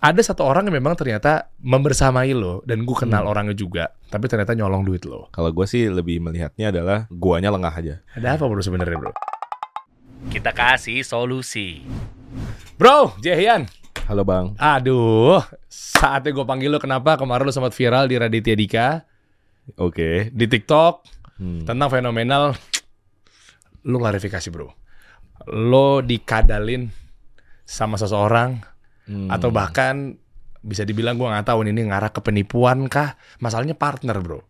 ada satu orang yang memang ternyata membersamai lo dan gue kenal Hmm. orangnya juga, tapi ternyata nyolong duit lo. Kalau gue sih lebih melihatnya adalah guanya lengah aja. Ada apa bro sebenarnya bro? Kita kasih solusi. Bro, Jehian. Halo bang. Aduh, saatnya gue panggil lo kenapa kemarin lo sempat viral di Raditya Dika, Oke. di TikTok, Hmm. tentang fenomenal. Lo klarifikasi bro. Lo dikadalin sama seseorang Hmm. atau bahkan bisa dibilang gue nggak tahu ini ngarah ke penipuan kah? Masalahnya partner bro.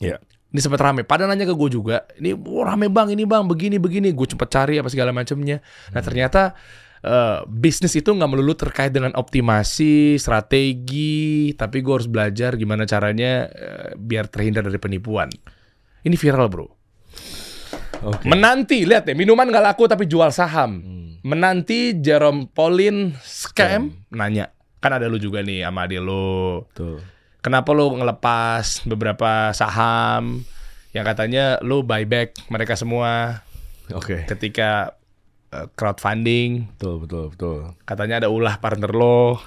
Iya. Ini sempat rame. Padahal nanya ke gue juga. Ini oh, rame bang, ini bang, begini begini. Gue cepet cari apa segala macamnya. Nah ternyata eh, bisnis itu nggak melulu terkait dengan optimasi, strategi. Tapi gue harus belajar gimana caranya eh, biar terhindar dari penipuan. Ini viral bro. Oke. Menanti, lihat deh, minuman nggak laku tapi jual saham. Hmm. Menanti Jerome Pauline scam, nanya. Kan ada lu juga nih sama adik lu. Tuh. Kenapa lu ngelepas beberapa saham yang katanya lu buyback mereka semua Oke. ketika eh, crowdfunding. Betul betul betul. Katanya ada ulah partner lo.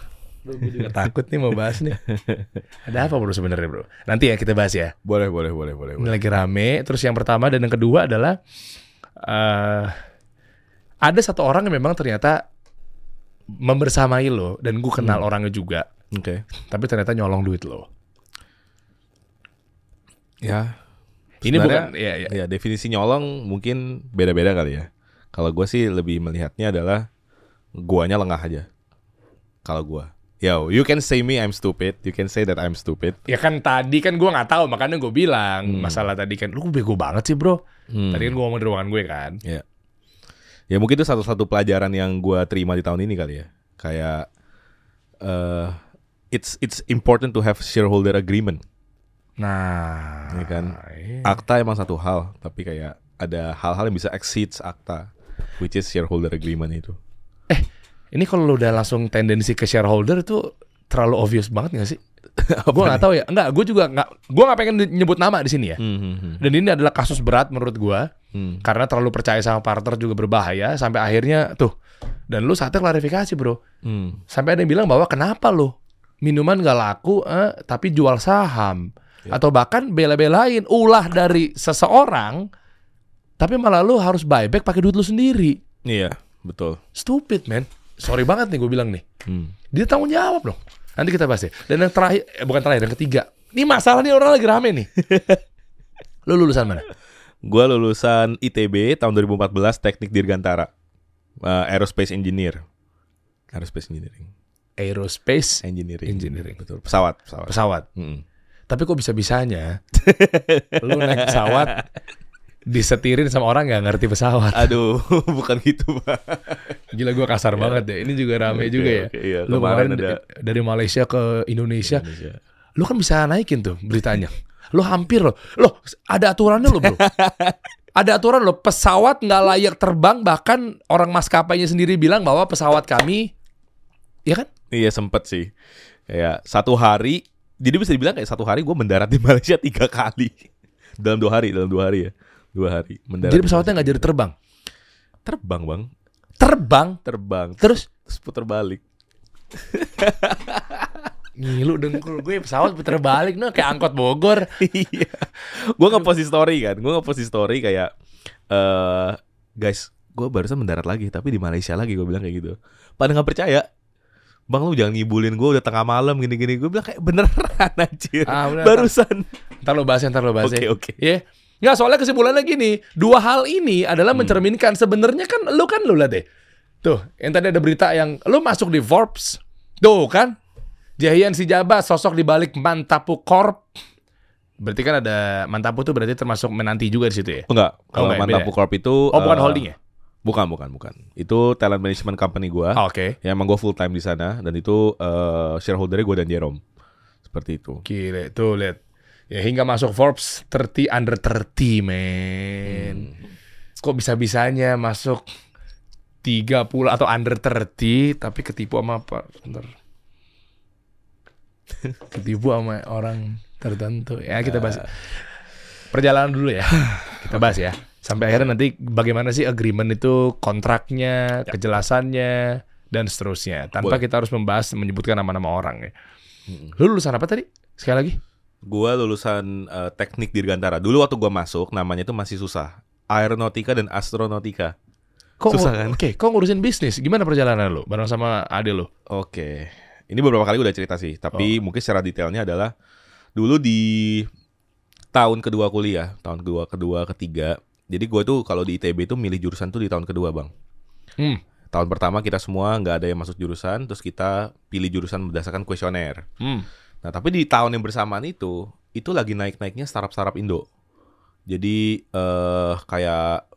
Lu gue juga takut nih mau bahas nih. Ada apa bro sebenarnya bro? Nanti ya kita bahas ya. Boleh boleh boleh boleh. Ini boleh. lagi rame. Terus yang pertama dan yang kedua adalah eh ada satu orang yang memang ternyata membersamai lo dan gue kenal orangnya juga, Oke. tapi ternyata nyolong duit lo. Ya. Ini bukan, ya, ya. Ya definisi nyolong mungkin beda-beda kali ya. Kalau gue sih lebih melihatnya adalah guanya lengah aja. Kalau gua. Yo, you can say me I'm stupid. You can say that I'm stupid. Ya kan tadi kan gue nggak tahu makanya gue bilang Hmm. masalah tadi kan lu bego banget sih bro. Hmm. Tadi kan gue ngomong di ruangan gue kan. Ya. Ya mungkin itu satu-satu pelajaran yang gua terima di tahun ini kali ya. Kayak eh it's it's important to have shareholder agreement. Nah, Iya kan? iya. Akta emang satu hal, tapi kayak ada hal-hal yang bisa exceeds akta, which is shareholder agreement itu. Ini kalau lu udah langsung tendensi ke shareholder itu terlalu obvious banget gak sih? gue nggak tahu ya. Enggak, gue juga nggak. Gue nggak pengen nyebut nama di sini ya. Hmm, hmm, hmm. Dan ini adalah kasus berat menurut gue. Hmm. Karena terlalu percaya sama partner juga berbahaya sampai akhirnya tuh. Dan lu saatnya klarifikasi bro. Hmm. Sampai ada yang bilang bahwa kenapa lu minuman gak laku eh, tapi jual saham. Ya. Atau bahkan bela-belain ulah dari seseorang tapi malah lu harus buyback pakai duit lu sendiri. Iya, betul. Stupid man. Sorry banget nih gue bilang nih. Hmm. Dia tanggung jawab dong. Nanti kita bahas ya. Dan yang terakhir, eh, bukan terakhir, yang ketiga. Ini masalah nih orang lagi rame nih. lu lulusan mana? Gua lulusan ITB tahun 2014 Teknik Dirgantara. Eh, Aerospace Engineer. Aerospace Engineering. Aerospace Engineering. Engineering. Betul. Pesawat, pesawat. pesawat. Mm-mm. Tapi kok bisa-bisanya lu naik pesawat disetirin sama orang nggak ngerti pesawat. Aduh, bukan gitu, Pak. Gila gua kasar banget deh. Ini juga rame Oke, juga ya. oke, iya. Lu Kemarin ada- da- dari Malaysia ke Indonesia, Indonesia. lu kan bisa naikin tuh beritanya. Lu hampir loh. Loh, ada aturannya loh, Bro. ada aturan loh, pesawat nggak layak terbang bahkan orang maskapainya sendiri bilang bahwa pesawat kami ya kan? Iya sempet sih. Kayak satu hari, jadi bisa dibilang kayak satu hari gue mendarat di Malaysia tiga kali dalam dua hari, dalam dua hari ya, dua hari mendarat. Jadi di pesawatnya nggak jadi terbang. terbang bang, Terbang terbang, terus terus putar balik. ngilu dengkul gue pesawat puter balik nah kayak angkot Bogor. Iya, gue ngepost story kan, gue ngepost story kayak, eh guys, gue barusan mendarat lagi, tapi di Malaysia lagi gue bilang kayak gitu. Pada nggak percaya, bang lu jangan ngibulin gue udah tengah malam gini-gini, gue bilang kayak beneran anjir, Ah, bener. barusan. Ntar lo bahas, ntar lo bahas. Oke ya. oke. Ya. Nggak, soalnya kesimpulannya gini, dua hal ini adalah Hmm. mencerminkan sebenarnya kan lu kan lu lah deh. Tuh, yang tadi ada berita yang lu masuk di Forbes. Tuh kan. Jahian si Jaba sosok di balik Mantapu Corp. Berarti kan ada Mantapu tuh berarti termasuk menanti juga di situ ya. Enggak, Oh, kalau enggak, Mantapu beda. Corp itu Oh, bukan eh, holding ya? Bukan, bukan, bukan. Itu talent management company gua. Ah, Oke. Ya emang gua full time di sana dan itu eh shareholdernya gua dan Jerome. Seperti itu. Gile, tuh lihat. Ya hingga masuk Forbes 30 under 30, men. Kok bisa-bisanya masuk 30 atau under 30 tapi ketipu sama apa? Bentar. Ketipu sama orang tertentu. Ya kita bahas. Perjalanan dulu ya. Kita bahas ya. Sampai akhirnya nanti bagaimana sih agreement itu kontraknya, kejelasannya, dan seterusnya. Tanpa Boleh. kita harus membahas menyebutkan nama-nama orang ya. Mm-mm. Lu lulusan apa tadi? Sekali lagi. Gua lulusan eh, teknik Dirgantara. Dulu waktu gua masuk namanya itu masih susah. Aeronautika dan Astronautika. Kok Susah kan? Oke, kok ngurusin bisnis? Gimana perjalanan lu bareng sama ade lu? Oke. Ini beberapa kali udah cerita sih, tapi mungkin secara detailnya adalah dulu di tahun kedua kuliah, tahun kedua, kedua, ketiga. Jadi gue tuh kalau di ITB itu milih jurusan tuh di tahun kedua, Bang. Hmm. Tahun pertama kita semua nggak ada yang masuk jurusan, terus kita pilih jurusan berdasarkan kuesioner. Hmm. Nah, tapi di tahun yang bersamaan itu, itu lagi naik-naiknya startup-startup Indo. Jadi eh kayak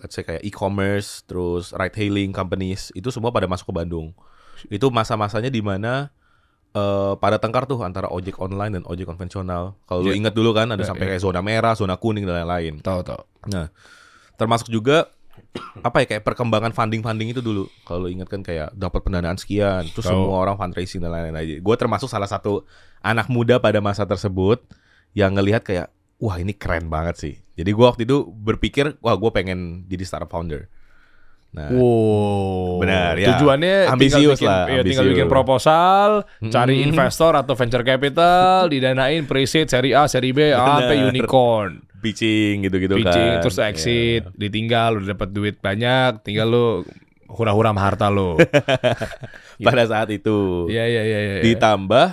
let's say kayak e-commerce, terus ride hailing companies, itu semua pada masuk ke Bandung. Itu masa-masanya di mana eh pada tengkar tuh antara ojek online dan ojek konvensional. Kalau lu Iya. ingat dulu kan ada Iya, sampai iya. kayak zona merah, zona kuning dan lain-lain. Tahu tahu. Nah, termasuk juga apa ya kayak perkembangan funding-funding itu dulu. Kalau ingat kan kayak dapat pendanaan sekian, terus Tahu. semua orang fundraising dan lain-lain. Gue termasuk salah satu anak muda pada masa tersebut yang ngelihat kayak wah ini keren banget sih. Jadi gue waktu itu berpikir wah gue pengen jadi startup founder. Nah, Wow. Benar, ya. Tujuannya Ambisius bikin, lah, ya, tinggal bikin proposal, cari Mm-mm. investor atau venture capital, didanain pre-seed seri A, seri B, sampai unicorn. Pitching gitu-gitu Pitching kan. terus exit, Ya. ditinggal udah dapat duit banyak, tinggal lu hura-hura harta lu. Pada saat itu. Iya iya iya iya. Ditambah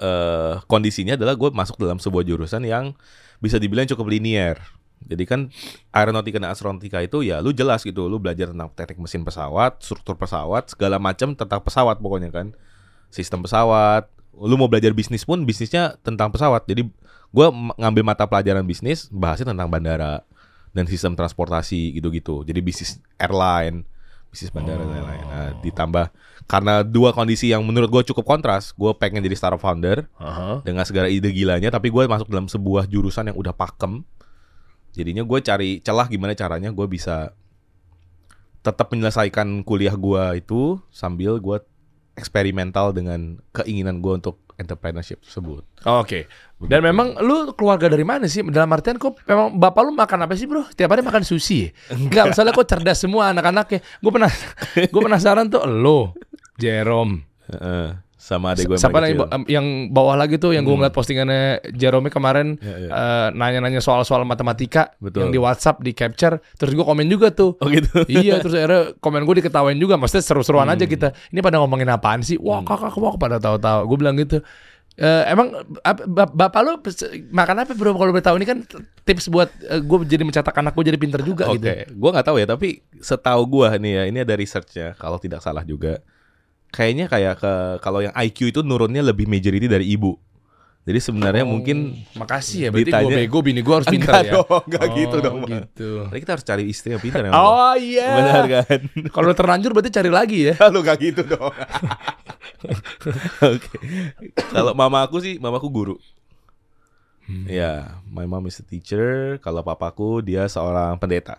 eh kondisinya adalah gue masuk dalam sebuah jurusan yang bisa dibilang cukup linier. Jadi kan aeronautika dan astronautika itu ya lu jelas gitu, lu belajar tentang teknik mesin pesawat, struktur pesawat, segala macam tentang pesawat pokoknya kan. Sistem pesawat. Lu mau belajar bisnis pun bisnisnya tentang pesawat. Jadi gue ngambil mata pelajaran bisnis, bahasnya tentang bandara dan sistem transportasi gitu-gitu. Jadi bisnis airline, bisnis bandara dan lain-lain. Nah, ditambah karena dua kondisi yang menurut gue cukup kontras, gue pengen jadi startup founder Aha. dengan segala ide gilanya, tapi gue masuk dalam sebuah jurusan yang udah pakem. Jadinya gue cari celah gimana caranya gue bisa tetap menyelesaikan kuliah gue itu sambil gue eksperimental dengan keinginan gue untuk entrepreneurship tersebut. Oke. Dan memang lu keluarga dari mana sih? Dalam artian kok memang bapak lu makan apa sih, Bro? Tiap hari makan sushi. ya? Enggak, misalnya kok cerdas semua anak-anaknya. Gue pernah gue penasaran tuh lo, Jerome. Heeh. Sama adek gue yang Siapa kecil. ba- yang bawah lagi tuh yang gue ngeliat postingannya Jerome kemarin Ya, ya. eh, nanya-nanya soal-soal matematika Betul. yang di WhatsApp di capture terus gue komen juga tuh. Oh gitu. iya terus akhirnya komen gue diketawain juga maksudnya seru-seruan Hmm. aja kita ini pada ngomongin apaan sih wah kakak kok pada tahu-tahu gue bilang gitu Eh, emang ap- bap- bapak lu pes- makan apa bro kalau boleh tahu ini kan tips buat gue jadi mencetak anak gue jadi pinter juga Oke, gitu gue nggak tahu ya, tapi setahu gue nih ya, ini ada researchnya. Kalau tidak salah juga, kayaknya kayak ke kalau yang IQ itu nurunnya lebih majority dari ibu. Jadi sebenarnya Oh, mungkin makasih ya berarti gue ditanya- bego bini gue harus enggak ya dong, enggak gitu Oh, dong. Bang. gitu. Tadi kita harus cari istri yang pintar ya. oh iya Benar kan? kalau terlanjur berarti cari lagi ya Lu gak gitu dong. Oke. Kalau mama aku sih, mamaku guru. Hmm. Ya, my mom is a teacher. Kalau papaku dia seorang pendeta.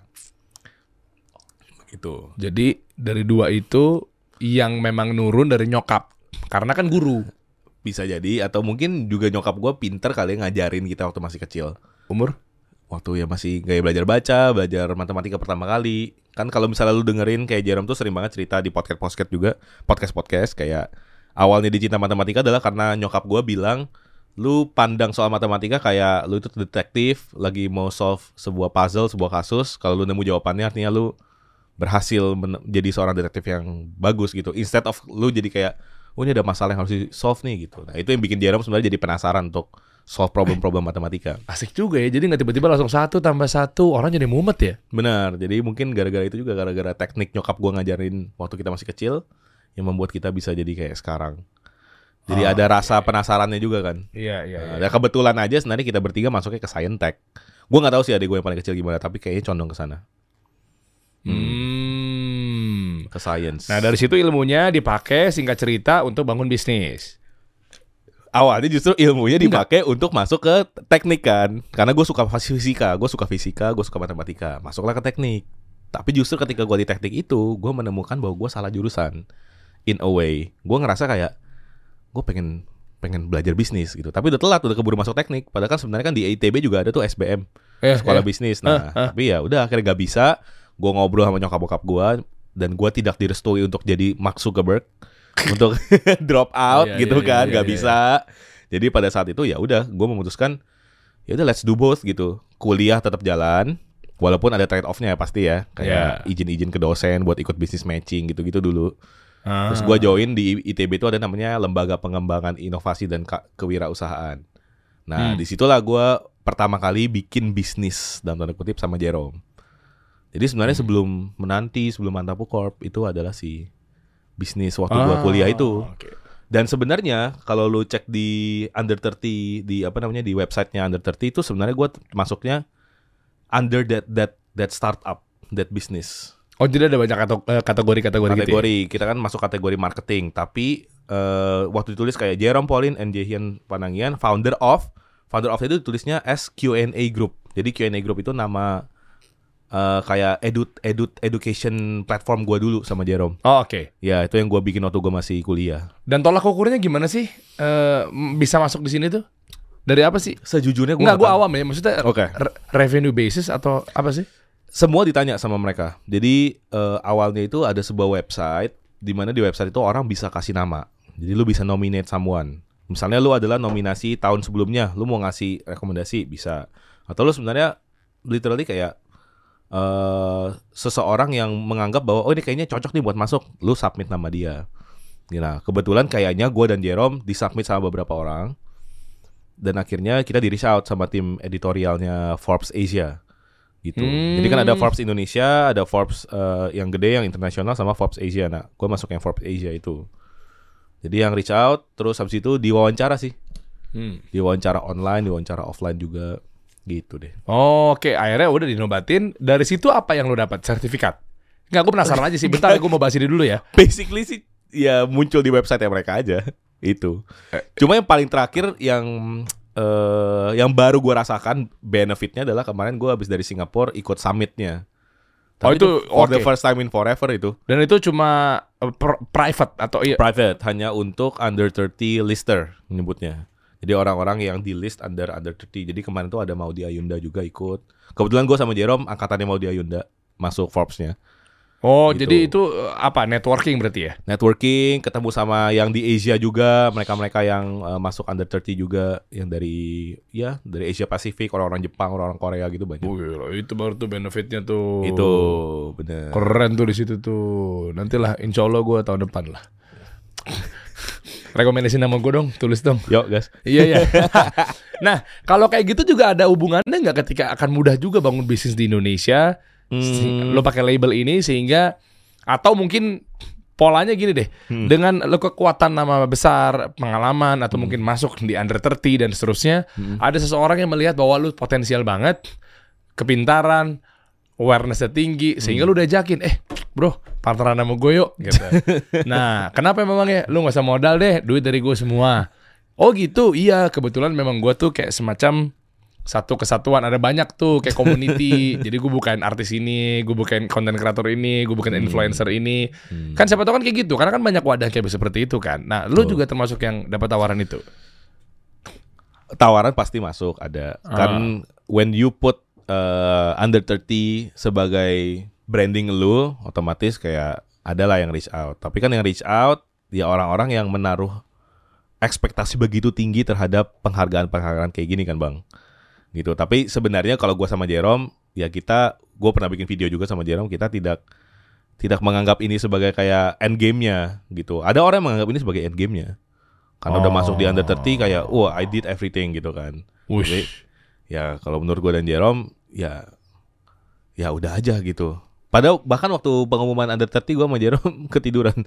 Gitu. Jadi dari dua itu yang memang nurun dari nyokap. Karena kan guru. Bisa jadi atau mungkin juga nyokap gue pinter kali ya ngajarin kita waktu masih kecil. umur? Waktu ya masih gaya belajar baca, belajar matematika pertama kali. Kan kalau misalnya lu dengerin kayak Jerome tuh sering banget cerita di podcast-podcast juga, podcast-podcast kayak awalnya dicinta matematika adalah karena nyokap gue bilang lu pandang soal matematika kayak lu itu detektif lagi mau solve sebuah puzzle, sebuah kasus, kalau lu nemu jawabannya artinya lu berhasil men- jadi seorang detektif yang bagus gitu. Instead of lu jadi kayak oh ini ada masalah yang harus di solve nih gitu. Nah, itu yang bikin Jerome sebenarnya jadi penasaran untuk solve problem-problem matematika. asik juga ya jadi nggak tiba-tiba langsung satu tambah satu orang jadi mumet ya Benar. Jadi mungkin gara-gara itu juga gara-gara teknik nyokap gua ngajarin waktu kita masih kecil yang membuat kita bisa jadi kayak sekarang. Jadi Ah, ada rasa penasarannya juga kan. iya iya Nah, dan kebetulan aja sebenarnya kita bertiga masuknya ke Science Tech. Gua nggak tahu sih adik gue yang paling kecil gimana, tapi kayaknya condong ke sana, Hmm. ke science. Nah dari situ ilmunya dipakai singkat cerita untuk bangun bisnis. awalnya justru ilmunya dipakai untuk masuk ke teknik kan. Karena gue suka fisika, gue suka fisika, gue suka matematika. Masuklah ke teknik. Tapi justru ketika gue di teknik itu, gue menemukan bahwa gue salah jurusan. In a way, gue ngerasa kayak gue pengen pengen belajar bisnis gitu. Tapi udah telat, udah keburu masuk teknik. Padahal kan sebenarnya kan di ITB juga ada tuh SBM, Eh, sekolah eh. bisnis. Nah, Ah, ah. tapi ya udah akhirnya gak bisa. Gue ngobrol sama nyokap bokap gue, dan gua tidak direstui untuk jadi Mark Zuckerberg untuk drop out Iya, gitu iya, kan, iya, nggak iya, bisa. Jadi pada saat itu ya udah, gua memutuskan ya udah let's do both gitu. Kuliah tetap jalan, walaupun ada trade offnya ya pasti ya, kayak izin-izin ke dosen buat ikut bisnis matching gitu-gitu dulu. Ah. Terus gua join di ITB itu ada namanya Lembaga Pengembangan Inovasi dan Kewirausahaan. Nah, Hmm. di situlah gua pertama kali bikin bisnis dalam tanda kutip sama Jerome. Jadi sebenarnya Hmm. sebelum menanti, sebelum Mantapu Corp itu adalah si bisnis waktu gua Ah, kuliah itu. oke. Dan sebenarnya kalau lu cek di Under 30 di apa namanya di websitenya Under 30 itu sebenarnya gua masuknya under that that that startup, that business Oh jadi ada banyak eh, kategori-kategori gitu ya? kategori kita kan masuk kategori marketing tapi eh, waktu ditulis kayak Jerome Pauline and Jahian Panangian founder of founder of itu tulisnya as Q&A Group jadi Q&A Group itu nama eh, kayak edut edut education platform gua dulu sama Jerome Oh oke. ya itu yang gua bikin waktu gua masih kuliah Dan tolak ukurnya gimana sih? Eh, m- bisa masuk di sini tuh? Dari apa sih? sejujurnya gua Enggak, nggak gue awam ya. Maksudnya Oke. re- revenue basis atau apa sih? semua ditanya sama mereka jadi eh, awalnya itu ada sebuah website di mana di website itu orang bisa kasih nama jadi lu bisa nominate someone misalnya lu adalah nominasi tahun sebelumnya lu mau ngasih rekomendasi bisa atau lu sebenarnya literally kayak eh seseorang yang menganggap bahwa oh ini kayaknya cocok nih buat masuk lu submit nama dia Nah, kebetulan kayaknya gue dan Jerome disubmit sama beberapa orang dan akhirnya kita di reach out sama tim editorialnya Forbes Asia gitu. Hmm. Jadi kan ada Forbes Indonesia, ada Forbes eh, yang gede yang internasional sama Forbes Asia. Nah, gue masuk yang Forbes Asia itu. Jadi yang reach out, terus habis itu diwawancara sih, Hmm. diwawancara online, diwawancara offline juga, gitu deh. Oh, Oke, akhirnya udah dinobatin. Dari situ apa yang lo dapat? Sertifikat? Enggak, gue penasaran aja sih. Bentar, gue mau bahas ini dulu ya. Basically sih ya muncul di website mereka aja itu. Cuma yang paling terakhir yang eh yang baru gua rasakan benefitnya adalah kemarin gua habis dari Singapura ikut summitnya. Oh, Tapi itu for the oke. first time in forever itu Dan itu cuma eh, per- private atau iya? private hanya untuk under 30 lister menyebutnya. Jadi orang-orang yang di list under under 30. Jadi kemarin tuh ada Maudi Ayunda juga ikut. Kebetulan gua sama Jerome angkatannya Maudi Ayunda masuk Forbes-nya. Oh, Gitu. jadi itu eh, apa? Networking berarti ya? networking, ketemu sama yang di Asia juga, mereka-mereka yang uh, masuk under 30 juga, yang dari ya dari Asia Pasifik, orang-orang Jepang, orang-orang Korea gitu banyak. Oh, gila, itu baru tuh benefitnya tuh. Itu bener. Keren tuh di situ tuh. Nantilah insya Allah gue tahun depan lah. Rekomendasi nama gue dong, tulis dong. Yuk guys. Iya iya. nah kalau kayak gitu juga ada hubungannya nggak ketika akan mudah juga bangun bisnis di Indonesia? Si- Hmm. Lo pakai label ini sehingga atau mungkin polanya gini deh, Hmm. dengan lo kekuatan nama besar, pengalaman atau mungkin masuk di under 30 dan seterusnya, Hmm. ada seseorang yang melihat bahwa lu potensial banget, kepintaran, awarenessnya tinggi, sehingga lu udah yakin, eh bro, partneran sama gue yuk. Gitu. nah, kenapa memangnya? Lu gak usah modal deh, duit dari gue semua. Oh gitu, iya kebetulan memang gue tuh kayak semacam satu kesatuan ada banyak tuh kayak community jadi gue bukain artis ini gue bukain konten kreator ini gue bukain influencer ini Hmm. kan siapa tahu kan kayak gitu karena kan banyak wadah kayak seperti itu kan nah lu Betul. juga termasuk yang dapat tawaran itu Tawaran pasti masuk ada. Ah. Kan when you put uh, under 30 sebagai branding lu, otomatis kayak adalah yang reach out. Tapi kan yang reach out ya orang-orang yang menaruh ekspektasi begitu tinggi terhadap penghargaan-penghargaan kayak gini kan bang? Gitu. Tapi sebenarnya kalau gua sama Jerome ya kita gue pernah bikin video juga sama Jerome kita tidak tidak menganggap ini sebagai kayak end game-nya gitu. Ada orang yang menganggap ini sebagai end game-nya karena udah Oh. masuk di under 30 kayak wah I did everything gitu kan. Jadi, ya kalau menurut gue dan Jerome ya ya udah aja gitu. Padahal bahkan waktu pengumuman under 30 gue sama Jerome ketiduran.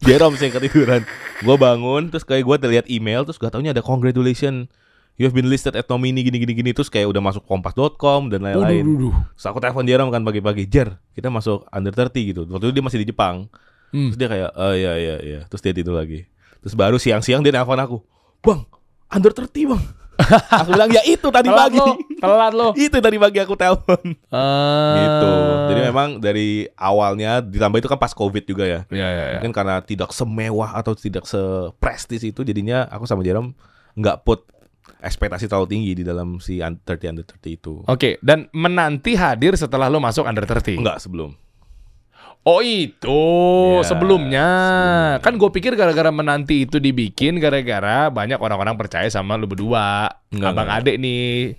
Jerome sih yang ketiduran. Gue bangun terus kayak gue terlihat email Terus gak taunya ada congratulation. You have been listed at nominee gini-gini gini Terus kayak udah masuk kompas.com dan lain-lain. Terus aku telepon Jerome kan pagi-pagi Jer kita masuk under 30 gitu. Waktu itu dia masih di Jepang. Hmm. Terus dia kayak oh iya iya iya. Terus dia tidur lagi. Terus baru siang-siang dia nelfon aku Bang under 30 bang Aku bilang ya itu tadi telat pagi lo telat lo Itu tadi pagi aku telepon Ah. gitu. Jadi memang dari awalnya ditambah itu kan pas Covid juga ya. ya ya ya Mungkin karena tidak semewah atau tidak seprestis itu jadinya aku sama Jerome nggak put ekspektasi terlalu tinggi di dalam si un- 30 under 30 itu. Oke, dan menanti hadir setelah lo masuk under 30. Enggak sebelum. Oh itu Ya, sebelumnya. sebelumnya. kan gue pikir gara-gara menanti itu dibikin gara-gara banyak orang-orang percaya sama lu berdua, Enggak, abang enggak. adek nih,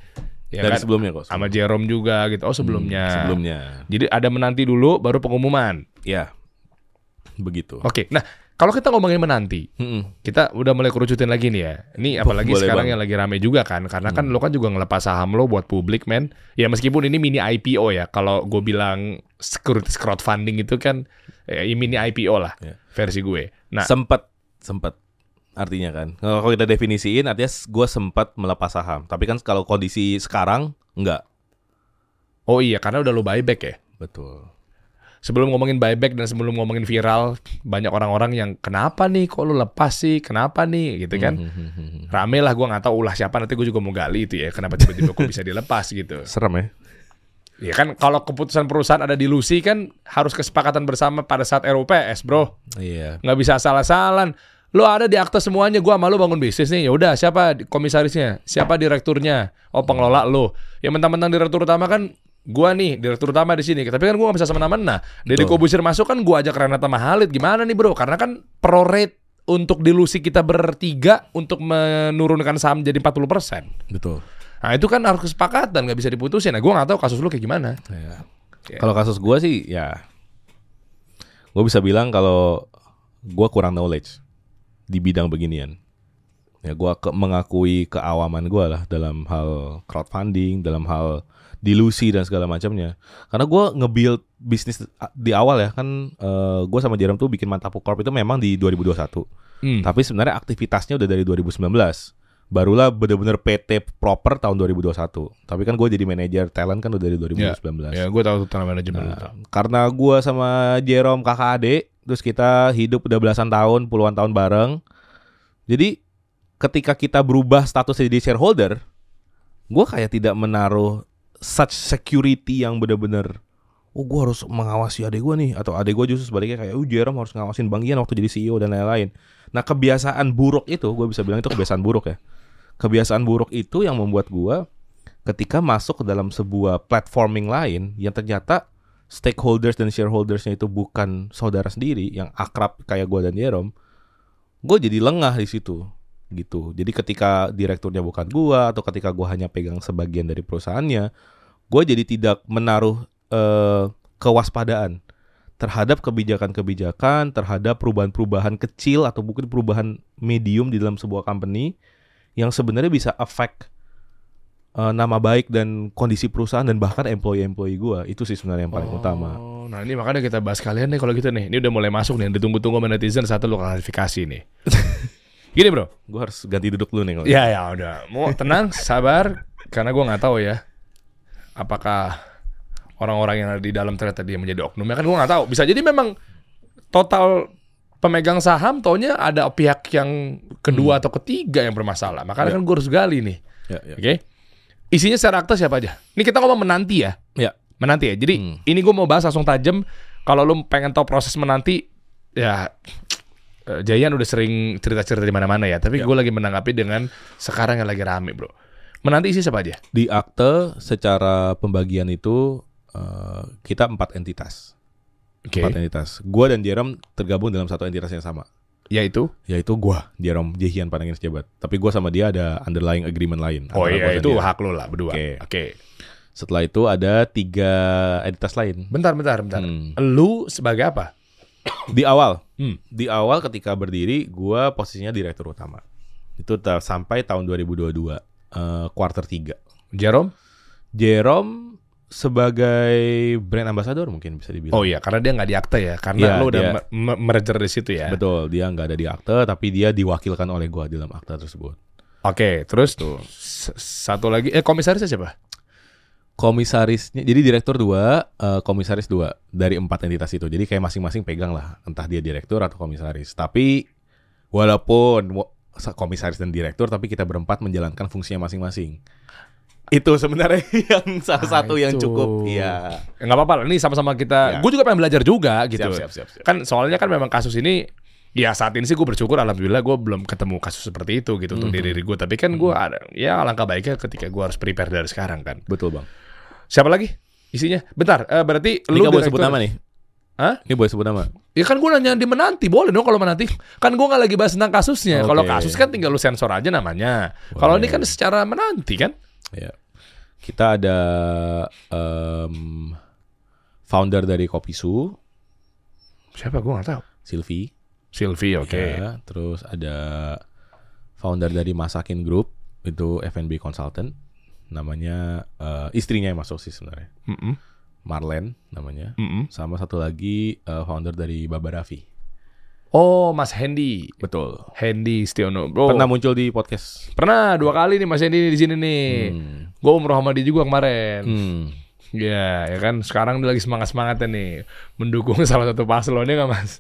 ya Dari kan? sebelumnya kok. sama Jerome juga gitu. Oh sebelumnya. Hmm, sebelumnya. Jadi ada menanti dulu, baru pengumuman. Ya. Begitu. Oke, nah kalau kita ngomongin menanti, Mm-mm. kita udah mulai kerucutin lagi nih ya. Ini apalagi boleh, sekarang Bang. yang lagi rame juga kan, karena kan lo kan juga ngelepas saham lo buat publik, men. Ya meskipun ini mini IPO ya, kalau gue bilang securities crowdfunding itu kan ya, mini IPO lah Ya. versi gue. Nah, Sempet, sempet. Artinya kan, kalau kita definisiin, artinya gue sempat melepas saham. Tapi kan kalau kondisi sekarang, enggak. oh iya karena udah lo buyback ya. Betul. Sebelum ngomongin buyback dan sebelum ngomongin viral, banyak orang-orang yang kenapa nih kok lo lepas sih, kenapa nih gitu kan. Mhm. Rame lah gue nggak tahu ulah siapa nanti gue juga mau gali itu ya kenapa tiba-tiba kok bisa dilepas gitu. Serem ya. Ya kan kalau keputusan perusahaan ada di Lucy kan harus kesepakatan bersama pada saat RUPS, Bro. Iya. Nggak bisa asal-asalan. Lo ada di akta semuanya, gua sama lo bangun bisnis nih. Ya udah, siapa komisarisnya? Siapa direkturnya? Oh, pengelola lo. Ya mentang-mentang direktur utama kan gua nih, direktur utama di sini. Tapi kan gua nggak bisa semena-mena. Deddy. Kobusir masuk kan gua ajak Renata Mahalit. Gimana nih, Bro? Karena kan pro rate untuk di Lucy kita bertiga untuk menurunkan saham jadi 40%. Betul. Nah, itu kan harus kesepakatan, nggak bisa diputusin. Nah, gua nggak tahu kasus lu kayak gimana. Ya. Ya. Kalau kasus gua sih ya gue bisa bilang kalau gua kurang knowledge di bidang beginian. Ya gua ke, mengakui keawaman gua lah dalam hal crowdfunding, dalam hal dilusi dan segala macamnya. Karena gua nge-build bisnis di awal ya kan eh, gua sama Jerem tuh bikin Mantapu Corp itu memang di 2021. Hmm. Tapi sebenarnya aktivitasnya udah dari 2019. Barulah bener-bener PT proper tahun 2021. Tapi kan gue jadi manajer talent kan udah dari 2019. Ya, gue tahu talent manajemen. Nah, karena gua sama Jerome kakak adik, terus kita hidup udah belasan tahun, puluhan tahun bareng. Jadi ketika kita berubah status jadi shareholder, gua kayak tidak menaruh such security yang bener-bener oh gua harus mengawasi adik gua nih atau adik gua justru sebaliknya kayak oh Jerome harus ngawasin Bang Ian waktu jadi CEO dan lain-lain. Nah kebiasaan buruk itu, gua bisa bilang itu kebiasaan buruk ya. Kebiasaan buruk itu yang membuat gua ketika masuk ke dalam sebuah platforming lain yang ternyata stakeholders dan shareholdersnya itu bukan saudara sendiri yang akrab kayak gua dan Jerome, gue jadi lengah di situ gitu. Jadi ketika direkturnya bukan gua atau ketika gua hanya pegang sebagian dari perusahaannya, gue jadi tidak menaruh eh, kewaspadaan terhadap kebijakan-kebijakan, terhadap perubahan-perubahan kecil atau mungkin perubahan medium di dalam sebuah company yang sebenarnya bisa affect eh, nama baik dan kondisi perusahaan dan bahkan employee-employee gua itu sih sebenarnya yang paling utama. Oh, nah ini makanya kita bahas kalian nih kalau gitu nih. Ini udah mulai masuk nih, ditunggu-tunggu sama netizen satu lo klarifikasi nih. Gini bro, Gue harus ganti duduk dulu nih. kalau- ya ya udah, mau tenang, sabar, karena gua nggak tahu ya, apakah orang-orang yang ada di dalam ternyata dia menjadi oknumnya kan gua nggak tahu. Bisa jadi memang total pemegang saham, taunya ada pihak yang kedua atau ketiga yang bermasalah. Makanya Ya. kan gua harus gali nih, Ya, ya. oke? Isinya secara akta siapa aja? Ini kita ngomong menanti ya. Ya. menanti ya. Jadi Hmm. ini gue mau bahas langsung tajam. Kalau lu pengen tahu proses menanti, ya eh, Jayan udah sering cerita-cerita di mana-mana ya. Tapi Ya. gue lagi menanggapi dengan sekarang yang lagi rame bro. Menanti isi siapa aja? Di akte secara pembagian itu eh, kita empat entitas. Oke. Empat entitas. Gua dan Jerome tergabung dalam satu entitas yang sama. Yaitu? Yaitu gua, Jerome Jehian Panangin Sejabat. Tapi gua sama dia ada underlying agreement lain. Oh iya itu dia. hak lo lah berdua. Oke. Oke. Setelah itu ada tiga entitas lain. Bentar, bentar, bentar. Hmm. Lu sebagai apa? Di awal, Hmm. di awal ketika berdiri, gua posisinya direktur utama. Itu sampai tahun 2022, eh, quarter 3. Jerome? Jerome sebagai brand ambassador mungkin bisa dibilang. Oh iya, karena dia nggak di akta ya. Karena Iya, lu udah dia- merger di situ ya. Betul, dia nggak ada di akte, tapi dia diwakilkan oleh gua di dalam akte tersebut. Oke, terus tuh satu lagi eh komisarisnya siapa? Komisarisnya, jadi direktur dua, eh, komisaris dua dari empat entitas itu. Jadi kayak masing-masing pegang lah, entah dia direktur atau komisaris. Tapi walaupun wa- komisaris dan direktur, tapi kita berempat menjalankan fungsinya masing-masing. Itu sebenarnya yang salah Ah, satu yang itu. cukup, iya. Ya, nggak apa-apa ini sama-sama kita. Ya. Gue juga pengen belajar juga gitu. Siap, siap, siap, siap. Kan soalnya kan memang kasus ini ya saat ini sih gue bersyukur alhamdulillah gue belum ketemu kasus seperti itu gitu untuk Mhm. diri gue. Tapi kan gue ada ya alangkah baiknya ketika gue harus prepare dari sekarang kan. Betul bang. Siapa lagi isinya? Bentar, eh, berarti Ini lu nggak boleh sebut nama nih. Hah? Ini boleh sebut nama. Ya kan gue nanya di menanti, boleh dong kalau menanti. Kan gue nggak lagi bahas tentang kasusnya. Kalau Oke. kasus kan tinggal lu sensor aja namanya. Kalau ini kan secara menanti kan. Ya. Kita ada em, founder dari Kopisu, Siapa gue nggak tahu. Silvi. Sylvie, oke. Ya, terus ada founder dari Masakin Group itu F&B consultant. Namanya eh, istrinya yang masuk sih sebenarnya. Mm-mm, Marlen namanya. mm-mm. Sama satu lagi eh, founder dari Baba Raffi. Oh, Mas Hendy. Betul. Hendy Stiono. Bro, Pernah muncul di podcast. pernah dua kali nih Mas Hendy di sini nih. Hmm. Gue umroh sama dia juga kemarin. Hmm. Ya, ya kan sekarang dia lagi semangat semangatnya nih mendukung salah satu paslon ya nggak mas?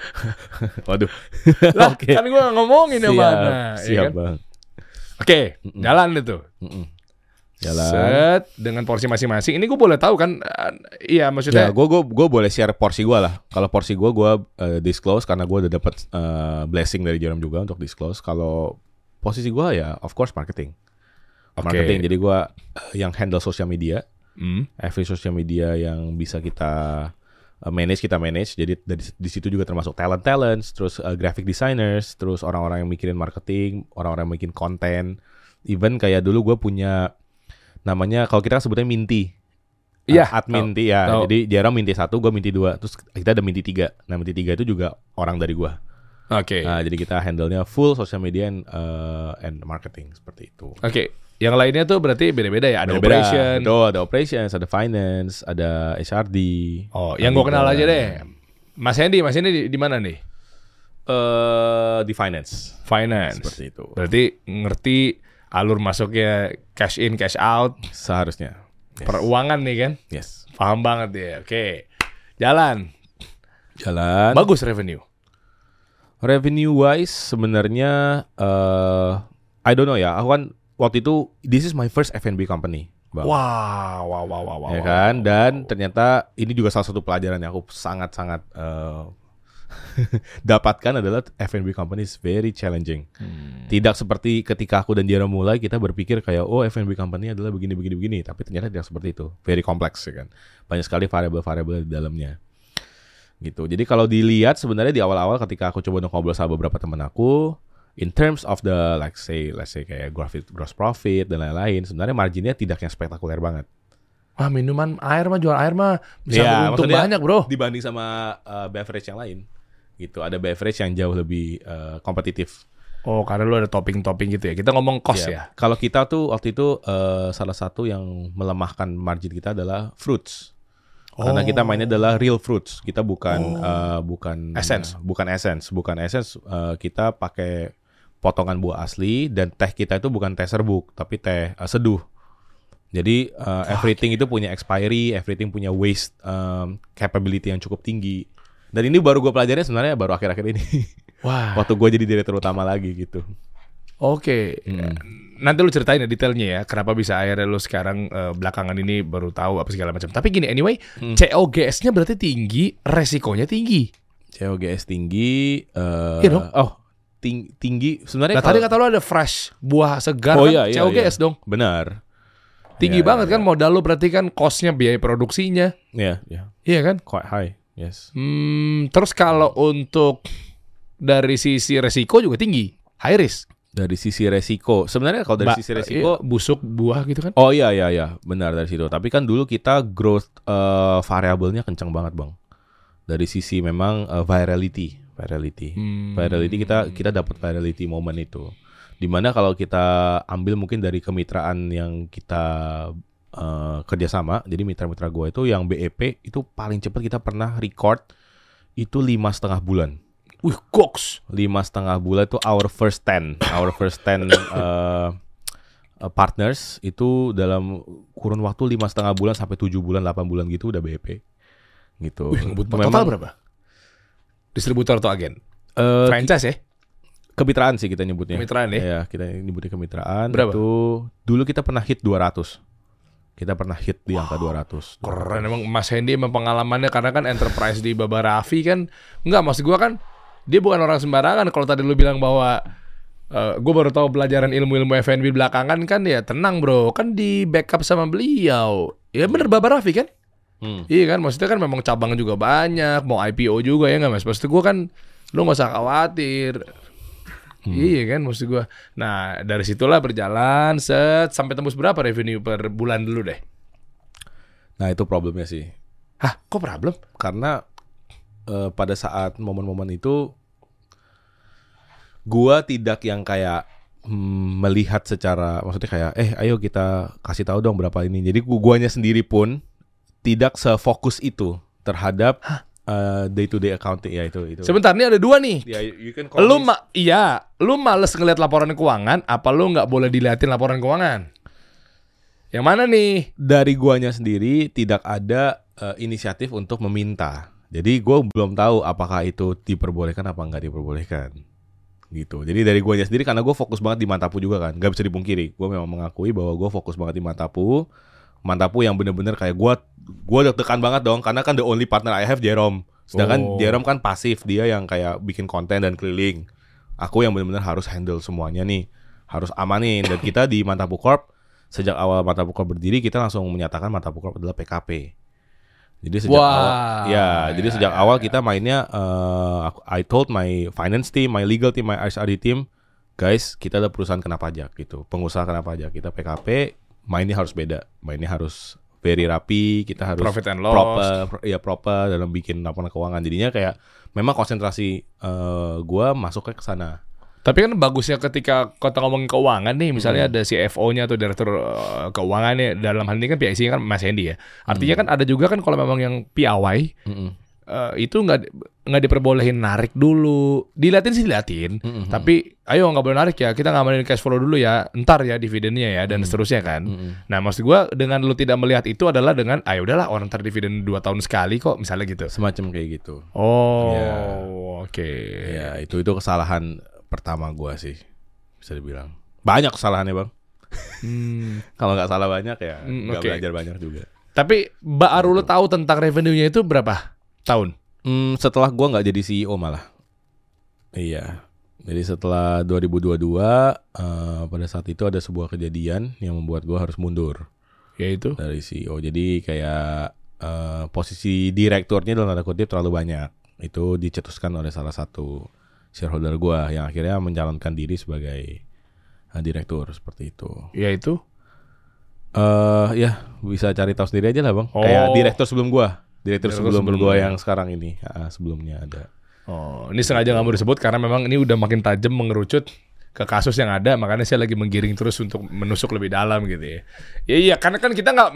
Waduh. lah Oke. kan gue ngomongin Siap, mana, ya siap kan? bang. Oke, jalan itu. Mm-mm. Jalan. Set dengan porsi masing-masing. Ini gue boleh tahu kan? eh, Iya Ya, maksudnya. gue gue gue boleh share porsi gue lah. Kalau porsi gue gue eh, disclose karena gue udah dapat eh, blessing dari Jerome juga untuk disclose. Kalau posisi gue ya of course marketing. Oke. Marketing. Jadi gue eh, yang handle social media, Hmm. every social media yang bisa kita eh, manage kita manage. Jadi dari di situ juga termasuk talent talents, terus eh, graphic designers, terus orang-orang yang mikirin marketing, orang-orang yang bikin konten. Even kayak dulu gue punya namanya kalau kita sebutnya Minty. Iya, Uh, tahu, admin Minty ya. tahu. Jadi Jerome Minty satu, gue Minty dua. Terus kita ada Minty tiga. Nah Minty tiga itu juga orang dari gue. Oke. Nah, jadi kita handle-nya full social media and, uh, and marketing seperti itu. Oke. Yang lainnya tuh berarti beda-beda ya. Ada Beda-beda. operation. Betul, ada operations, ada finance, ada HRD. Oh, yang gue kenal aja deh. Mas Hendy, Mas Hendy di, di mana nih? Eh, di finance. Finance. Seperti itu. Berarti ngerti alur masuknya cash in, cash out, Seharusnya. Yes. peruangan nih kan? yes. Paham banget ya. Oke. Jalan. Jalan. Bagus revenue. Revenue wise sebenarnya eh I don't know ya. Aku kan waktu itu this is my first F&B company. Bang. Wow, wow, wow, wow, wow. ya kan dan ternyata ini juga salah satu pelajaran yang aku sangat-sangat eh, dapatkan adalah F&B company is very challenging. Hmm. Tidak seperti ketika aku dan Jero mulai kita berpikir kayak oh F&B company adalah begini begini begini, tapi ternyata tidak seperti itu. Very kompleks ya kan. Banyak sekali variabel-variabel di dalamnya. Gitu. Jadi kalau dilihat sebenarnya di awal-awal ketika aku coba ngobrol sama beberapa teman aku in terms of the like say let's say kayak gross gross profit dan lain-lain, sebenarnya marginnya tidak yang spektakuler banget. Wah, minuman air mah jual air mah bisa Iya, untung banyak, Bro. Dibanding sama uh, beverage yang lain. Gitu. Ada beverage yang jauh lebih uh, kompetitif. Oh, karena lu ada topping-topping gitu ya. Kita ngomong cost ya. Kalau kita tuh waktu itu uh, salah satu yang melemahkan margin kita adalah fruits. Karena kita mainnya adalah real fruits. Kita bukan uh, bukan Essence. bukan essence, bukan essence. Uh, kita pakai potongan buah asli dan teh kita itu bukan teh serbuk, tapi teh uh, seduh. Jadi uh, everything itu punya expiry, everything punya waste um, capability yang cukup tinggi. Dan ini baru gue pelajarin sebenarnya baru akhir-akhir ini. Wah. Waktu gue jadi direktur utama lagi gitu. Oke. Hmm. Nanti lu ceritain ya detailnya ya. Kenapa bisa akhirnya lu sekarang eh, belakangan ini baru tahu apa segala macam. Tapi gini, anyway, Hmm. COGS-nya berarti tinggi, resikonya tinggi. COGS tinggi. eh Iya dong. Oh, ting- tinggi. Sebenarnya Nah, tadi kalau- kata lu ada fresh buah segar Oh kan iya, iya, COGS iya. dong. Benar. Tinggi Iya, banget iya, kan modal lu berarti kan cost-nya biaya produksinya. Iya, iya. Iya kan? Quite high. Yes. Hmm, terus kalau untuk dari sisi resiko juga tinggi, high risk. Dari sisi resiko. Sebenarnya kalau dari Ba- sisi resiko iya, busuk buah gitu kan. Oh iya iya iya, benar dari situ. Tapi kan dulu kita growth eh, variabelnya kencang banget, Bang. Dari sisi memang eh, virality, virality. Hmm. Virality kita kita dapat virality momen itu. Di mana kalau kita ambil mungkin dari kemitraan yang kita eh, kerjasama, jadi mitra-mitra gua itu yang BEP itu paling cepat kita pernah record itu lima setengah bulan. Wih, goks. lima setengah bulan itu our first ten, our first ten uh, uh, partners itu dalam kurun waktu lima setengah bulan sampai tujuh bulan, 8 bulan gitu udah BEP gitu. Wih, Memang, total berapa? Distributor atau agen? eh, Franchise ya? kemitraan sih kita nyebutnya. Kemitraan ya? Iya, kita nyebutnya kemitraan. Berapa? Itu dulu kita pernah hit 200. Kita pernah hit di angka 200. Keren emang Mas Hendy emang pengalamannya karena kan enterprise di Baba Raffi kan enggak maksud gua kan dia bukan orang sembarangan kalau tadi lu bilang bahwa eh gue baru tahu pelajaran ilmu-ilmu F&B belakangan kan ya tenang bro kan di backup sama beliau ya bener Baba Raffi kan Hmm. Iya kan, maksudnya kan memang cabang juga banyak, mau IPO juga ya nggak mas? Maksud gue kan, lu nggak usah khawatir. Hmm. Iya kan, maksud gue. Nah dari situlah berjalan, set sampai tembus berapa revenue per bulan dulu deh? Nah itu problemnya sih. Hah, kok problem? Karena eh, pada saat momen-momen itu gua tidak yang kayak hmm, melihat secara maksudnya kayak eh ayo kita kasih tahu dong berapa ini. Jadi gu- guanya sendiri pun tidak sefokus itu terhadap day to day accounting ya itu itu. Sebentar, nih ada dua nih. Ya, you can call Lu ma iya, lu males ngeliat laporan keuangan, apa lu nggak boleh diliatin laporan keuangan? Yang mana nih? dari guanya sendiri tidak ada eh, inisiatif untuk meminta. Jadi gua belum tahu apakah itu diperbolehkan apa nggak diperbolehkan. Gitu. Jadi dari guanya sendiri karena gue fokus banget di Mantapu juga kan, nggak bisa dipungkiri. Gue memang mengakui bahwa gue fokus banget di Mantapu. Mantapu yang bener-bener kayak gue, gue deg-degan banget dong karena kan the only partner I have Jerome. Oh. Sedangkan Jerome kan pasif, dia yang kayak bikin konten dan keliling. Aku yang bener-bener harus handle semuanya nih, harus amanin. Dan kita di Mantapu Corp sejak awal Mantapu Corp berdiri kita langsung menyatakan Mantapu Corp adalah PKP. Jadi sejak Wah, awal, ya, jadi ya, sejak ya, awal ya. kita mainnya, aku- I told my finance team, my legal team, my HRD team, guys, kita ada perusahaan kena pajak gitu, pengusaha kena pajak, kita PKP, mainnya harus beda, mainnya harus very rapi, kita harus Profit and loss. proper, pro- ya proper dalam bikin laporan keuangan. Jadinya kayak memang konsentrasi eh, gua masuknya ke sana. Tapi kan bagusnya ketika kota ngomongin keuangan nih, Hmm. misalnya ada CFO-nya atau direktur eh, keuangannya dalam hal ini kan PIC kan Mas Hendy ya. Artinya kan ada juga kan kalau memang yang piawai Mm-mm. Eh, itu nggak nggak diperbolehin narik dulu. Diliatin sih diliatin, Mm-mm. tapi ayo nggak boleh narik ya. Kita ngamanin cash flow dulu ya. Ntar ya dividennya ya dan seterusnya kan. Mm-mm. Nah, maksud gua dengan lu tidak melihat itu adalah dengan ayo udahlah orang ntar dividen 2 tahun sekali kok misalnya gitu. Semacam kayak gitu. Oh, Ya. oke. Ya itu itu kesalahan pertama gua sih bisa dibilang. Banyak kesalahannya bang. Hmm. Kalau nggak salah banyak ya Hmm, nggak oke. belajar banyak juga. Tapi baru lu tahu tentang revenue-nya itu berapa tahun? Hmm, setelah gua nggak jadi CEO malah. Iya. Jadi setelah 2022 eh, pada saat itu ada sebuah kejadian yang membuat gua harus mundur Yaitu dari CEO. Jadi kayak eh, posisi direkturnya dalam tanda kutip terlalu banyak. Itu dicetuskan oleh salah satu shareholder gua yang akhirnya mencalonkan diri sebagai eh, direktur seperti itu. yaitu Eh ya bisa cari tahu sendiri aja lah bang. Oh. Kayak direktur sebelum gua, direktur sebelum, sebelum gua yang sekarang ini, sebelumnya ada. Oh, ini sengaja nggak mau disebut karena memang ini udah makin tajam mengerucut ke kasus yang ada, makanya saya lagi menggiring terus untuk menusuk lebih dalam gitu ya. Ya iya, karena kan kita nggak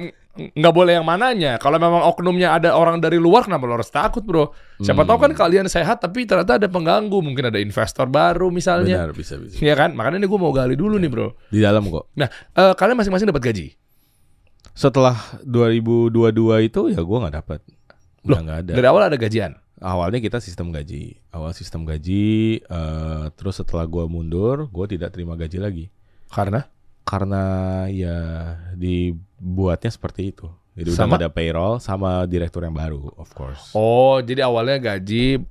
nggak boleh yang mananya. Kalau memang oknumnya ada orang dari luar, kenapa lo harus takut bro? Siapa tahu kan kalian sehat, tapi ternyata ada pengganggu, mungkin ada investor baru misalnya. Benar bisa bisa. Iya kan? Makanya ini gue mau gali dulu nih bro. Di dalam kok. Nah, eh, kalian masing-masing dapat gaji? Setelah 2022 itu ya gua nggak dapat. Loh, Udah nggak ada. Dari awal ada gajian. Awalnya kita sistem gaji. Awal sistem gaji. eh, terus setelah gua mundur, gua tidak terima gaji lagi. Karena? Karena ya dibuatnya seperti itu. Jadi udah Sama? nggak ada payroll sama direktur yang baru, of course. Oh, jadi awalnya gaji,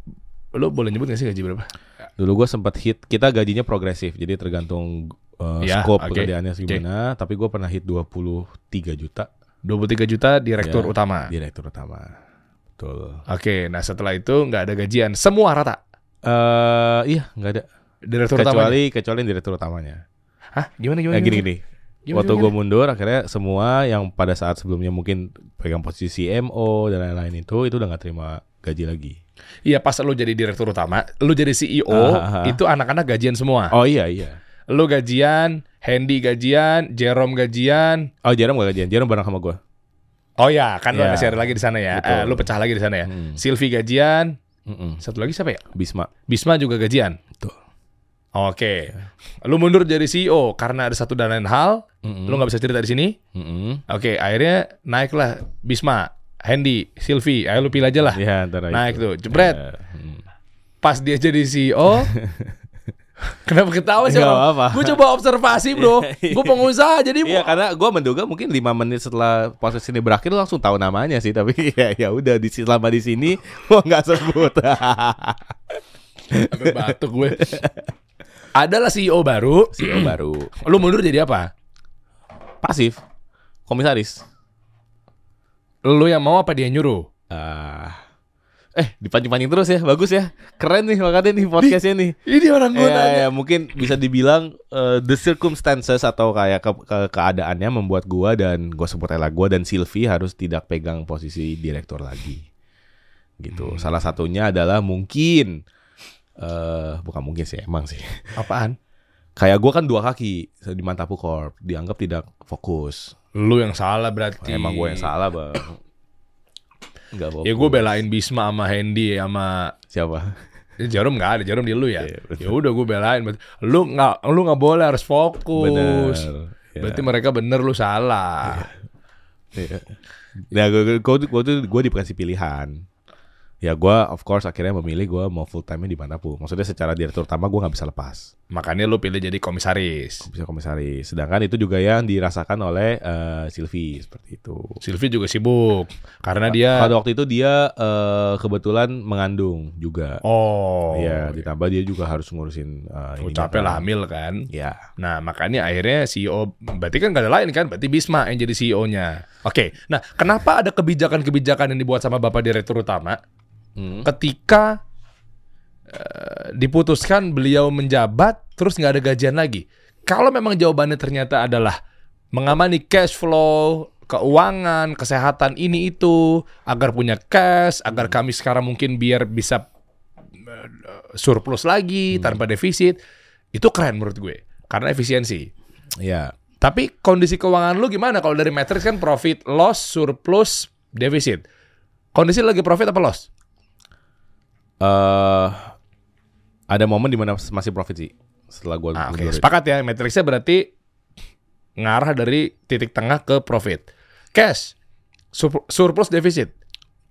lo boleh nyebut gak sih gaji berapa? Dulu gue sempat hit, kita gajinya progresif, jadi tergantung uh, Ya, scope oke. pekerjaannya gimana. Tapi gue pernah hit 23 juta 23 juta direktur Ya. utama. direktur utama. Betul. Oke, nah setelah itu nggak ada gajian, semua rata. eh iya, nggak ada. Direktur utama. Kecuali kecuali yang direktur utamanya. Hah? Gimana gimana? Nah, gini gini. Gimana, Waktu gue mundur, akhirnya semua yang pada saat sebelumnya mungkin pegang posisi CMO dan lain-lain itu, itu udah nggak terima gaji lagi. Iya, pas lo jadi direktur utama, lo jadi CEO, Ah, ah, ah. itu anak-anak gajian semua. Oh iya iya. Lo gajian, Hendy gajian, Jerome gajian. Oh Jerome gak gajian, Jerome bareng sama gue. Oh ya, kan lo Ya. ada share lagi di sana ya. Betul. Eh, lo pecah lagi di sana ya. Hmm. Sylvie gajian, Mm-mm. satu lagi siapa ya? Bisma. Bisma juga gajian. Betul. Oke. Lu mundur jadi CEO karena ada satu dan lain hal, Mm-mm. lu nggak bisa cerita di sini. Oke, akhirnya naiklah Bisma, Hendy, Sylvie, ayo lu pilih aja lah. Ya antara Naik itu. tuh, jebret. Ya, mm. Pas dia jadi CEO, kenapa ketawa sih? Nggak apa-apa. Gue coba observasi bro, gue pengusaha jadi Iya karena gue menduga mungkin lima menit setelah proses ini berakhir langsung tahu namanya sih tapi ya ya udah di selama di sini gua nggak sebut. Sampai batuk gue. Adalah CEO baru, CEO baru lu mundur jadi apa? pasif komisaris Lu yang mau apa dia nyuruh? Ah. Eh, dipancing-pancing terus ya. Bagus ya. Keren nih makanya nih podcastnya nih. Ini orang gua Iya, nanya. ya, mungkin bisa dibilang eh, the circumstances atau kayak ke- ke- keadaannya membuat gua dan gua sebut Ella gua dan Sylvie harus tidak pegang posisi direktur lagi. Gitu. Hmm. Salah satunya adalah mungkin eh bukan mungkin sih, emang sih. Apaan? Kayak gua kan dua kaki di Mantapu Corp, dianggap tidak fokus. Lu yang salah berarti. Emang gua yang salah, Bang. Enggak. Ya gue belain Bisma sama Hendy sama Siapa? Ya, Jarum nggak ada, Jarum di lu ya. Iya, ya udah gue belain. Lu nggak, lu nggak boleh harus fokus. Bener. Ya. Berarti mereka bener lu salah. Iya. Nah, gue, gue, gue, tuh gue dikasih pilihan. Ya gue of course akhirnya memilih gue mau full time di Manapur. Maksudnya secara direktur utama gue nggak bisa lepas. Makanya lu pilih jadi komisaris. Bisa komisaris. Sedangkan itu juga yang dirasakan oleh eh, Sylvie seperti itu. Sylvie juga sibuk karena dia Pada waktu itu dia eh, kebetulan mengandung juga. oh Iya, ditambah dia juga harus ngurusin uh, oh, capek lah hamil kan. Ya. Nah makanya akhirnya CEO berarti kan gak ada lain kan berarti Bisma yang jadi CEO-nya. Oke, nah kenapa ada kebijakan-kebijakan yang dibuat sama bapak direktur utama Hmm. ketika eh, diputuskan beliau menjabat terus nggak ada gajian lagi. Kalau memang jawabannya ternyata adalah mengamani cash flow, keuangan, kesehatan ini itu agar punya cash, agar kami sekarang mungkin biar bisa eh, surplus lagi tanpa defisit, itu keren menurut gue karena efisiensi. Ya. Tapi kondisi keuangan lu gimana kalau dari matrix kan profit, loss, surplus, defisit. Kondisi lagi profit apa loss? Eh ada momen di mana masih profit sih setelah gue Ah, Oke, sepakat ya. Matrixnya berarti ngarah dari titik tengah ke profit. Cash, sur- surplus defisit.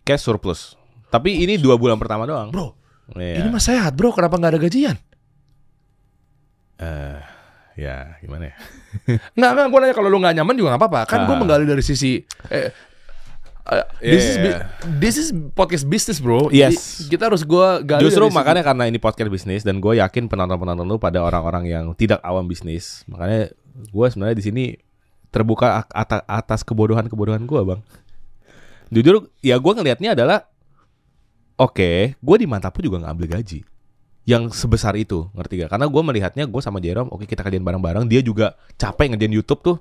cash surplus. Tapi ini dua bulan pertama doang. Bro, Iya. ini mah sehat bro. Kenapa nggak ada gajian? Eh, ya gimana ya? Nggak, nggak. Gue nanya kalau lu nggak nyaman juga nggak apa-apa. Kan gue Ah. menggali dari sisi... Eh, eh, this, is, Yeah. this is podcast business bro. Yes. Jadi kita harus gue gali Justru makanya karena ini podcast bisnis dan gue yakin penonton-penonton lu pada orang-orang yang tidak awam bisnis. Makanya gue sebenarnya di sini terbuka ak- ata- atas kebodohan-kebodohan gue bang. Jujur ya gue ngelihatnya adalah oke, gue di Mantapu juga nggak ambil gaji yang sebesar itu, ngerti gak? Karena gue melihatnya gue sama Jerome, oke kita kerjain bareng-bareng. Dia juga capek ngerjain YouTube tuh,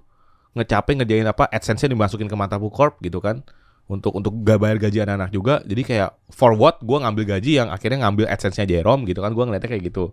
ngecapek ngerjain apa AdSense-nya dimasukin ke Mantapu Corp gitu kan untuk untuk gak bayar gaji anak-anak juga jadi kayak for what gue ngambil gaji yang akhirnya ngambil adsense-nya Jerome gitu kan gue ngeliatnya kayak gitu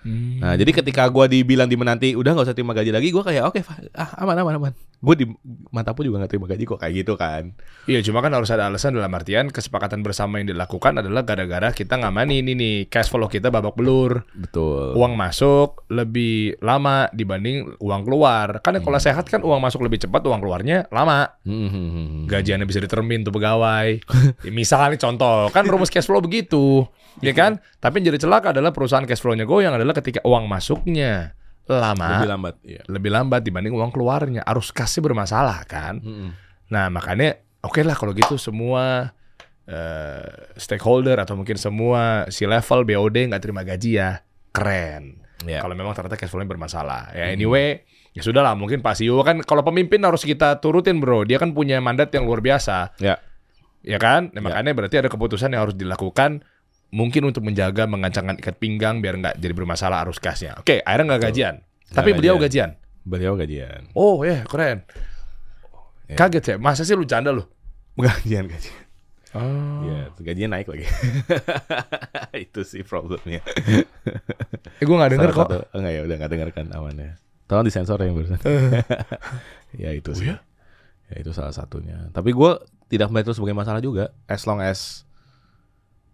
Hmm. nah jadi ketika gue dibilang di menanti udah nggak usah terima gaji lagi gue kayak oke Fa- ah, aman aman aman gue di mantapu juga nggak terima gaji kok kayak gitu kan Iya, cuma kan harus ada alasan dalam artian kesepakatan bersama yang dilakukan adalah gara-gara kita ngamani ini nih cash flow kita babak belur. betul uang masuk lebih lama dibanding uang keluar. Kan kalau sehat kan uang masuk lebih cepat, uang keluarnya lama. Hmm, hmm, hmm, hmm. Gajiannya bisa ditermin tuh pegawai. Ya, Misalnya contoh, kan rumus cash flow begitu, ya kan? Tapi yang jadi celaka adalah perusahaan cash flow-nya goyang adalah ketika uang masuknya lama, lebih lambat iya lebih lambat dibanding uang keluarnya. Arus kasnya bermasalah kan? Hmm, hmm. Nah, makanya oke lah kalau gitu semua eh, stakeholder atau mungkin semua si level BOD nggak terima gaji ya keren. Iya. Kalau memang ternyata cash flow-nya bermasalah. Ya anyway, ya sudah lah mungkin Pak CEO kan kalau pemimpin harus kita turutin bro. Dia kan punya mandat yang luar biasa. ya Ya kan? Nah, makanya berarti ada keputusan yang harus dilakukan mungkin untuk menjaga mengancangkan ikat pinggang biar nggak jadi bermasalah arus kasnya. Oke, akhirnya nggak gajian. Tapi Nggak beliau gajian. gajian. beliau gajian Oh ya keren. Ya. Kaget ya, masa sih lu canda lu? gajian gajian Oh. ya gajinya naik lagi itu sih problemnya Eh gue gak denger Salah kok. satu- enggak ya udah nggak denger kan amannya tolong disensor ya yang barusan ya itu sih ya? ya itu salah satunya tapi gue tidak melihat itu sebagai masalah juga as long as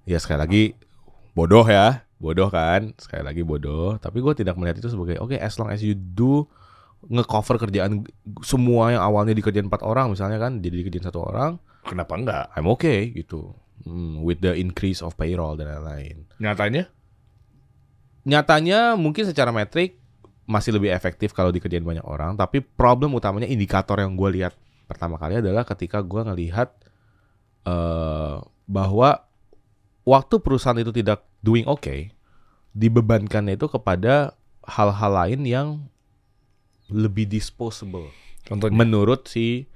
ya sekali lagi bodoh ya. Bodoh kan? Sekali lagi bodoh. Tapi gue tidak melihat itu sebagai oke as long as you do ngecover kerjaan semua yang awalnya dikerjain empat orang misalnya kan jadi dikerjain satu orang Kenapa enggak? I'm okay gitu. Hmm, with the increase of payroll dan lain-lain. Nyatanya? nyatanya mungkin secara metrik masih lebih efektif kalau dikerjain banyak orang. Tapi problem utamanya indikator yang gue lihat pertama kali adalah ketika gue ngelihat eh bahwa waktu perusahaan itu tidak doing okay dibebankannya itu kepada hal-hal lain yang lebih disposable Contohnya? menurut si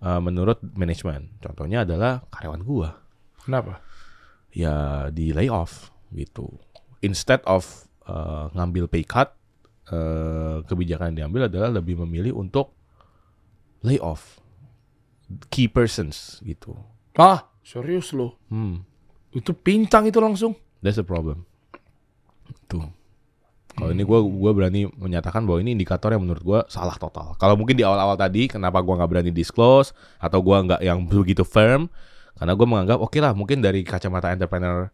eh, menurut manajemen. Contohnya adalah karyawan gua Kenapa? ya di layoff gitu. Instead of eh, ngambil pay cut, eh, kebijakan yang diambil adalah lebih memilih untuk layoff key persons gitu. Ah, serius lo? Hmm, Itu pincang itu langsung. that's the problem. Tuh. Kalau ini gua gua berani menyatakan bahwa ini indikator yang menurut gua salah total. Kalau mungkin di awal-awal tadi kenapa gua nggak berani disclose atau gua nggak yang begitu firm karena gua menganggap oke lah mungkin dari kacamata entrepreneur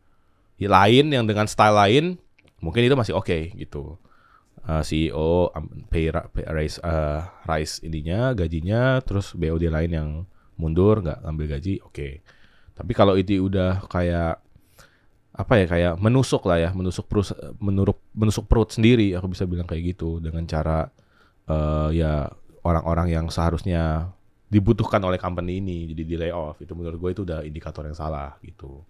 lain yang dengan style lain mungkin itu masih oke gitu. Uh, CEO um, pay, ra- pay raise uh, rise ininya gajinya terus BOD lain yang mundur nggak ngambil gaji oke. Tapi kalau itu udah kayak apa ya kayak menusuk lah ya menusuk perut menurut menusuk perut sendiri aku bisa bilang kayak gitu. Dengan cara eh, ya orang-orang yang seharusnya dibutuhkan oleh company ini jadi di layoff itu menurut gue itu udah indikator yang salah gitu.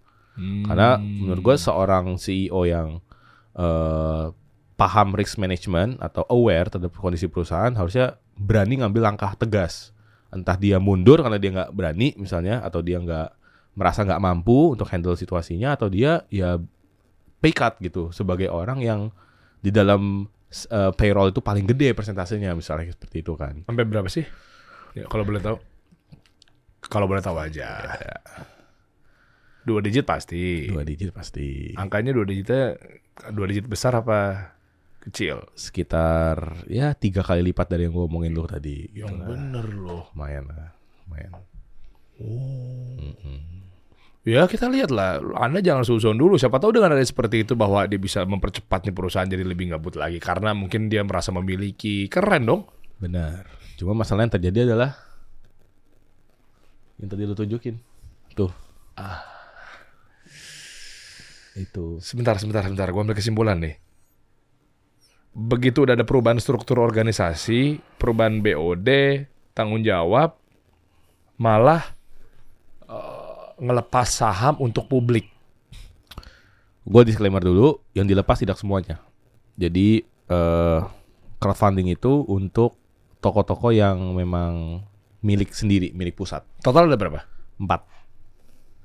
Karena menurut gue seorang CEO yang eh, paham risk management atau aware terhadap kondisi perusahaan harusnya berani ngambil langkah tegas. Entah dia mundur karena dia nggak berani misalnya atau dia nggak merasa nggak mampu untuk handle situasinya atau dia ya pay cut gitu sebagai orang yang di dalam eh, payroll itu paling gede persentasenya misalnya seperti itu kan Sampai berapa sih? Ya, kalau boleh tahu. Kalau boleh tahu aja. Dua digit pasti. dua digit pasti Angkanya dua digitnya dua digit besar apa kecil? sekitar ya tiga kali lipat dari yang gue omongin lu tadi gitu lah. bener loh. lumayan lah lumayan Ya kita lihat lah, Anda jangan susun dulu. Siapa tahu dengan ada seperti itu bahwa dia bisa mempercepat nih perusahaan jadi lebih ngebut lagi karena mungkin dia merasa memiliki keren dong. benar cuma masalah yang terjadi adalah yang tadi lu tunjukin tuh ah itu Sebentar, sebentar, sebentar. Gua ambil kesimpulan nih. Begitu udah ada perubahan struktur organisasi, perubahan BOD, tanggung jawab, malah ngelepas saham untuk publik. gue disclaimer dulu yang dilepas tidak semuanya jadi eh, crowdfunding itu untuk toko-toko yang memang milik sendiri milik pusat Total ada berapa? empat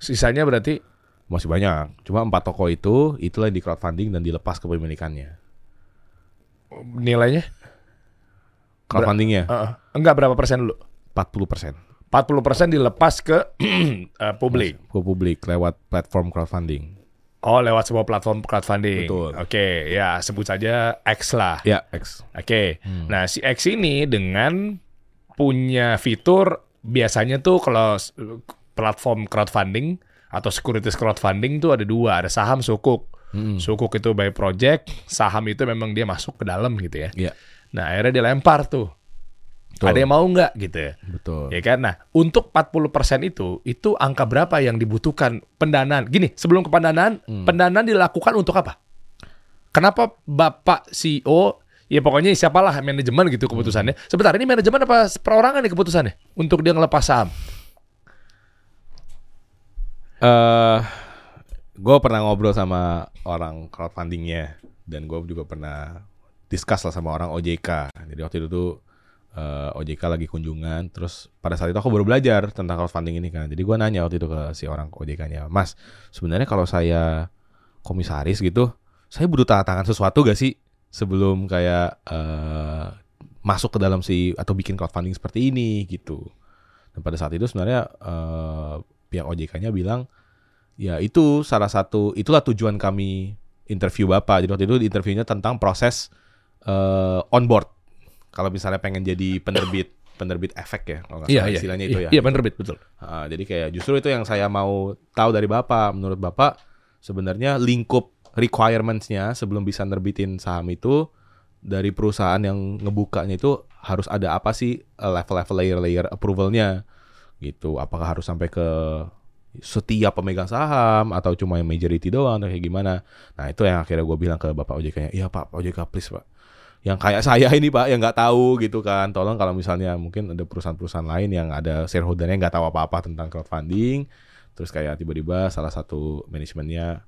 Sisanya berarti masih banyak cuma empat toko itu itulah yang di crowdfunding dan dilepas kepemilikannya nilainya? crowdfundingnya Heeh. enggak berapa persen dulu? 40 persen 40% dilepas ke eh, publik. ke publik lewat platform crowdfunding Oh, lewat sebuah platform crowdfunding. Betul. Oke, ya sebut saja X lah. ya X Oke. Nah, si X ini dengan punya fitur biasanya tuh kalau platform crowdfunding atau securities crowdfunding tuh ada dua, ada saham sukuk. Hmm. Sukuk itu by project, saham itu memang dia masuk ke dalam gitu ya. Iya, Nah, akhirnya dilempar tuh. Betul. Ada yang mau nggak gitu ya? betul. Ya kan? Nah, untuk 40% itu, itu angka berapa yang dibutuhkan pendanaan? Gini, sebelum ke pendanaan, Hmm. pendanaan dilakukan untuk apa? Kenapa Bapak CEO, ya pokoknya siapalah manajemen gitu keputusannya. Sebentar, ini manajemen apa perorangan nih keputusannya? Untuk dia ngelepas saham? eh gue pernah ngobrol sama orang crowdfundingnya dan gue juga pernah discuss lah sama orang OJK. Jadi waktu itu tuh eh, OJK lagi kunjungan, terus pada saat itu aku baru belajar tentang crowdfunding ini kan. Jadi gue nanya waktu itu ke si orang OJK-nya, Mas, sebenarnya kalau saya komisaris gitu, saya butuh tanda tangan sesuatu gak sih sebelum kayak eh, masuk ke dalam si atau bikin crowdfunding seperti ini gitu. Dan pada saat itu sebenarnya eh, pihak OJK-nya bilang ya itu salah satu itulah tujuan kami interview Bapak. Jadi waktu itu interviewnya tentang proses eh, onboard. Kalau misalnya pengen jadi penerbit penerbit efek ya, kalau Iya, salah iya. istilahnya iya, itu ya. Iya, penerbit, betul. Ah, jadi kayak justru itu yang saya mau tahu dari Bapak. Menurut Bapak sebenarnya lingkup requirements-nya sebelum bisa nerbitin saham itu dari perusahaan yang ngebukanya itu harus ada apa sih eh, level-level layer-layer approval-nya gitu. Apakah harus sampai ke setiap pemegang saham atau cuma yang majority doang atau kayak gimana. Nah, itu yang akhirnya gue bilang ke Bapak OJK-nya, "Iya, Pak OJK please, Pak." Yang kayak saya ini, Pak, yang nggak tahu gitu kan. Tolong kalau misalnya mungkin ada perusahaan-perusahaan lain yang ada shareholdernya nggak tahu apa-apa tentang crowdfunding, terus kayak tiba-tiba salah satu manajemennya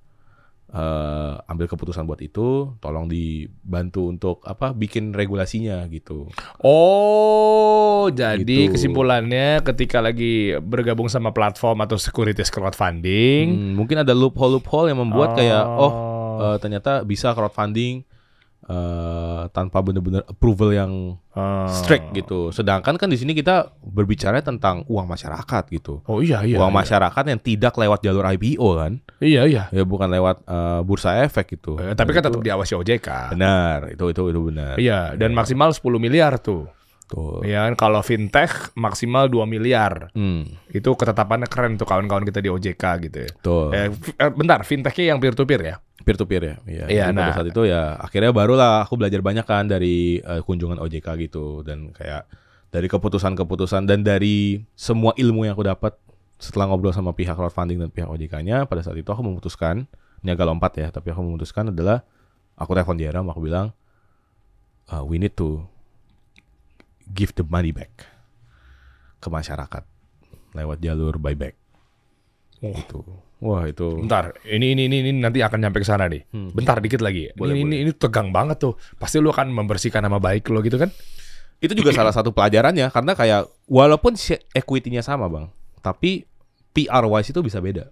eh, ambil keputusan buat itu, tolong dibantu untuk apa bikin regulasinya gitu. Oh, jadi Gitu. kesimpulannya ketika lagi bergabung sama platform atau securities crowdfunding, Hmm, mungkin ada loophole loophole yang membuat kayak oh Oh. eh, ternyata bisa crowdfunding eh, tanpa benar-benar approval yang Ah. strict gitu. Sedangkan kan di sini kita berbicara tentang uang masyarakat gitu. Oh iya iya. uang iya. masyarakat yang tidak lewat jalur IPO kan, Iya iya. ya bukan lewat eh, bursa efek gitu. Eh, tapi kan Itu tetap diawasi OJK. benar, itu itu itu benar. Iya, dan maksimal 10 miliar tuh. Tuh. Ya kan kalau fintech maksimal 2 miliar. Hmm, Itu ketetapannya keren tuh kawan-kawan kita di OJK gitu ya. tuh. Eh, eh, bentar, fintechnya yang peer to peer ya? peer to peer ya. Iya. Iya, Jadi pada nah. saat itu ya akhirnya barulah aku belajar banyak kan dari eh, kunjungan OJK gitu dan kayak dari keputusan-keputusan dan dari semua ilmu yang aku dapat setelah ngobrol sama pihak crowdfunding dan pihak OJK-nya pada saat itu aku memutuskan ini agak lompat ya tapi aku memutuskan adalah aku telepon Jeram aku bilang "Uh, we need to give the money back ke masyarakat lewat jalur buyback Oh. itu wah itu Bentar, ini ini ini, ini nanti akan nyampe ke sana nih. Hmm. Bentar dikit lagi. Boleh, ini, ini ini tegang banget tuh. Pasti lu akan membersihkan nama baik lo gitu kan? itu juga salah satu pelajarannya karena kayak walaupun equity-nya sama bang tapi PR wise itu bisa beda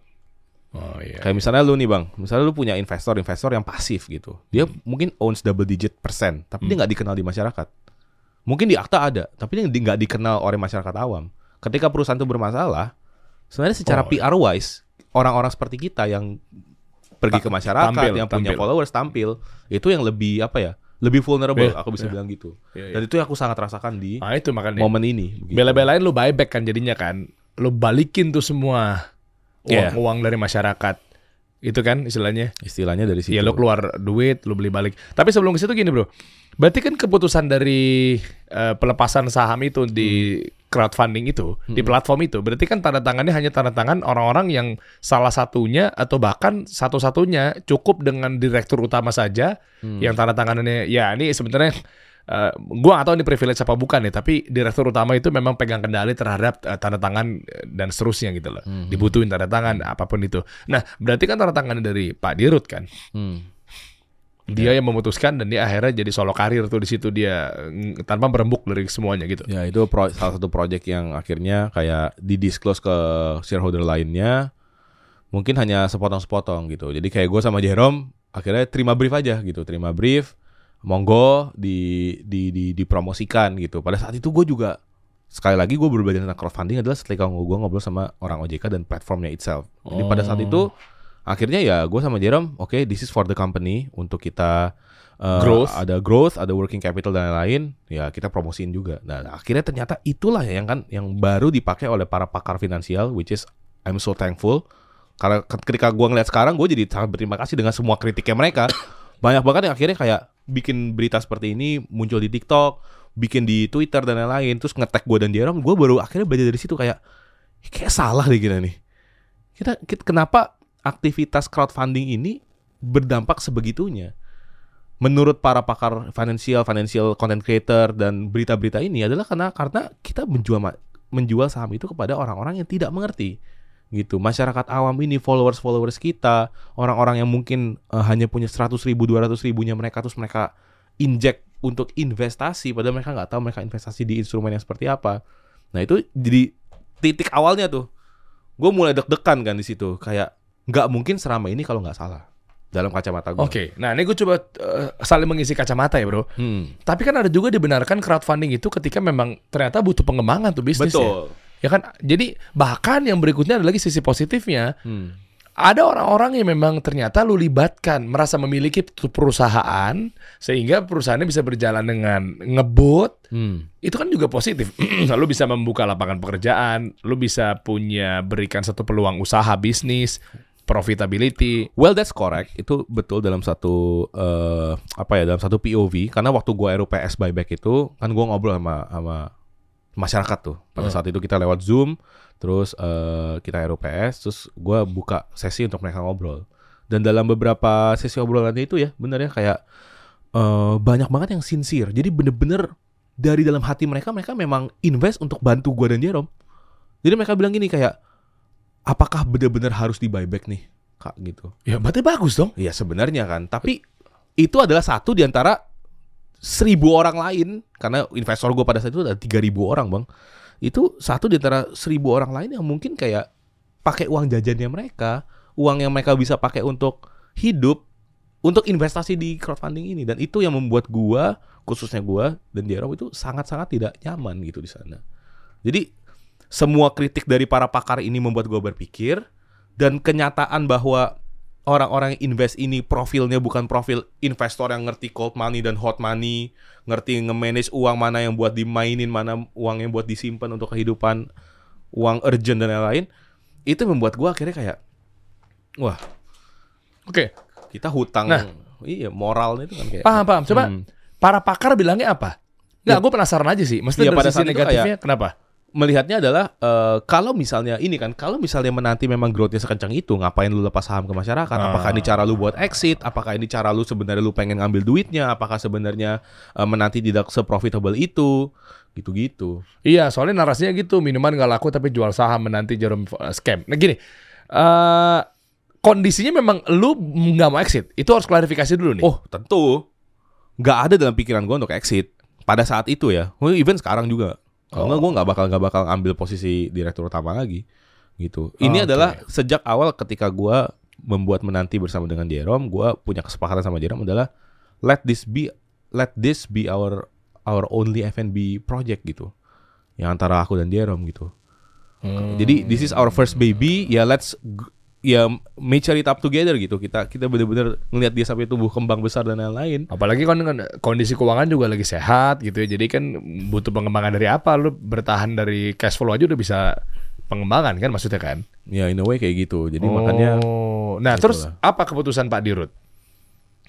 Oh iya. kayak misalnya lu nih bang misalnya lu punya investor investor yang pasif gitu dia mungkin owns double digit persen tapi dia nggak dikenal di masyarakat mungkin di akta ada tapi di- nggak dikenal oleh masyarakat awam ketika perusahaan itu bermasalah sebenarnya secara Oh, PR wise orang-orang seperti kita yang pergi Ta- ke masyarakat tampil, yang punya tampil. followers tampil itu yang lebih apa ya lebih vulnerable Iya, aku bisa iya. bilang gitu Iya, iya. dan itu yang aku sangat rasakan di Nah itu makanya. momen ini begitu. Bela-belain lu buyback kan jadinya kan. Lu balikin tuh semua Iya. uang-uang dari masyarakat. Itu kan istilahnya. istilahnya dari situ Iya lu keluar duit, lu beli balik. Tapi sebelum ke situ gini bro. Berarti kan keputusan dari eh, pelepasan saham itu di crowdfunding itu, di platform itu, berarti kan tanda tangannya hanya tanda tangan orang-orang yang salah satunya atau bahkan satu-satunya cukup dengan direktur utama saja yang tanda tangannya ya ini sebenarnya eh, gua nggak tahu ini privilege apa bukan ya, tapi direktur utama itu memang pegang kendali terhadap eh, tanda tangan eh, dan seterusnya gitu loh. Dibutuhin tanda tangan apa pun itu. Nah, berarti kan tanda tangan dari Pak Dirut kan. Hmm. Dia yang memutuskan dan dia akhirnya jadi solo karir tuh di situ dia tanpa berembuk dari semuanya gitu. Ya itu pro- salah satu project yang akhirnya kayak didisclose ke shareholder lainnya mungkin hanya sepotong-sepotong gitu. Jadi kayak gue sama Jerome akhirnya terima brief aja gitu, terima brief, monggo di di di dipromosikan gitu. Pada saat itu gue juga sekali lagi gue belajar tentang crowdfunding adalah setelah gue ngobrol sama orang OJK dan platformnya itself. Jadi pada saat Oh. itu akhirnya ya gue sama Jerome, oke this is for the company untuk kita uh, Growth. ada growth, ada working capital dan lain-lain, ya kita promosiin juga. Nah, akhirnya ternyata itulah yang kan yang baru dipakai oleh para pakar finansial, which is I'm so thankful. Karena ketika gua ngeliat sekarang, gue jadi sangat berterima kasih dengan semua kritiknya mereka. Banyak banget yang akhirnya kayak bikin berita seperti ini muncul di TikTok, bikin di Twitter dan lain-lain, terus ngetek gue dan Jerome, gue baru akhirnya belajar dari situ kayak kayak salah deh kita nih. Kita, kita kenapa aktivitas crowdfunding ini berdampak sebegitunya? menurut para pakar financial, financial content creator dan berita-berita ini adalah karena karena kita menjual menjual saham itu kepada orang-orang yang tidak mengerti gitu masyarakat awam ini followers followers kita orang-orang yang mungkin eh, hanya punya 100 ribu 200 ribunya mereka terus mereka inject untuk investasi padahal mereka nggak tahu mereka investasi di instrumen yang seperti apa nah itu jadi titik awalnya tuh gue mulai deg-degan kan di situ kayak nggak mungkin selama ini kalau nggak salah dalam kacamata gue Oke, nah ini gue coba eh, saling mengisi kacamata ya bro. Hmm. Tapi kan ada juga dibenarkan crowdfunding itu ketika memang ternyata butuh pengembangan tuh bisnisnya. Betul. Ya kan, jadi bahkan yang berikutnya ada lagi sisi positifnya. Hmm. Ada orang-orang yang memang ternyata lu libatkan, merasa memiliki perusahaan, sehingga perusahaannya bisa berjalan dengan ngebut, Hmm. itu kan juga positif. lu bisa membuka lapangan pekerjaan, lu bisa punya berikan satu peluang usaha bisnis, profitability. Well that's correct. Itu betul dalam satu eh, apa ya dalam satu POV karena waktu gua RUPS buyback itu kan gua ngobrol sama sama masyarakat tuh. Pada Hmm. saat itu kita lewat Zoom, terus eh, kita RUPS, terus gua buka sesi untuk mereka ngobrol. Dan dalam beberapa sesi obrolannya itu ya, bener ya kayak eh, banyak banget yang sincere. Jadi bener-bener dari dalam hati mereka mereka memang invest untuk bantu gua dan Jerome. Jadi mereka bilang gini kayak apakah benar-benar harus di buyback nih? kak gitu. Ya berarti bagus dong. Iya sebenarnya kan, tapi itu adalah satu di antara seribu orang lain karena investor gue pada saat itu ada tiga ribu orang bang. Itu satu di antara seribu orang lain yang mungkin kayak pakai uang jajannya mereka, uang yang mereka bisa pakai untuk hidup, untuk investasi di crowdfunding ini dan itu yang membuat gua khususnya gua dan Jerome itu sangat-sangat tidak nyaman gitu di sana. Jadi semua kritik dari para pakar ini membuat gua berpikir dan kenyataan bahwa orang-orang yang invest ini profilnya bukan profil investor yang ngerti cold money dan hot money, ngerti nge-manage uang mana yang buat dimainin, mana uang yang buat disimpan untuk kehidupan, uang urgent dan lain-lain. Itu membuat gua akhirnya kayak wah, Oke. kita hutang Nah. iya moralnya itu kan kayak Paham paham. Coba Hmm. para pakar bilangnya apa? Nggak, gue penasaran aja sih. Maksudnya Ya, dari pada sisi negatifnya kenapa? Melihatnya adalah eh, kalau misalnya ini kan kalau misalnya menanti memang growth-nya sekencang itu ngapain lu lepas saham ke masyarakat? Apakah ini cara lu buat exit? Apakah ini cara lu sebenarnya lu pengen ngambil duitnya? Apakah sebenarnya eh, menanti tidak seprofitable itu? Gitu-gitu. Iya, soalnya narasinya gitu, minuman nggak laku tapi jual saham menanti jarum uh, scam. Nah gini, eh kondisinya memang lu nggak mau exit, itu harus klarifikasi dulu nih. oh tentu. Nggak ada dalam pikiran gua untuk exit pada saat itu ya. Well, even sekarang juga kalau Oh. gua nggak bakal nggak bakal ambil posisi direktur utama lagi gitu ini Oke. adalah sejak awal ketika gua membuat menanti bersama dengan Jerome gua punya kesepakatan sama Jerome adalah let this be let this be our our only F&B project gitu yang antara aku dan Jerome gitu Hmm. jadi this is our first baby ya let's ya mature it up together gitu kita kita benar-benar ngelihat dia sampai tumbuh kembang besar dan lain-lain Apalagi kan dengan kondisi keuangan juga lagi sehat gitu ya. Jadi kan butuh pengembangan dari apa? Lu bertahan dari cash flow aja udah bisa pengembangan kan maksudnya kan? Ya in a way kayak gitu. Jadi makanya Oh, nah Gitu terus lah. apa keputusan Pak Dirut?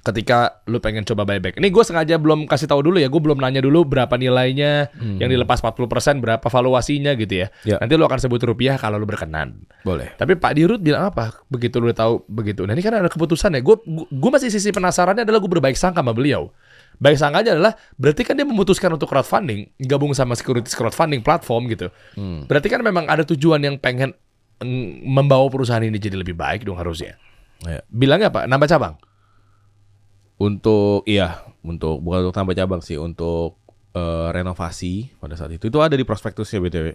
Ketika lu pengen coba buyback. Ini gue sengaja belum kasih tahu dulu ya. Gue belum nanya dulu berapa nilainya yang dilepas 40% berapa valuasinya gitu ya. Hmm. Ya. Nanti lu akan sebut rupiah kalau lu berkenan. boleh. Tapi Pak Dirut bilang apa? Begitu lu tahu begitu. Nah ini kan ada keputusan ya. Gue gue masih sisi penasarannya adalah gue berbaik sangka sama beliau. Baik sangkanya adalah berarti kan dia memutuskan untuk crowdfunding, gabung sama securities crowdfunding platform gitu. Hmm. Berarti kan memang ada tujuan yang pengen mm, membawa perusahaan ini jadi lebih baik dong harusnya. Ya. Bilangnya apa? Nambah cabang. Untuk iya, untuk bukan untuk tambah cabang sih, untuk eh, renovasi pada saat itu itu ada di prospektusnya BTW.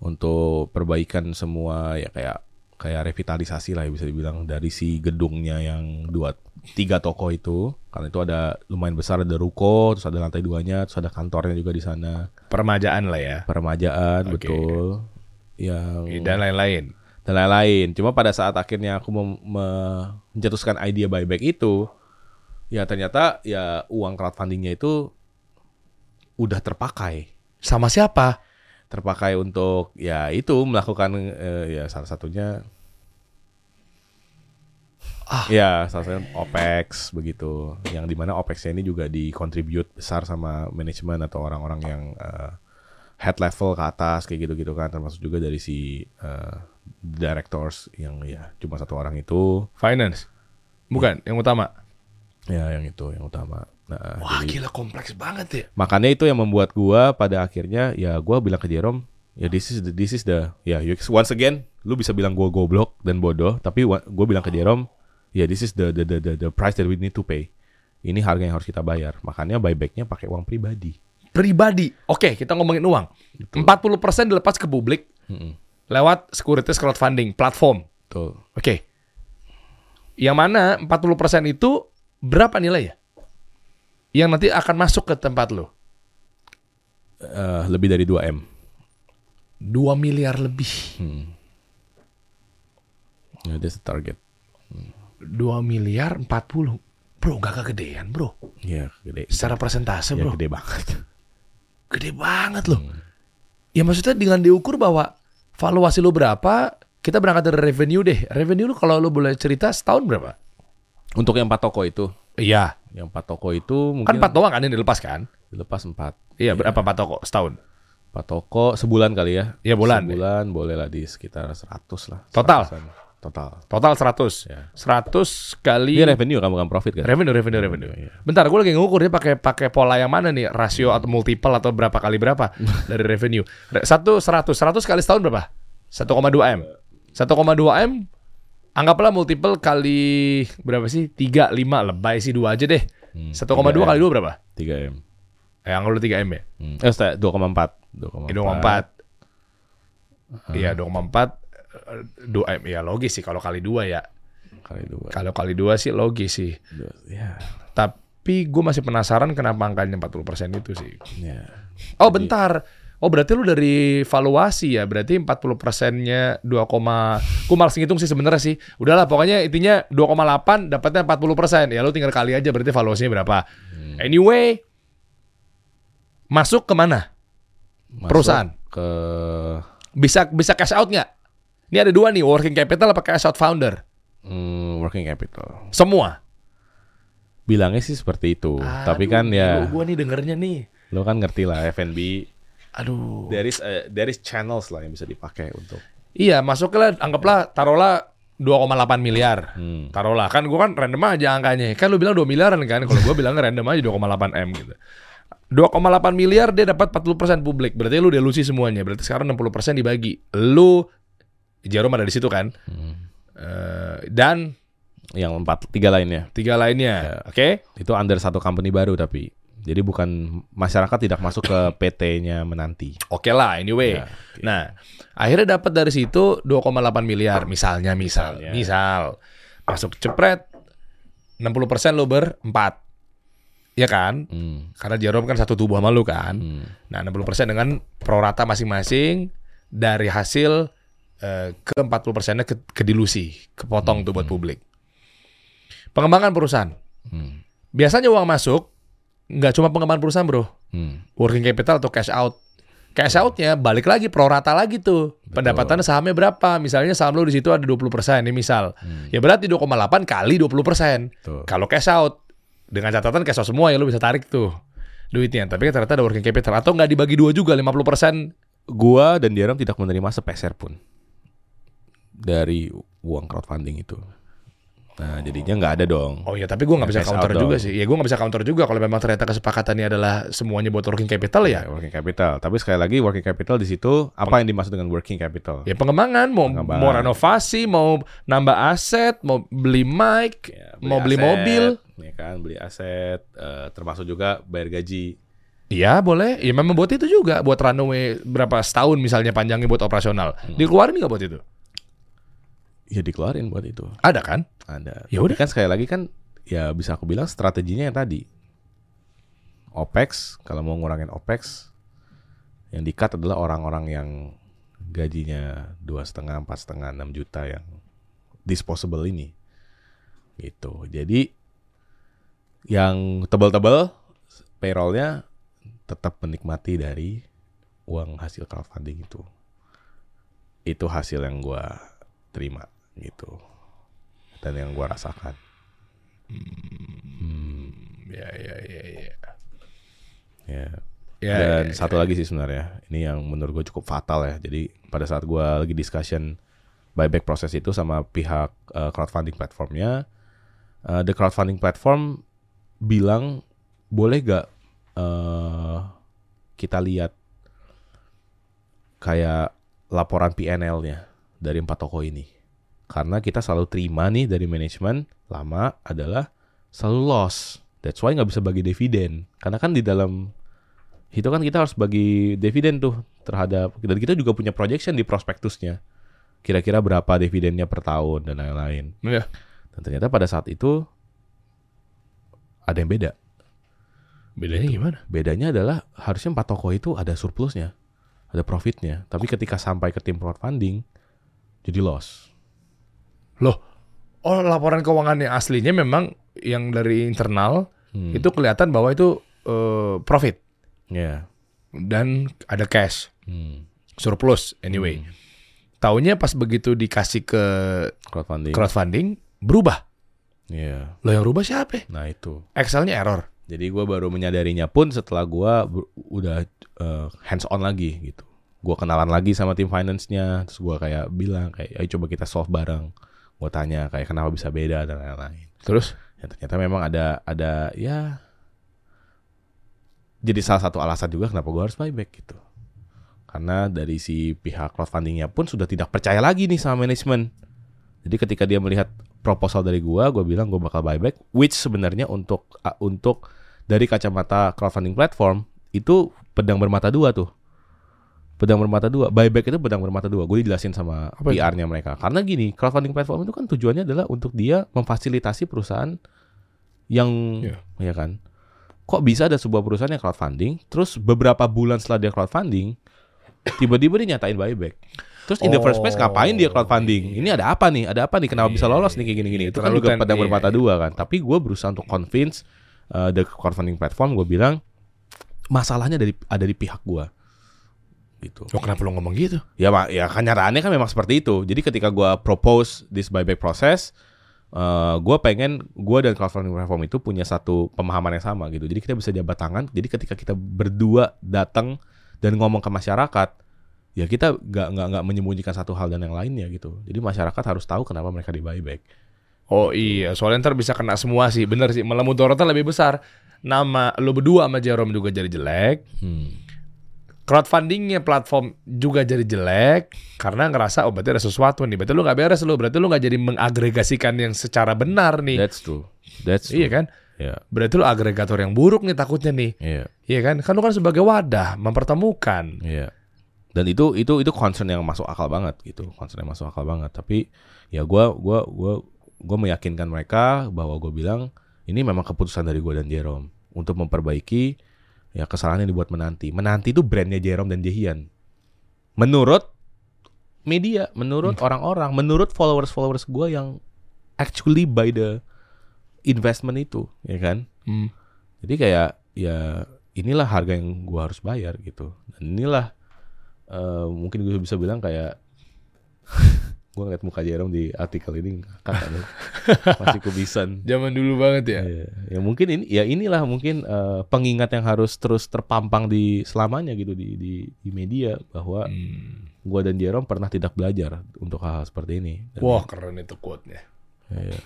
Untuk perbaikan semua ya kayak kayak revitalisasi lah ya bisa dibilang dari si gedungnya yang dua tiga toko itu karena itu ada lumayan besar ada ruko terus ada lantai duanya terus ada kantornya juga di sana Permajaan lah ya. permajaan Oke. betul yang Dan lain-lain. dan lain-lain. Cuma pada saat akhirnya aku mem- me- mencetuskan ide buyback itu, ya ternyata ya uang crowdfundingnya itu udah terpakai, Sama siapa? terpakai untuk ya itu melakukan eh, ya salah satunya, Ah. ya salah satunya opex begitu, yang di mana opexnya ini juga dikontribute besar sama manajemen atau orang-orang yang eh, head level ke atas kayak gitu-gitu kan, termasuk juga dari si eh, directors yang ya cuma satu orang itu. Finance. Bukan, yang utama. Ya, yang itu yang utama. Nah, Wah, jadi- gila kompleks banget ya. makanya itu yang membuat gua pada akhirnya ya gua bilang ke Jerome, ya this is the this is the ya you, once again lu bisa bilang gua goblok dan bodoh, tapi gua bilang ke Jerome, ya this is the the the the, the price that we need to pay. Ini harga yang harus kita bayar. Makanya buybacknya pakai uang pribadi. Pribadi. Oke, kita ngomongin uang. 40% dilepas ke publik Mm-mm. lewat securities crowdfunding platform. Oke. Yang mana 40% itu berapa nilainya? Yang nanti akan masuk ke tempat lo. Eh, lebih dari 2 m. 2 miliar lebih. Ya, that's the target. 2 miliar 40. Bro, gak kegedean bro. Ya gede. Secara persentase Ya bro. gede banget. Gede banget loh. Ya maksudnya dengan diukur bahwa valuasi lo berapa, kita berangkat dari revenue deh. Revenue lo kalau lo boleh cerita setahun berapa? Untuk yang empat toko itu, Iya. yang empat toko itu mungkin Kan empat doang kan yang dilepas kan? dilepas empat. Iya, berapa empat toko setahun? Empat toko sebulan kali ya? Iya, bulan. Sebulan boleh lah di sekitar 100 lah. Total? 100-an. Total. Total 100. Ya. 100 kali Ini revenue kan bukan profit kan? revenue revenue revenue. iya. Bentar, gue lagi ngukur dia pakai pakai pola yang mana nih? Rasio atau multiple atau berapa kali berapa dari revenue? Re- Satu 100, 100 kali setahun berapa? 1,2 m. 1,2 m Anggaplah multiple kali berapa sih? 3, 5, lebay sih dua aja deh. Hmm, 1,2 kali 2 berapa? 3 m. Eh, anggap lu 3 M ya? Hmm. Eh, setengah- 2,4. 2,4. Eh, 2,4. Iya, 2,4 eh, 2 M. Ya logis sih kalau kali 2 ya. kali 2. Kalau kali 2 sih logis sih. Ya. Tapi gue masih penasaran kenapa angkanya 40% itu sih. Ya. Oh bentar. Oh berarti lu dari valuasi ya. Berarti 40 persennya 2, gue malas ngitung sih sebenarnya sih. Udahlah pokoknya intinya 2,8 dapatnya 40 persen. Ya lu tinggal kali aja berarti valuasinya berapa. Anyway, masuk ke mana? Masuk Perusahaan. ke Bisa bisa cash out nggak? Ini ada dua nih, working capital apa cash out founder? hmm, working capital. Semua. Bilangnya sih seperti itu. Tapi kan ya Gue nih dengernya nih. lo kan ngerti lah F&B Aduh. there is uh, there is channels lah yang bisa dipakai untuk Iya, masuklah anggaplah taruhlah 2,8 miliar. hmm. Taruhlah kan gua kan random aja angkanya. Kan lu bilang 2 miliaran kan. Kalau gua bilang random aja 2,8 M gitu. 2,8 miliar dia dapat 40% publik. Berarti lu delusi semuanya. Berarti sekarang 60% dibagi. Lu Jarum ada di situ kan. Hmm. Eh, dan yang empat tiga lainnya tiga lainnya. Oke? itu under satu company baru tapi jadi bukan masyarakat tidak masuk ke PT-nya menanti. Oke lah, anyway. Ya, oke. Nah, akhirnya dapat dari situ 2,8 miliar misalnya, misal, Misalnya. misal masuk cepret 60% lo berempat. Ya kan? Hmm. Karena Jarom kan satu tubuh sama lu kan. Hmm. Nah, 60% dengan prorata masing-masing dari hasil eh, ke 40%-nya ke, ke dilusi, kepotong tuh buat publik. Pengembangan perusahaan. Hmm. Biasanya uang masuk nggak cuma pengembangan perusahaan, Bro Hmm. working capital atau cash out. Cash outnya balik lagi prorata lagi tuh. Pendapatannya sahamnya berapa? Misalnya saham lo di situ ada 20% ini misal. Ya berarti 2,8 kali 20%. Tuh. Kalau cash out dengan catatan cash out semua ya lo bisa tarik tuh duitnya. Tapi ternyata ada working capital atau nggak dibagi dua juga 50%. Gua dan Diaram tidak menerima sepeser pun dari uang crowdfunding itu. Nah, jadinya nggak ada dong. Oh ya, tapi gue nggak bisa counter juga dong. sih. Ya gue nggak bisa counter juga kalau memang ternyata kesepakatannya adalah semuanya buat working capital ya. Ya, working capital. Tapi sekali lagi working capital di situ apa yang dimaksud dengan working capital? Ya pengembangan, mau Pengembangan. mau renovasi, mau nambah aset, mau beli mic, Ya, mau beli aset, mobil. ya kan, beli aset, eh, termasuk juga bayar gaji. Iya boleh, ya memang buat itu juga buat runway berapa setahun misalnya panjangnya buat operasional. Dikeluarin nggak buat itu? Ya dikeluarin buat itu. Ada kan? Ada. Ya udah. Kan sekali lagi kan ya bisa aku bilang strateginya yang tadi. OPEX, kalau mau ngurangin OPEX yang di-cut adalah orang-orang yang gajinya dua setengah, empat setengah, enam juta yang disposable ini. Gitu. Jadi yang tebal-tebal payrollnya tetap menikmati dari uang hasil crowdfunding itu. Itu hasil yang gua terima gitu dan yang gua rasakan. Ya ya ya ya. Ya. Ya, dan ya, satu lagi sih sebenarnya, ini yang menurut gue cukup fatal ya. Jadi pada saat gua lagi discussion buyback proses itu sama pihak uh, crowdfunding platformnya, uh, the crowdfunding platform bilang boleh gak uh, kita lihat kayak laporan PNL-nya dari empat toko ini. Karena kita selalu terima nih dari manajemen lama adalah selalu loss. That's why nggak bisa bagi dividen. Karena kan di dalam itu kan kita harus bagi dividen tuh terhadap dan kita juga punya projection di prospektusnya. Kira-kira berapa dividennya per tahun dan lain-lain. ya. Dan ternyata pada saat itu ada yang beda. Bedanya gimana? Bedanya adalah harusnya empat toko itu ada surplusnya, ada profitnya. Tapi ketika sampai ke tim crowdfunding, jadi loss. Loh, oh laporan keuangan yang aslinya memang yang dari internal Hmm. itu kelihatan bahwa itu eh, profit Ya. dan ada cash Hmm. surplus anyway. Taunya pas begitu dikasih ke Crowdfunding. crowdfunding berubah. Iya. Lo yang rubah siapa? Nah itu. Excelnya error. Jadi gua baru menyadarinya pun setelah gua ber- udah hands on lagi gitu. Gua kenalan lagi sama tim finance-nya, terus gua kayak bilang kayak ayo coba kita solve bareng. Gua tanya kayak kenapa bisa beda dan lain-lain. Terus? Ya ternyata memang ada ada ya jadi salah satu alasan juga kenapa gua harus buyback gitu. Karena dari si pihak crowdfundingnya pun sudah tidak percaya lagi nih sama manajemen. Jadi ketika dia melihat proposal dari gua, gua bilang gua bakal buyback, which sebenarnya untuk uh, untuk dari kacamata crowdfunding platform itu pedang bermata dua tuh. Pedang bermata dua, buyback itu pedang bermata dua. Gue dijelasin sama? PR-nya mereka. Karena gini, crowdfunding platform itu kan tujuannya adalah untuk dia memfasilitasi perusahaan yang Iya. ya kan. Kok bisa ada sebuah perusahaan yang crowdfunding, terus beberapa bulan setelah dia crowdfunding, tiba-tiba dia nyatain buyback. Terus in the first place Oh, ngapain dia crowdfunding? Ini ada apa nih? Ada apa nih? Kenapa bisa Iya, lolos nih kayak gini-gini? iya. Itu kan juga pedang iya, bermata iya. dua kan. Tapi gue berusaha untuk convince uh, the crowdfunding platform. Gue bilang masalahnya dari ada di pihak gue. Gitu. Oh, kenapa lu ngomong gitu? Ya, ya kenyataannya kan memang seperti itu. Jadi ketika gua propose this buyback process, eh gue pengen gue dan crowdfunding platform itu punya satu pemahaman yang sama gitu. Jadi kita bisa jabat tangan. Jadi ketika kita berdua datang dan ngomong ke masyarakat, ya kita nggak nggak nggak menyembunyikan satu hal dan yang lainnya gitu. Jadi masyarakat harus tahu kenapa mereka di buyback. Oh iya, soalnya ntar bisa kena semua sih. Bener sih, malah mudaratnya lebih besar. Nama lu berdua sama Jerome juga jadi jelek. Hmm. Crowdfundingnya platform juga jadi jelek karena ngerasa oh berarti ada sesuatu nih. Berarti lu nggak beres lu. Berarti lu nggak jadi mengagregasikan yang secara benar nih. That's true. That's true. Iya kan? Iya. Berarti lu agregator yang buruk nih takutnya nih. Iya. Iya kan? Kan lu kan sebagai wadah mempertemukan. Iya. Dan itu itu itu concern yang masuk akal banget gitu, concern yang masuk akal banget. Tapi ya gua gua gua gua meyakinkan mereka bahwa gue bilang ini memang keputusan dari gue dan Jerome untuk memperbaiki ya kesalahan yang dibuat menanti. Menanti itu brandnya Jerome dan Jehian. Menurut media, menurut orang-orang, menurut followers-followers gue yang actually by the investment itu, ya kan? Hmm. Jadi kayak ya inilah harga yang gua harus bayar gitu. Dan inilah eh, mungkin gue bisa bilang kayak gua ngeliat muka Jerome di artikel ini kakak nih masih kubisan. Zaman dulu banget ya. Ya, ya mungkin ini ya inilah mungkin eh, pengingat yang harus terus terpampang di selamanya gitu di di, di media bahwa Hmm. gua dan Jerome pernah tidak belajar untuk hal, -hal seperti ini. Dan- Wah keren itu quote-nya. ya, ya.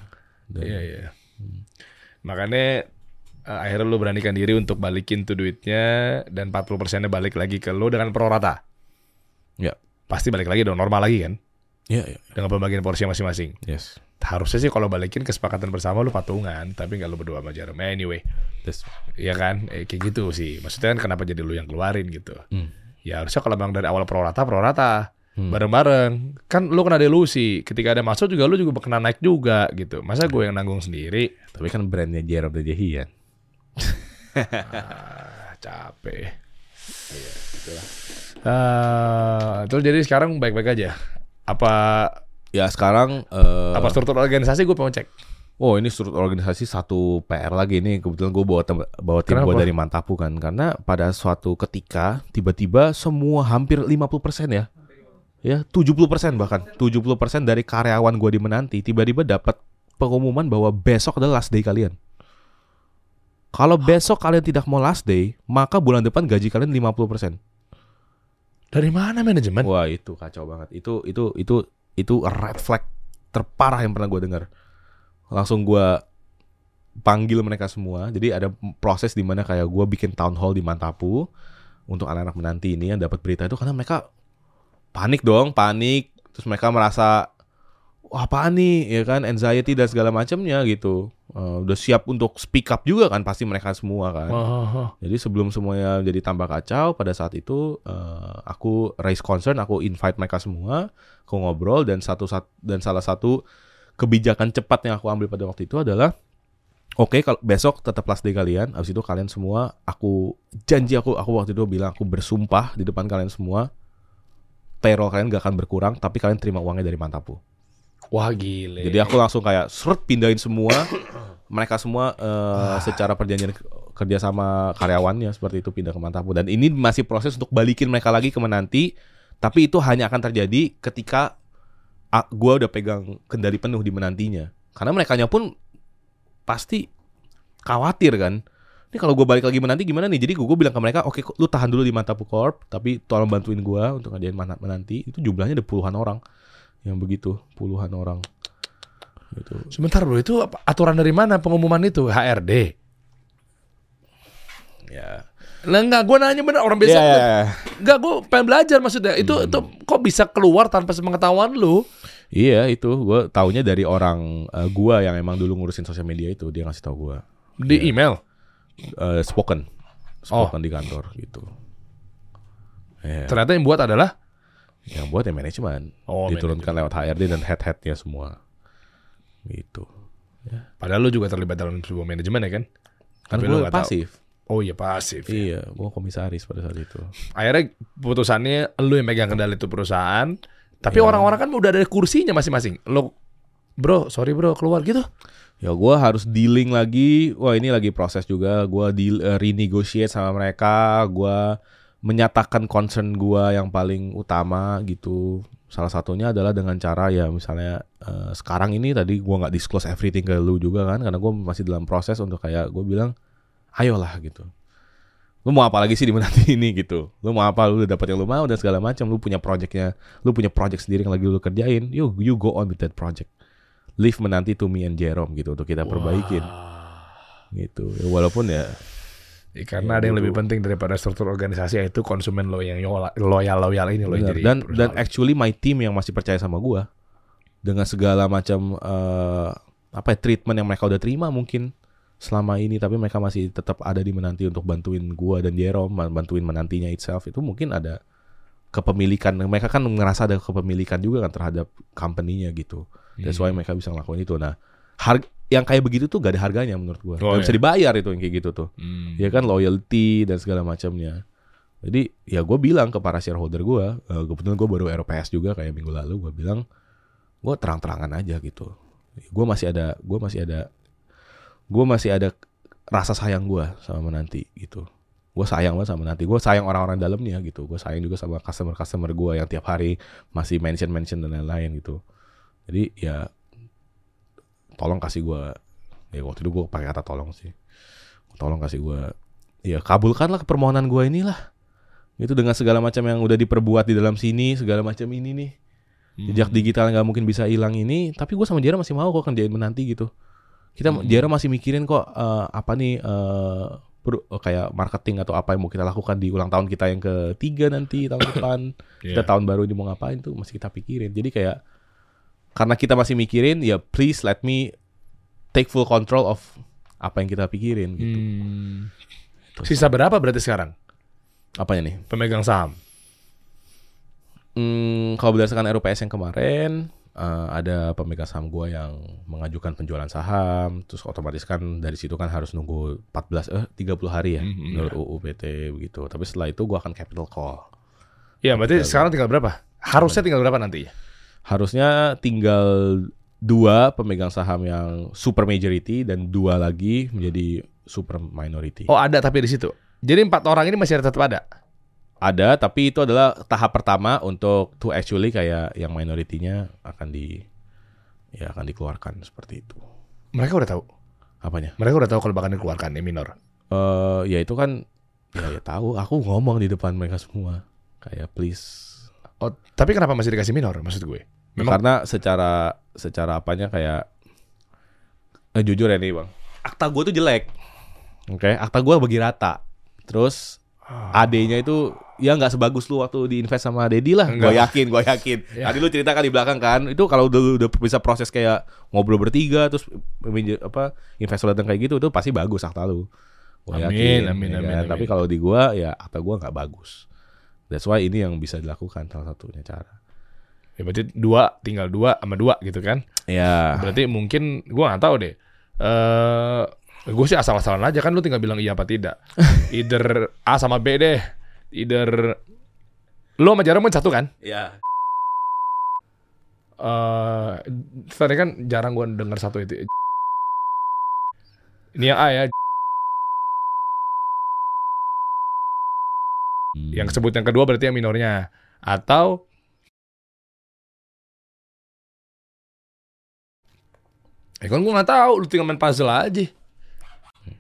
Dan- Iya iya. Makanya eh, akhirnya lu beranikan diri untuk balikin tuh duitnya dan 40 persennya balik lagi ke lu dengan pro rata. Ya. Pasti balik lagi dong normal lagi kan Ya, ya. dengan pembagian porsi masing-masing. Yes. Harusnya sih kalau balikin kesepakatan bersama lu patungan, tapi nggak lu berdua sama Jerome. Anyway, Iya kan, eh, kayak gitu sih. Maksudnya kan kenapa jadi lu yang keluarin gitu? Hmm. Ya harusnya kalau memang dari awal pro rata, pro rata. Hmm. Bareng-bareng. Kan lu kena delusi. Ketika ada masuk juga lu juga kena naik juga gitu. Masa gue yang nanggung sendiri? Tapi kan brandnya Jerome dan Jehian. Ah, capek. Iya, itulah. Ah, terus jadi sekarang baik-baik aja. Apa Ya sekarang eh, apa struktur organisasi gue mau cek. Oh ini struktur organisasi satu PR lagi nih kebetulan gue bawa tem- bawa tim gue dari Mantapu kan karena pada suatu ketika tiba-tiba semua hampir 50% ya ya 70% bahkan 70% dari karyawan gue di Menanti tiba-tiba dapat pengumuman bahwa besok adalah last day kalian. Kalau besok kalian tidak mau last day, maka bulan depan gaji kalian 50%. Dari mana manajemen? Wah, itu kacau banget. Itu itu itu itu red flag terparah yang pernah gue dengar. Langsung gue panggil mereka semua. Jadi ada proses di mana kayak gue bikin town hall di Mantapu untuk anak-anak menanti ini yang dapat berita itu karena mereka panik dong, panik. Terus mereka merasa wah apaan nih ya kan anxiety dan segala macamnya gitu. Eh, udah siap untuk speak up juga kan pasti mereka semua kan. Oh, Jadi sebelum semuanya jadi tambah kacau, pada saat itu eh, aku raise concern, aku invite mereka semua, aku ngobrol dan satu sat- dan salah satu kebijakan cepat yang aku ambil pada waktu itu adalah Oke, kalau besok tetap last day kalian. Abis itu kalian semua, aku janji aku, aku waktu itu bilang aku bersumpah di depan kalian semua, payroll kalian gak akan berkurang, tapi kalian terima uangnya dari Mantapu. Wah gile. Jadi aku langsung kayak seret pindahin semua. Mereka semua eh, secara perjanjian ke- kerja sama karyawannya seperti itu pindah ke Mantapu dan ini masih proses untuk balikin mereka lagi ke Menanti. Tapi itu hanya akan terjadi ketika gua udah pegang kendali penuh di Menantinya. Karena mereka pun pasti khawatir kan. Ini kalau gue balik lagi menanti gimana nih? Jadi gue bilang ke mereka oke lu tahan dulu di Mantapu Corp tapi tolong bantuin gua untuk ngajain mana- menanti. Itu jumlahnya ada puluhan orang yang begitu puluhan orang gitu Sebentar bro, itu aturan dari mana pengumuman itu? HRD. ya Lah enggak, gue nanya bener orang biasa. ya, ya. Enggak, gue pengen belajar maksudnya. Itu Hmm. itu kok bisa keluar tanpa sepengetahuan lu? Iya itu gue taunya dari orang eh, gua yang emang dulu ngurusin sosial media itu dia ngasih tau gua Di Iya. email. Eh, spoken spoken di kantor gitu. Iya. Ternyata yang buat adalah Yang buat ya manajemen Oh, diturunkan lewat HRD dan head-headnya semua gitu. padahal lu juga terlibat dalam sebuah manajemen ya kan? Kan Tapi lu gue nggak tahu. pasif. Oh iya pasif. ya. Iya, gue komisaris pada saat itu. Akhirnya putusannya lu yang megang kendali itu perusahaan. Tapi Iya. orang-orang kan udah ada kursinya masing-masing. Lo bro, sorry bro, keluar gitu. Ya gue harus dealing lagi. Wah ini lagi proses juga. Gue deal eh, renegotiate sama mereka. Gue menyatakan concern gue yang paling utama gitu. Salah satunya adalah dengan cara ya misalnya eh, sekarang ini tadi gue nggak disclose everything ke lu juga kan karena gue masih dalam proses untuk kayak gue bilang ayolah gitu. Lu mau apa lagi sih di menanti ini gitu? Lu mau apa? Lu udah dapet yang lu mau dan segala macam. Lu punya projectnya, lu punya project sendiri yang lagi lu kerjain. You you go on with that project. Leave menanti to me and Jerome gitu untuk kita perbaikin gitu. Ya, walaupun ya Ya, karena ada yang lebih penting daripada struktur organisasi yaitu konsumen lo yang loyal loyal ini lo jadi dan perusahaan dan actually my team yang masih percaya sama gua dengan segala macam eh, apa ya, treatment yang mereka udah terima mungkin selama ini tapi mereka masih tetap ada di menanti untuk bantuin gua dan Jerome bantuin menantinya itself itu mungkin ada kepemilikan mereka kan ngerasa ada kepemilikan juga kan terhadap company-nya gitu. That's Hmm. why mereka bisa ngelakuin itu. Nah, harga yang kayak begitu tuh gak ada harganya menurut gua. Oh, Gak bisa iya. dibayar itu yang kayak gitu tuh. Hmm. ya kan loyalty dan segala macamnya. Jadi ya gue bilang ke para shareholder gue, eh, kebetulan gue baru RPS juga kayak minggu lalu, gue bilang gue terang-terangan aja gitu. Gue masih ada, gue masih ada, gue masih ada rasa sayang gue sama menanti gitu. Gue sayang banget sama menanti, gue sayang orang-orang dalamnya gitu. Gue sayang juga sama customer-customer gue yang tiap hari masih mention-mention dan lain-lain gitu. Jadi ya tolong kasih gue, ya waktu itu gue pakai kata tolong sih. Tolong kasih gue ya kabulkanlah permohonan gue inilah. Itu dengan segala macam yang udah diperbuat di dalam sini segala macam ini nih. Jejak digital nggak mungkin bisa hilang ini tapi gue sama Jera masih mau kok kerjain menanti gitu. Kita Hmm. Jera masih mikirin kok eh, apa nih eh, per- kayak marketing atau apa yang mau kita lakukan di ulang tahun kita yang ketiga nanti tahun depan. Kita Iya. tahun baru ini mau ngapain tuh masih kita pikirin. Jadi kayak karena kita masih mikirin ya please let me take full control of apa yang kita pikirin gitu Hmm. Sisa berapa berarti sekarang apanya nih pemegang saham? Hmm, kalau berdasarkan RUPS yang kemarin eh, ada pemegang saham gua yang mengajukan penjualan saham, terus otomatis kan dari situ kan harus nunggu 14 eh 30 hari ya Hmm, iya. menurut UU PT begitu. Tapi setelah itu gua akan capital call. Iya, berarti sekarang tinggal berapa? Harusnya tinggal berapa nanti? Harusnya tinggal dua pemegang saham yang super majority dan dua lagi menjadi super minority. Oh, ada tapi di situ. Jadi empat orang ini masih ada tetap ada. Ada, tapi itu adalah tahap pertama untuk to actually kayak yang minoritinya akan di ya akan dikeluarkan seperti itu. Mereka udah tahu. Apanya? Mereka udah tahu kalau bakal dikeluarkan ini minor. Eh ya itu kan ya ya tahu. Aku ngomong di depan mereka semua kayak please. Oh, tapi kenapa masih dikasih minor maksud gue? Memang Karena secara secara apanya kayak eh, jujur ya nih bang. Akta gue tuh jelek. Oke, akta gue bagi rata. Terus AD-nya itu ya nggak sebagus lu waktu diinvest sama Dedi lah. Gue yakin, gue yakin. Ya. Tadi lu cerita kan di belakang kan, itu kalau udah udah bisa proses kayak ngobrol bertiga terus apa investor datang kayak gitu itu pasti bagus akta lu. Gue Amin, yakin. amin, ya amin, kan? amin. Tapi kalau di gua ya akta gua nggak bagus. That's why ini yang bisa dilakukan salah satunya cara. ya berarti dua tinggal dua sama dua gitu kan? Ya. Berarti mungkin gua nggak tahu deh. Eh gue sih asal-asalan aja kan lu tinggal bilang iya apa tidak. Either A sama B deh. Either lu sama Jarum kan satu kan? Ya. Eh tadi kan jarang gua denger satu itu. Ini yang A ya. Yang sebut yang kedua berarti yang minornya. Atau Eh kan gua nggak tahu, lu tinggal main puzzle aja.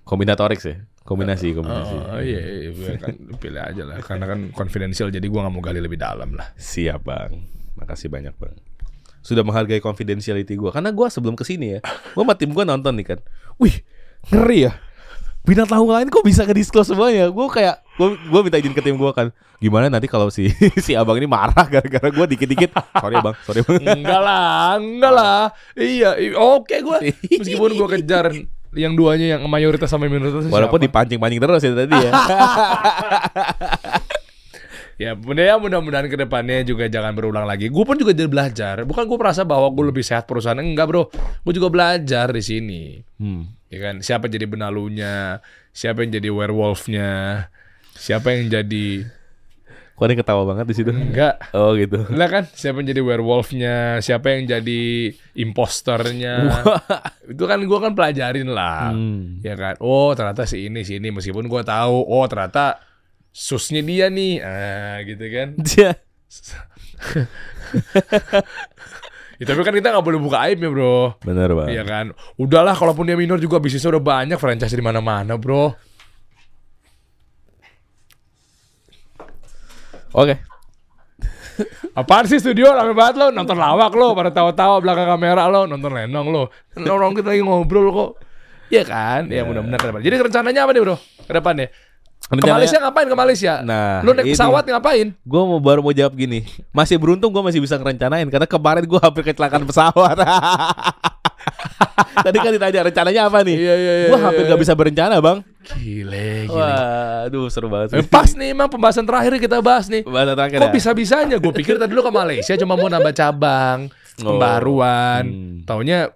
kombinatorik sih. Kombinasi, kombinasi. Oh iya, iya, iya kan pilih aja lah. Karena kan confidential jadi gua nggak mau gali lebih dalam lah. Siap bang, makasih banyak bang. Sudah menghargai confidentiality gue. Karena gue sebelum ke sini ya, gue sama tim gue nonton nih kan. Wih, ngeri ya. Bintang tamu lain kok bisa ke disclose semuanya. Gue kayak gue gue minta izin ke tim gue kan gimana nanti kalau si si abang ini marah gara-gara gue dikit-dikit sorry bang sorry bang Enggak lah, enggak lah. Iya, oke gua. Meskipun gua kejar yang duanya yang mayoritas sama minoritas. walaupun dipancing-pancing terus ya tadi ya Ya, mudah ya mudah-mudahan ke depannya juga jangan berulang lagi. Gue pun juga jadi belajar. Bukan gue merasa bahwa gue lebih sehat perusahaan. Enggak, Bro. Gue juga belajar di sini. hmm. Ya kan? Siapa jadi benalunya, siapa yang jadi werewolfnya, siapa yang jadi kok ada yang ketawa banget di situ enggak oh gitu lah kan siapa yang jadi werewolfnya siapa yang jadi imposternya itu kan gue kan pelajarin lah Hmm. ya kan oh ternyata si ini si ini meskipun gue tahu oh ternyata susnya dia nih. Ah gitu kan. Dia- ya, tapi kan kita nggak boleh buka aibnya bro. Bener bang. Iya kan? Udahlah kalaupun dia minor juga bisnisnya udah banyak franchise di mana-mana bro. Oke. Apaan sih studio? Rame banget lo. Nonton lawak lo pada tawa-tawa belakang kamera lo nonton lenong lo. Orang kita lagi ngobrol kok. Iya kan? Ya mudah-mudahan ke depan. Jadi rencananya apa nih bro? Ke depannya? Ke Rencananya- Malaysia ngapain ke Malaysia? Nah, Lu naik pesawat ngapain? Gue mau baru mau jawab gini Masih beruntung gue masih bisa ngerencanain Karena kemarin gue hampir kecelakaan pesawat Tadi kan ditanya rencananya apa nih Iya, iya, iya, Gue hampir iya. gak bisa berencana bang Gile, gile. Wah aduh seru banget Eh, sih pas nih emang pembahasan terakhir kita bahas nih. Bahasa terakhir Kok ya? bisa-bisanya? Gue pikir tadi lu ke Malaysia cuma mau nambah cabang, Oh. pembaruan. Hmm. Taunya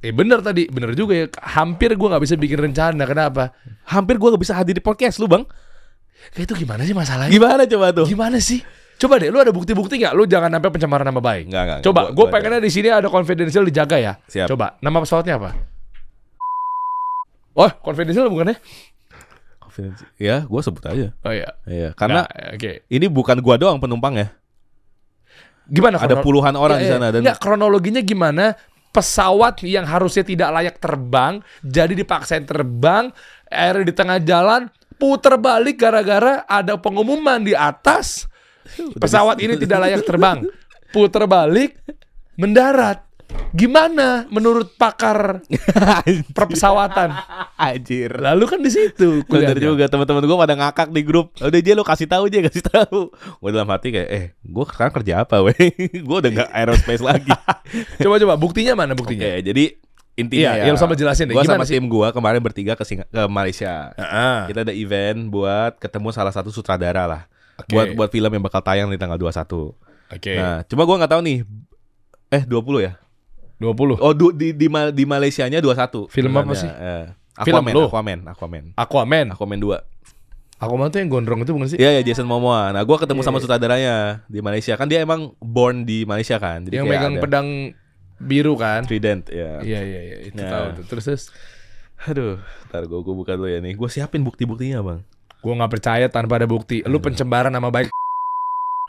Eh bener tadi, bener juga ya. Hampir gue nggak bisa bikin rencana. Kenapa? Hampir gue gak bisa hadir di podcast lu bang Kayak itu gimana sih masalahnya? Gimana coba tuh Gimana sih? Coba deh, lu ada bukti-bukti nggak? Lu jangan sampai pencemaran nama baik. Enggak, enggak, enggak. Coba, Gua- gue pengennya di sini ada confidential dijaga ya. Siap. Coba, nama pesawatnya apa? Oh, confidential bukan ya? Confidence. Ya gue sebut aja Oh iya. Iya Karena Nah, oke. ini bukan gua doang penumpang ya Gimana? Ada puluhan orang Ya, di ya. sana dan Nggak, kronologinya gimana? Pesawat yang harusnya tidak layak terbang, jadi dipaksain terbang, akhirnya di tengah jalan puter balik gara-gara ada pengumuman di atas pesawat ini tidak layak terbang. Puter balik, mendarat. Gimana menurut pakar perpesawatan? Anjir Lalu kan di situ Bener juga teman-teman gue pada ngakak di grup. Udah dia lo kasih tahu aja kasih tahu. Gue dalam hati kayak eh gue sekarang kerja apa weh? gue udah nggak aerospace lagi. Coba coba buktinya mana buktinya? Oke jadi intinya Iya, ya. ya sama jelasin deh. Gimana sama sih? tim gue kemarin bertiga ke, Singa- ke Malaysia. Heeh. Kita ada event buat ketemu salah satu sutradara lah. Oke. Buat buat film yang bakal tayang di tanggal 21 Oke. Nah, cuma gue nggak tahu nih. Eh 20 ya? 20. Oh du, di di, Ma- di Malaysianya 21. Film apa sih? Eh, Film Aquaman, lu? Aquaman, Aquaman. Aquaman. Aquaman 2. Aquaman tuh yang gondrong itu bukan sih? Iya ya Jason Momoa. Nah, gua ketemu Iya, sama iya. sutradaranya di Malaysia. Kan dia emang born di Malaysia kan. Jadi yang kayak megang ada pedang biru kan? Trident ya. Iya iya iya itu Nah. tahu tuh. Terus terus Aduh, ntar gua gua buka dulu ya nih. Gua siapin bukti-buktinya, Bang. gua nggak percaya tanpa ada bukti. Lu pencembaran nama baik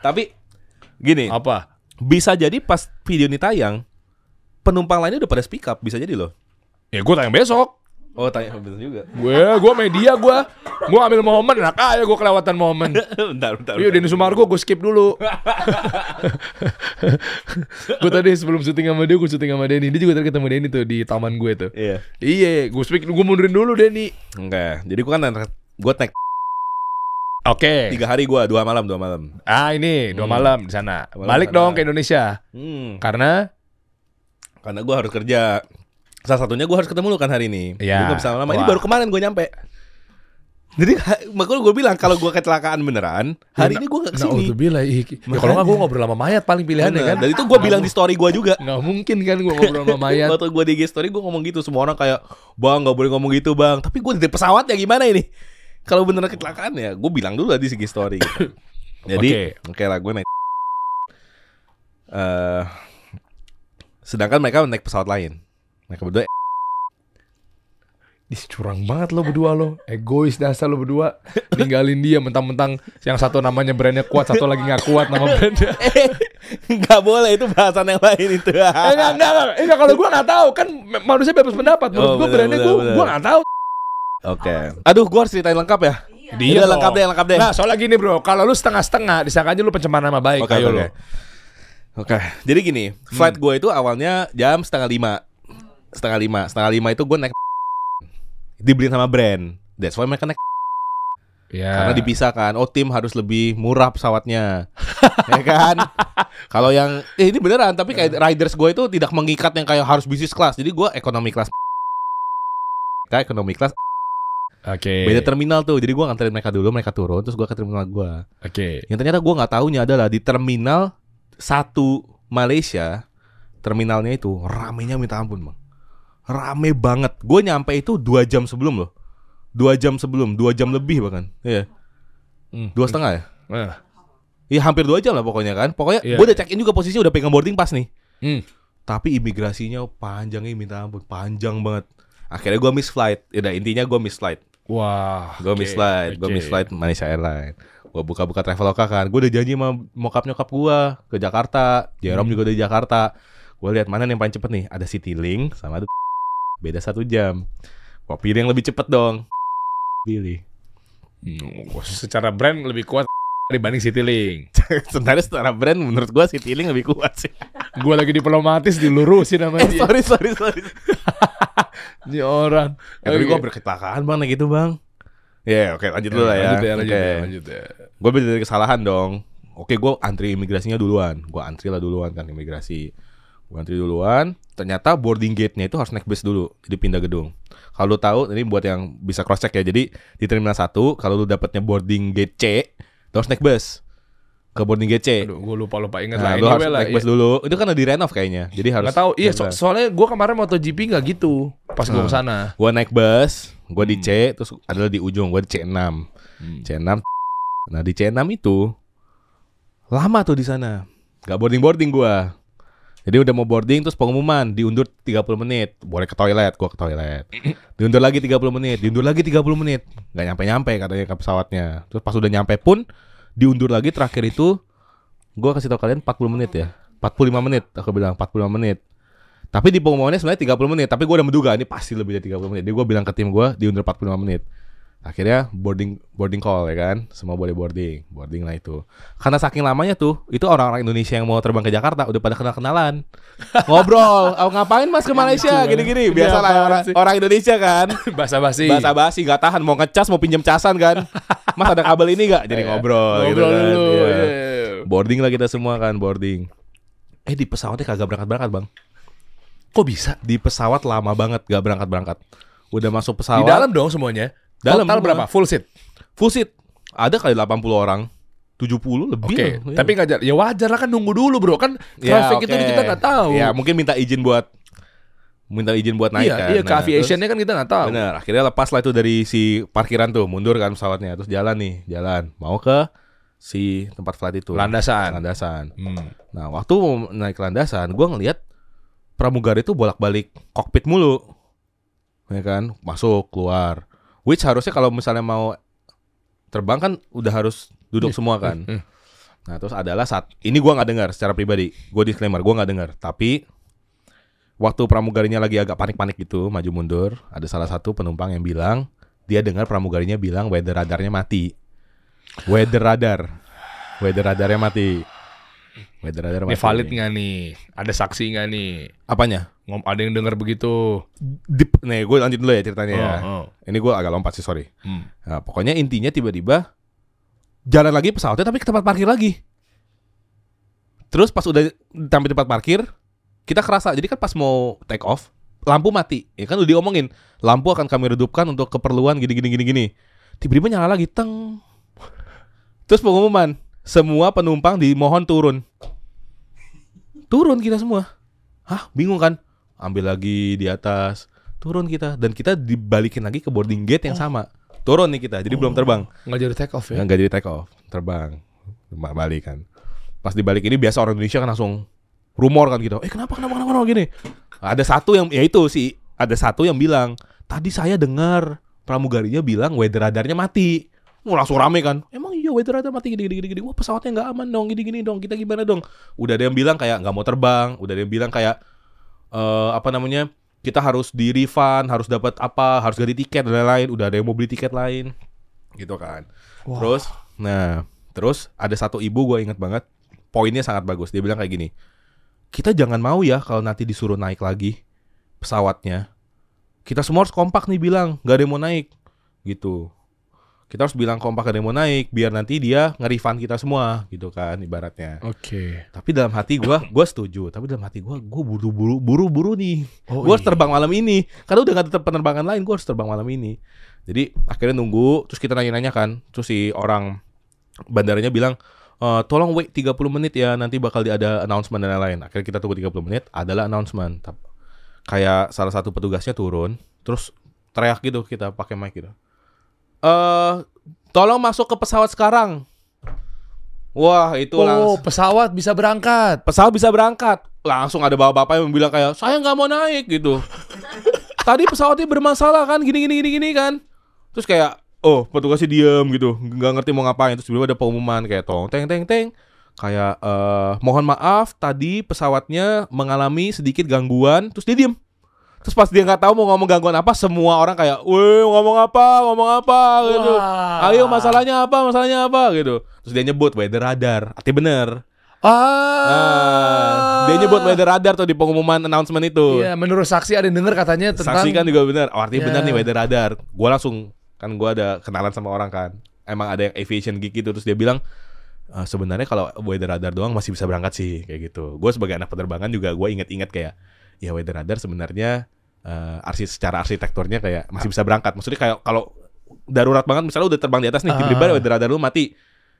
Tapi gini, apa? bisa jadi pas video ini tayang penumpang lainnya udah pada speak up, bisa jadi loh. Ya gua tanya besok. Oh, tanya bener juga. Gue gua media gua. Gua ambil momen enak aja gua kelewatan momen. bentar, bentar. Iya Denny Sumargo gue skip dulu Gue tadi sebelum syuting sama dia Gue syuting sama Denny Dia juga tadi ketemu Denny tuh Di taman gue tuh Iya. Iya Gue speak Gue mundurin dulu Denny Enggak. Jadi gua kan gua naik Oke tiga hari gua, dua malam, dua malam. Ah ini Dua Hmm. malam di sana malam Balik sana. dong ke Indonesia Hmm. Karena Karena gua harus kerja. Salah satunya gua harus ketemu lu kan hari ini. Iya. Jadi gak bisa lama. Ini baru kemarin gua nyampe. Jadi makanya gue bilang kalau gua kecelakaan beneran, hari ini gua gak Nah ke sini. itu bila ya kalau nggak gue ngobrol sama mayat paling pilihannya kan Dan itu gua bilang di story gua juga. Nggak mungkin kan gue ngobrol sama mayat Waktu gue di IG story gue ngomong gitu Semua orang kayak Bang gak boleh ngomong gitu bang Tapi gue di pesawat ya gimana ini Kalau beneran kecelakaan ya Gue bilang dulu lah di IG story gitu. Jadi Oke lah gue naik eh Sedangkan mereka naik pesawat lain. Mereka berdua Ih, curang banget lo berdua lo. Egois dasar lo berdua. Ninggalin dia mentang-mentang Yang satu namanya brandnya kuat Satu lagi nggak kuat nama brandnya. Gak boleh itu bahasan yang lain itu. Eh, enggak, enggak, enggak, enggak, kalau gue nggak tahu kan manusia bebas pendapat. Menurut Oh, gue brandnya gue, gue nggak tahu. Oke. Aduh gue harus ceritain lengkap ya? Dia lengkap deh lengkap deh. Nah, soalnya gini bro, kalau lu setengah-setengah, disangka aja lu pencemaran nama baik. Oke Ayo oke lu. Oke Jadi gini Flight gue itu awalnya jam setengah lima Setengah lima Setengah lima itu gue naik Dibeliin sama brand That's why mereka naik Ya. Karena dipisahkan. Oh tim harus lebih murah pesawatnya, ya kan? Kalau yang eh, ini beneran, tapi kayak riders gue itu tidak mengikat yang kayak harus bisnis kelas. Jadi gue ekonomi kelas. Kayak ekonomi kelas Oke. beda terminal tuh. Jadi gue nganterin mereka dulu, mereka turun, terus gue ke terminal gue. Oke. Yang ternyata gue nggak tahunya adalah di terminal satu Malaysia, terminalnya itu ramenya minta ampun bang, rame banget. Gue nyampe itu dua jam sebelum loh, dua jam sebelum, dua jam lebih bahkan, iya, Hmm. dua setengah ya. Ah. Iya hampir dua jam lah pokoknya kan. Pokoknya Iya. gue udah check in juga posisinya udah pegang boarding pass nih. Hmm. Tapi imigrasinya panjangnya minta ampun, panjang banget. Akhirnya gue miss flight. Ya intinya gue miss flight. Wah. Gue miss flight, gue oke. miss flight Malaysia Airlines. Gue buka-buka Traveloka kan. Gue udah janji sama mokap nyokap gue ke Jakarta. Jerome Hmm. juga dari Jakarta. Gue lihat mana yang paling cepet nih. Ada Citylink sama ada beda satu jam. Gue pilih yang lebih cepet dong. Pilih. Hmm, secara brand lebih kuat dibanding Citylink. Sebenarnya secara brand menurut gue Citylink lebih kuat sih. Gua lagi diplomatis dilurusin sama Eh, dia. sorry sorry sorry. Ini orang. Ya, tapi gue berkecelakaan bang, gitu bang. Ya oke lanjut dulu lah ya. Lanjut ya, lanjut Oke. ya, lanjut ya. Gue belajar dari kesalahan dong. Oke, gue antri imigrasinya duluan. Gue antri lah duluan kan imigrasi. Gue antri duluan. Ternyata boarding gate-nya itu harus naik bus dulu. Jadi pindah gedung. Kalau lu tahu, ini buat yang bisa cross check ya. Jadi di terminal 1 kalau lu dapatnya boarding gate C, lu harus naik bus ke boarding gate C. Aduh, gue lupa lupa inget Nah, lah. lu harus lah. naik bus dulu. Itu kan udah direnov kayaknya. Jadi harus. Gak tahu. Iya, so- soalnya gue kemarin MotoGP nggak gitu. Pas gue Hmm. ke sana. Gue naik bus, gue di Hmm. C, terus adalah di ujung, gue di C6. C6. Nah di C6 itu lama tuh di sana. Gak boarding boarding gua. Jadi udah mau boarding terus pengumuman diundur 30 menit. Boleh ke toilet, gua ke toilet. Diundur lagi 30 menit, diundur lagi 30 menit. Gak nyampe-nyampe katanya ke pesawatnya. Terus pas udah nyampe pun diundur lagi terakhir itu gua kasih tau kalian 40 menit ya. 45 menit aku bilang 45 menit. Tapi di pengumumannya sebenarnya 30 menit, tapi gua udah menduga ini pasti lebih dari 30 menit. Jadi gua bilang ke tim gua diundur 45 menit. Akhirnya boarding boarding call ya kan, semua boleh boarding, boarding lah itu. Karena saking lamanya tuh, itu orang-orang Indonesia yang mau terbang ke Jakarta udah pada kenal kenalan, ngobrol, oh, ngapain mas ke Malaysia, gini-gini, Ini biasa lah orang, orang Indonesia kan, Bahasa basi. bahasa basi nggak tahan mau ngecas mau pinjam casan kan, mas ada kabel ini nggak, jadi ngobrol, gitu Ngobrol kan. dulu. Iya. iya, iya. Boarding lah kita semua kan, boarding. Eh di pesawatnya kagak berangkat-berangkat bang, Kok bisa? di pesawat lama banget gak berangkat-berangkat. Udah masuk Di pesawat. dalam dong semuanya. Dalam Total berapa? Full seat. Full seat. Ada kali 80 orang. 70 lebih. Oke, lah. Iya. tapi nggak jar- ya wajar lah kan nunggu dulu bro kan Ya, traffic itu oke. kita nggak tahu. Ya, mungkin minta izin buat minta izin buat naik iya, kan. iya ke Nah, aviationnya kan kita nggak tahu. Bener, akhirnya lepas lah itu dari si parkiran tuh, mundur kan pesawatnya, terus jalan nih, jalan mau ke si tempat flight itu. Landasan. Landasan. Hmm. Nah, waktu mau naik ke landasan, gua ngelihat pramugari itu bolak-balik kokpit mulu. Ya kan? Masuk, keluar. Which harusnya kalau misalnya mau terbang kan udah harus duduk semua kan. Hmm. Nah, terus adalah saat ini gua nggak dengar secara pribadi. Gue disclaimer, gua nggak dengar. Tapi waktu pramugarinya lagi agak panik-panik gitu, maju mundur, ada salah satu penumpang yang bilang dia dengar pramugarinya bilang weather radarnya mati. Weather radar. Weather radarnya mati. Weather radar Ini valid nggak nih? Ada saksi nggak nih? Apanya? Ngom ada yang dengar begitu? Dip, nih gue lanjut dulu ya ceritanya ya. Oh, oh. Ini gue agak lompat sih sorry. Hmm. Nah, pokoknya intinya tiba-tiba jalan lagi pesawatnya tapi ke tempat parkir lagi. Terus pas udah sampai tempat parkir, kita kerasa. Jadi kan pas mau take off, lampu mati. Ya kan udah diomongin, lampu akan kami redupkan untuk keperluan gini gini gini gini. Tiba-tiba nyala lagi, teng. Terus pengumuman, semua penumpang dimohon turun. Turun kita semua. Hah, bingung kan? Ambil lagi di atas, turun kita dan kita dibalikin lagi ke boarding gate yang sama. Turun nih kita, jadi belum terbang. Nggak jadi take off ya? Nggak jadi take off, terbang. Ba- Balik kan. Pas dibalik ini biasa orang Indonesia kan langsung rumor kan gitu. Eh kenapa kenapa kenapa, kenapa gini? Ada satu yang ya itu sih, ada satu yang bilang, "Tadi saya dengar pramugarinya bilang weather radarnya mati." Mau langsung rame kan. Emang iya weather radar mati gini gini gini. Wah, pesawatnya nggak aman dong, gini gini dong. Kita gimana dong? Udah ada yang bilang kayak nggak mau terbang, udah ada yang bilang kayak eh apa namanya? Kita harus di refund, harus dapat apa, harus ganti tiket dan lain-lain. Udah ada yang mau beli tiket lain. Gitu kan. Wah. Terus, nah, terus ada satu ibu gue inget banget, poinnya sangat bagus. Dia bilang kayak gini, kita jangan mau ya kalau nanti disuruh naik lagi pesawatnya. Kita semua harus kompak nih bilang, gak ada yang mau naik, gitu. Kita harus bilang kompak ada yang mau naik biar nanti dia nge-refund kita semua gitu kan ibaratnya. Oke. Tapi dalam hati gua gua setuju, tapi dalam hati gua gua buru-buru buru-buru nih. Oh, gua harus iya. terbang malam ini. Karena udah gak tetap penerbangan lain, gua harus terbang malam ini. Jadi akhirnya nunggu, terus kita nanya-nanya kan, terus si orang bandaranya bilang "Eh, tolong wait 30 menit ya nanti bakal ada announcement dan lain-lain. Akhirnya kita tunggu 30 menit, adalah announcement. Kayak salah satu petugasnya turun, terus teriak gitu kita pakai mic gitu. Eh, tolong masuk ke pesawat sekarang. Wah, itu Oh, langsung pesawat bisa berangkat. pesawat bisa berangkat. Langsung ada bapak-bapak yang bilang kayak, saya nggak mau naik gitu. Tadi pesawatnya bermasalah kan, gini gini gini gini kan. Terus kayak, oh petugasnya diem gitu, nggak ngerti mau ngapain. Terus tiba-tiba ada pengumuman kayak tong teng teng teng. Kayak, eh mohon maaf, tadi pesawatnya mengalami sedikit gangguan. Terus dia diem. Terus pas dia nggak tahu mau ngomong gangguan apa, semua orang kayak, weh ngomong apa, ngomong apa gitu. Wah. Ayo masalahnya apa, masalahnya apa gitu. Terus dia nyebut weather radar, arti bener. Ah. Nah, dia nyebut weather radar tuh di pengumuman announcement itu. Iya, menurut saksi ada yang denger katanya tentang Saksi kan juga bener. Oh, artinya Ya. bener nih weather radar. Gua langsung kan gua ada kenalan sama orang kan. Emang ada yang aviation geek gitu terus dia bilang "Eh, sebenarnya kalau weather radar doang masih bisa berangkat sih kayak gitu. Gue sebagai anak penerbangan juga gue inget-inget kayak ya weather radar sebenarnya eh, arsi secara arsitekturnya kayak masih bisa berangkat. Maksudnya kayak kalau darurat banget misalnya udah terbang di atas nih tiba-tiba Ah. weather radar lu mati.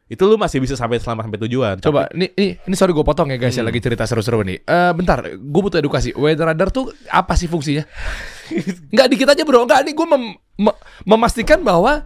Itu lu masih bisa sampai selamat sampai tujuan. Coba, ini, ini, ini sorry gue potong ya guys ya Hmm. lagi cerita seru-seru nih. Eh bentar, gue butuh edukasi. Weather radar tuh apa sih fungsinya? Nggak dikit aja bro, nggak ini gue mem- me- memastikan bahwa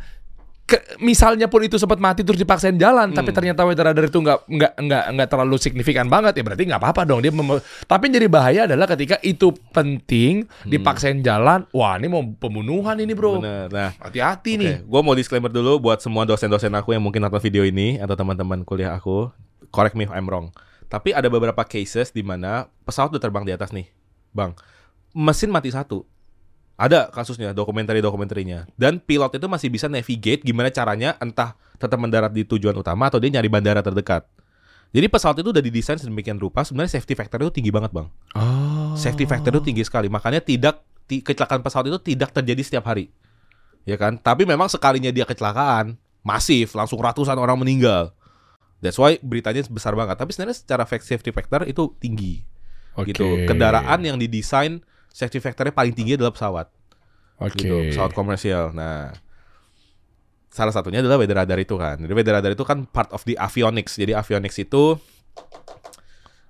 ke- misalnya pun itu sempat mati terus dipaksain jalan, tapi Hmm. ternyata weather radar itu nggak nggak nggak nggak terlalu signifikan banget ya berarti nggak apa-apa dong dia. mem- tapi jadi bahaya adalah ketika itu penting dipaksain jalan, wah ini mau pembunuhan ini bro. Hmm. Bener. Nah, Hati-hati Oke, nih. gue mau disclaimer dulu buat semua dosen-dosen aku yang mungkin nonton video ini atau teman-teman kuliah aku. Correct me if I'm wrong. Tapi ada beberapa cases di mana pesawat udah terbang di atas nih, bang. Mesin mati satu. Ada kasusnya, dokumentari-dokumentarinya. Dan pilot itu masih bisa navigate gimana caranya entah tetap mendarat di tujuan utama atau dia nyari bandara terdekat. Jadi pesawat itu udah didesain sedemikian rupa, sebenarnya safety factor itu tinggi banget, Bang. Oh. Safety factor itu tinggi sekali, makanya tidak ti- kecelakaan pesawat itu tidak terjadi setiap hari. Ya kan? Tapi memang sekalinya dia kecelakaan, masif, langsung ratusan orang meninggal. That's why beritanya besar banget. Tapi sebenarnya secara safety factor itu tinggi. Oke. Gitu. Kendaraan yang didesain safety factornya paling tinggi adalah pesawat. Oke. Gitu. Pesawat komersial. Nah, salah satunya adalah weather radar itu kan. Jadi weather radar itu kan part of the avionics. Jadi avionics itu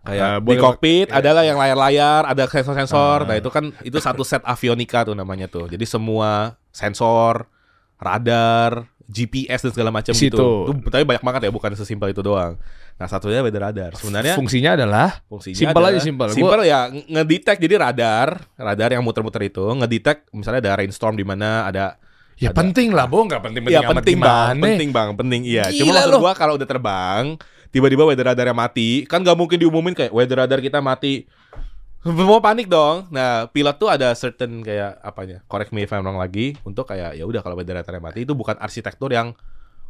kayak Ah, di cockpit iya. adalah yang layar-layar, ada sensor-sensor. Ah. Nah, itu kan itu satu set avionika tuh namanya tuh. Jadi semua sensor, radar, GPS dan segala macam gitu. Itu tapi banyak banget ya, bukan sesimpel itu doang. Nah, satunya weather radar. Sebenarnya fungsinya adalah fungsinya Simpel aja, adalah- simpel. Gua- Simpel ya, nge- ngedetect jadi radar, radar yang muter-muter itu ngedetect misalnya ada rainstorm di mana ada ya ada- penting lah, Bo, nggak penting-penting Iya amat penting bang, gimana. penting bang, penting iya. Cuma Gila maksud loh. gua kalau udah terbang, tiba-tiba weather radarnya mati, kan nggak mungkin diumumin kayak weather radar kita mati. Semua panik dong. Nah, pilot tuh ada certain kayak apanya? Correct me if I'm wrong lagi untuk kayak ya udah kalau weather radarnya mati itu bukan arsitektur yang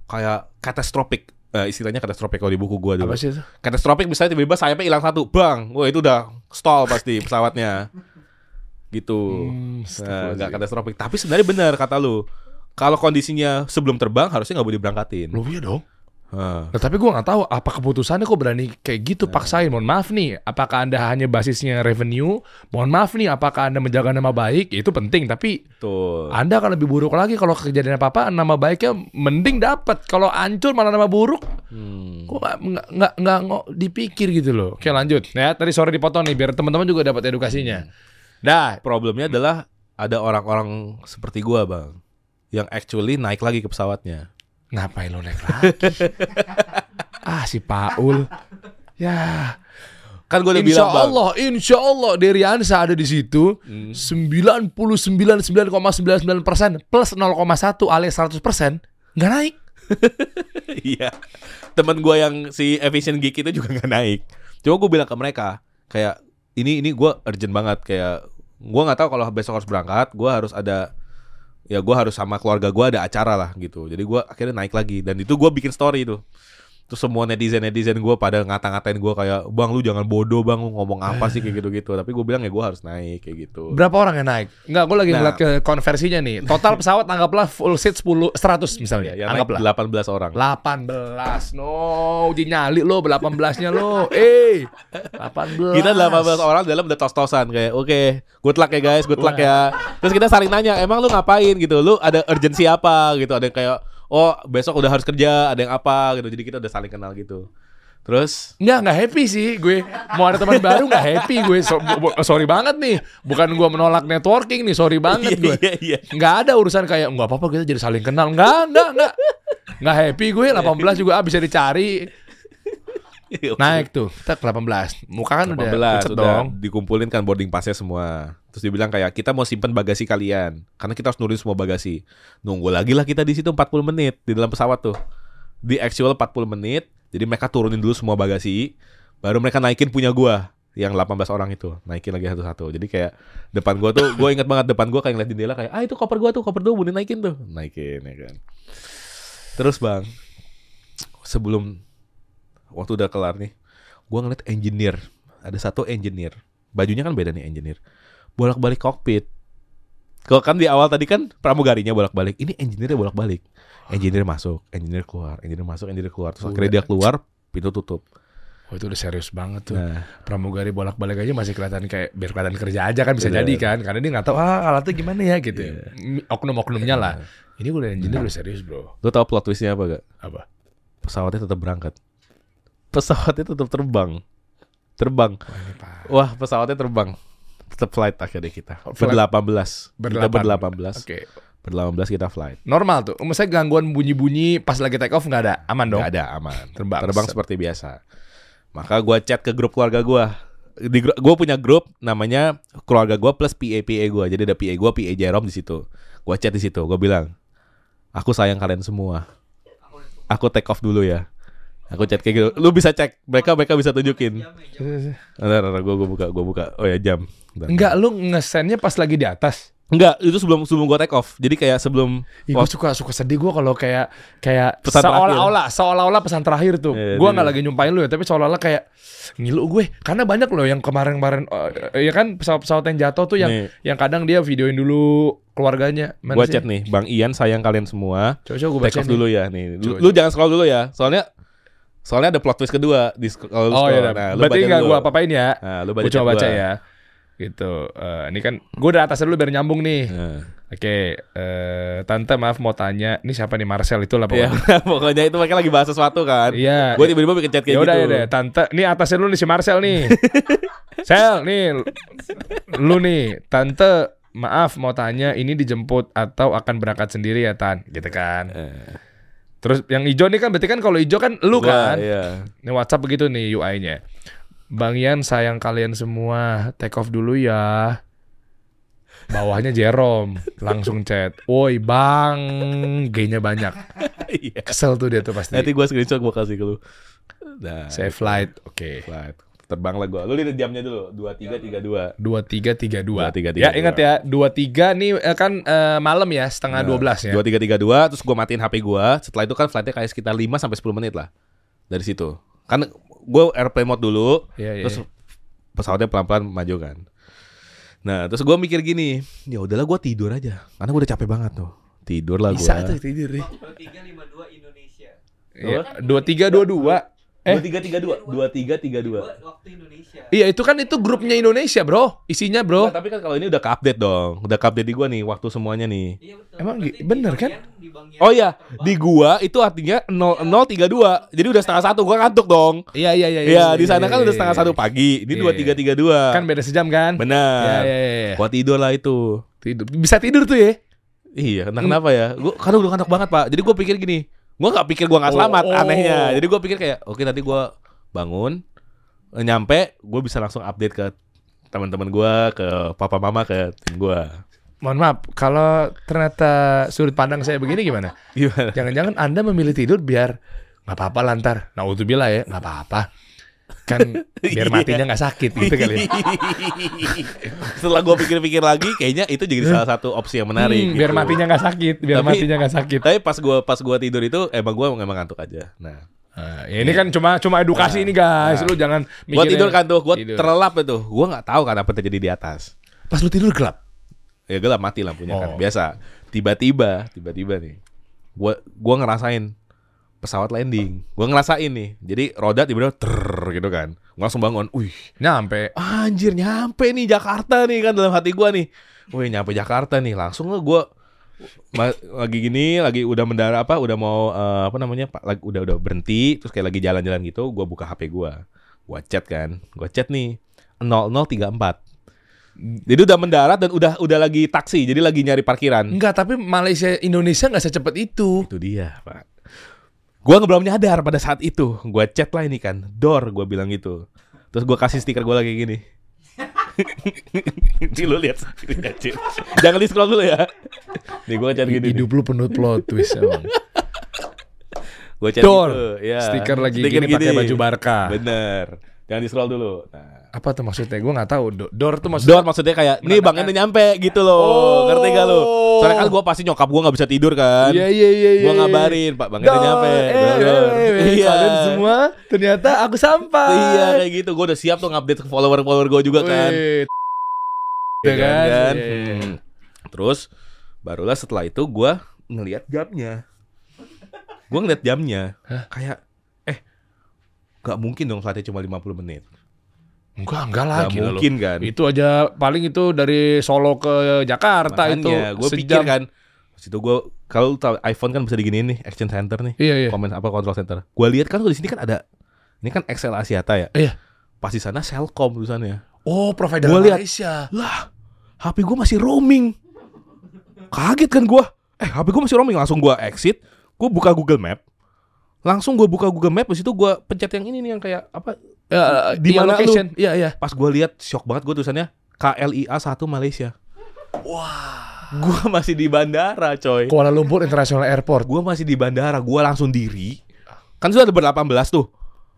kayak catastrophic. Eh, istilahnya catastrophic kalau di buku gua dulu. Apa sih itu? Catastrophic misalnya tiba-tiba sayapnya hilang satu, bang. Wah, itu udah stall pasti pesawatnya. Gitu. Hmm, Nah, nggak catastrophic. Tapi sebenarnya benar kata lu. Kalau kondisinya sebelum terbang harusnya nggak boleh berangkatin. Loh iya dong. Hah. Nah, tapi gua nggak tahu apa keputusannya kok berani kayak gitu paksain. Mohon maaf nih, apakah anda hanya basisnya revenue? Mohon maaf nih, apakah anda menjaga nama baik? Ya, Itu penting, tapi Tuh. anda akan lebih buruk lagi kalau kejadian apa apa. Nama baiknya mending dapat. Kalau hancur malah nama buruk, Hmm. kok nggak nggak nggak dipikir gitu loh. Oke lanjut. Ya tadi sore dipotong nih biar teman-teman juga dapat edukasinya. Dah. Problemnya adalah ada orang-orang seperti gua, Bang, yang actually naik lagi ke pesawatnya. Ngapain lo naik lagi? ah si Paul. Ya. Kan gua udah Insya bilang, Bang. Allah, insya Allah Deriansa ada di situ. Hmm. 99,99 persen plus 0,1 alias 100 persen nggak naik. Iya. Temen gua yang si Aviation Geek itu juga nggak naik. Cuma gua bilang ke mereka kayak ini ini gua urgent banget kayak gua nggak tahu kalau besok harus berangkat, gua harus ada ya gua harus sama keluarga gua ada acara lah gitu. Jadi gua akhirnya naik lagi dan itu gua bikin story itu. Terus semua netizen-netizen gue pada ngata-ngatain gue kayak Bang lu jangan bodoh bang lu ngomong apa sih kayak gitu-gitu Tapi gue bilang ya gue harus naik kayak gitu Berapa orang yang naik? Enggak, gue lagi Nah. ngeliat ke konversinya nih. Total pesawat anggaplah full seat 10 100 misalnya. Ya, naik anggaplah. 18 orang 18. No, uji nyali lo 18-nya lo. Eh. 18. Kita 18 orang dalam udah tos-tosan kayak oke good luck ya guys good luck ya Terus kita saling nanya emang lu ngapain gitu Lu ada urgensi apa gitu Ada yang kayak oh besok udah harus kerja Ada yang apa gitu Jadi kita udah saling kenal gitu Terus Nggak, nggak happy sih gue. Mau ada teman baru nggak happy gue. So- sorry banget nih. Bukan gue menolak networking nih. Sorry banget gue. Iya iya Nggak ada urusan kayak nggak apa-apa kita jadi saling kenal. Nggak, nggak, nggak. Nggak happy gue. 18 juga ah, bisa dicari. Iya Naik tuh. Kita ke 18. Muka kan udah 18 pucet udah dong. dikumpulin kan boarding passnya semua. Terus dibilang kayak kita mau simpen bagasi kalian karena kita harus nurunin semua bagasi. Nunggu lagi lah kita di situ 40 menit di dalam pesawat tuh. Di actual 40 menit. Jadi mereka turunin dulu semua bagasi, baru mereka naikin punya gua yang 18 orang itu. Naikin lagi satu-satu. Jadi kayak depan gua tuh gua inget banget depan gua kayak ngeliat jendela kayak ah itu koper gua tuh, koper tuh boleh naikin tuh. Naikin ya kan. Terus Bang, sebelum waktu udah kelar nih, gua ngeliat engineer ada satu engineer bajunya kan beda nih engineer bolak-balik kokpit kalau kan di awal tadi kan pramugarinya bolak-balik ini engineernya bolak-balik engineer masuk engineer keluar engineer masuk engineer keluar terus akhirnya dia keluar pintu tutup Oh itu udah serius banget tuh. nah Pramugari bolak-balik aja masih kelihatan kayak biar kelihatan kerja aja kan bisa Bener. jadi kan. Karena dia nggak tahu ah alatnya gimana ya gitu. Iya. Oknum-oknumnya lah. Ini udah engineer udah serius bro. lu tahu plot twistnya apa gak Apa? pesawatnya tetap berangkat pesawatnya tetap terbang terbang Wah pesawatnya terbang tetap flight akhirnya kita Flight. ber-18 kita Berdelapan. ber-18 Oke. ber-18 kita flight Normal tuh. Misalnya gangguan bunyi-bunyi pas lagi take off nggak ada, aman dong. Nggak ada aman. Terbang. Terbang seperti biasa. Maka gua chat ke grup keluarga gua. Di gua punya grup namanya keluarga gua plus PA PA gua. Jadi ada PA gua, PA Jerome di situ. Gua chat di situ. Gua bilang, "Aku sayang kalian semua. Aku take off dulu ya." Aku chat kayak gitu. Lu bisa cek. Mereka mereka bisa tunjukin. Ntar, ntar, gua, gua buka, gua buka. Oh ya jam. Bentar. Enggak, lu ngesennya pas lagi di atas. Enggak, itu sebelum sebelum gua take off. Jadi kayak sebelum Ih, gue suka suka sedih gue kalau kayak kayak Pesan seolah-olah seolah-olah pesan terakhir tuh. Iya, gue nggak lagi nyumpain lu ya, tapi seolah-olah kayak ngilu gue. Karena banyak loh yang kemarin-kemarin eh, ya kan pesawat-pesawat yang jatuh tuh yang Nih. yang kadang dia videoin dulu keluarganya. Sih? chat nih, Bang Ian sayang kalian semua. Coba coba gue take baca off dulu ya nih. Lu, Coba, lu jangan scroll dulu ya. Soalnya soalnya ada plot twist kedua di kalau Oh scroll. iya, Nah, lu berarti baca nggak dulu. gue apa-apain ya. Nah, lu baca Gue coba baca gua. ya. Gitu. Eh, ini kan gue udah atas dulu biar nyambung nih. Nah. Oke, eh, tante maaf mau tanya, ini siapa nih Marcel itu lah Ya, pokoknya. pokoknya itu mereka lagi bahas sesuatu kan. Iya. Gue tiba-tiba bikin chat kayak Ya udah gitu. ya deh, tante. Nih atasnya lu nih si Marcel nih. Sel nih, lu nih, tante. Maaf mau tanya, ini dijemput atau akan berangkat sendiri ya Tan? Gitu kan. Eh, Terus yang hijau nih kan berarti kan kalau hijau kan lu gua, kan. Iya. Ini WhatsApp begitu nih UI-nya. Bang Ian sayang kalian semua, take off dulu ya. Bawahnya Jerome langsung chat. Woi bang, G-nya banyak. Iya. Kesel tuh dia tuh pasti. Nanti gue screenshot gue kasih ke lu. Nah, Save flight, oke. flight. Terbang lah gue. Lu lihat jamnya dulu. Dua tiga tiga dua. dua tiga tiga dua 2332. ya ingat ya dua tiga nih eh, kan eh, malam ya setengah dua belas ya Dua tiga tiga dua. Terus gue matiin HP gue. Setelah itu kan flightnya kayak sekitar 5 sampai 10 menit lah. Dari situ. Kan gue airplane mode dulu. Iya, iya, terus iya. pesawatnya pelan-pelan maju kan. Nah terus gue mikir gini, ya udahlah gue tidur aja, karena gue udah capek banget tuh. Tidur lah gue. bisa tuh tidur nih 2352 Indonesia. Iya, dua tiga dua dua Dua eh tiga tiga dua, dua tiga tiga dua. Dua waktu Indonesia. iya itu kan itu grupnya Indonesia bro isinya bro Tapi kan kalau ini udah ke-update dong, udah ke-update di gue nih waktu semuanya nih. Iya betul. Emang Berarti di bener kan? di Oh iya, terbang. di gua itu artinya 0032. Jadi udah setengah satu, gua ngantuk dong. iya iya iya Iya, di sana kan iya, udah setengah iya. satu pagi. Ini Iya. dua tiga tiga dua. kan beda sejam kan Benar. Iya, iya, iya. Gua tidur lah itu. tidur bisa tidur tuh ya Iya, entah kenapa ya. Gua karena udah ngantuk banget, Pak. Jadi gua pikir gini, gua nggak pikir gua nggak Oh, selamat oh. anehnya. Jadi gua pikir kayak, oke nanti gua bangun eh, nyampe, gua bisa langsung update ke teman-teman gua, ke papa mama, ke tim gua. mohon maaf kalau ternyata sudut pandang saya begini gimana jangan-jangan anda memilih tidur biar nggak apa-apa lantar nah bila ya nggak apa-apa kan biar matinya nggak sakit gitu kali ya. Setelah gua pikir-pikir lagi, kayaknya itu jadi salah satu opsi yang menarik. Hmm, biar gitu. matinya nggak sakit biar Tapi- matinya nggak sakit Tapi pas gua pas gua tidur itu emang gua emang ngantuk aja. Nah, Nah, ya ini kan cuma cuma edukasi ini guys. Nah. Lu jangan Gue tidur kan tuh, gue Tidur. terlelap itu. Gue nggak tahu kan apa terjadi di atas. Pas lu tidur gelap. Ya gelap mati lampunya Oh. kan. Biasa. Tiba-tiba, tiba-tiba nih. Gue gua ngerasain pesawat landing. Gue ngerasain nih. Jadi roda tiba-tiba ter gitu kan. Gue langsung bangun. Wih, Nyampe. anjir nyampe nih Jakarta nih kan dalam hati gue nih. Wih, nyampe Jakarta nih. Langsung gue lagi gini, lagi udah mendarat apa, udah mau eh, apa namanya, Pak, lagi udah udah berhenti, terus kayak lagi jalan-jalan gitu, gue buka HP gue, gue chat kan, gue chat nih 0034. Jadi udah mendarat dan udah udah lagi taksi, jadi lagi nyari parkiran. Enggak, tapi Malaysia Indonesia nggak secepat itu. Itu dia, Pak. Gua nggak belum nyadar pada saat itu. Gua chat lah ini kan, door, gua bilang gitu. Terus gua kasih stiker gua lagi gini. Ini lu lihat. Jangan di scroll dulu ya. Nih gua chat gini. Hidup lu penuh plot twist emang. Gue chat Door. gitu. Ya. Stiker lagi gini pakai baju Barca. Bener. Jangan di scroll dulu. Nah. Apa tuh maksudnya? Gue nggak tahu. Do- Door tuh maksudnya. Door maksudnya kayak nih bang ini nyampe gitu loh. Oh. Ngerti gak lu? Soalnya kan gua pasti nyokap gua nggak bisa tidur kan. Iya iya iya. iya, Gua iya. ngabarin, Pak Bang Ente nyampe. Eh, eh, eh, Iya. Kalian semua ternyata aku sampai. Iya kayak gitu. Gue udah siap tuh ngupdate ke follower-follower gue juga kan. Wih, Ya kan? kan? Iya, iya. Hmm. Terus barulah setelah itu gue ngelihat jamnya. Gue ngeliat jamnya. Kayak eh gak mungkin dong flightnya cuma 50 menit. Enggak, enggak Gak lagi lah lu. mungkin kan. Itu aja paling itu dari Solo ke Jakarta itu. Makanya gue pikir kan. Terus itu gue kalau tahu iPhone kan bisa diginiin nih action center nih. Iya iya. Komen apa control center. Gue lihat kan di sini kan ada ini kan Excel Asiata ya. Iya. Pas di sana Selcom tulisannya. Oh, provider Gua lihat. Malaysia. Lah, HP gue masih roaming. Kaget kan gue. Eh, HP gue masih roaming. Langsung gue exit. Gue buka Google Map. Langsung gue buka Google Map. Di situ gue pencet yang ini nih yang kayak apa? Ya, Di iya, mana lu? location. Iya iya. Pas gue lihat shock banget gue tulisannya KLIA 1 Malaysia. Wah. Gue masih di bandara, coy. Kuala Lumpur International Airport. Gue masih di bandara. Gue langsung diri. Kan sudah ada ber-18 tuh.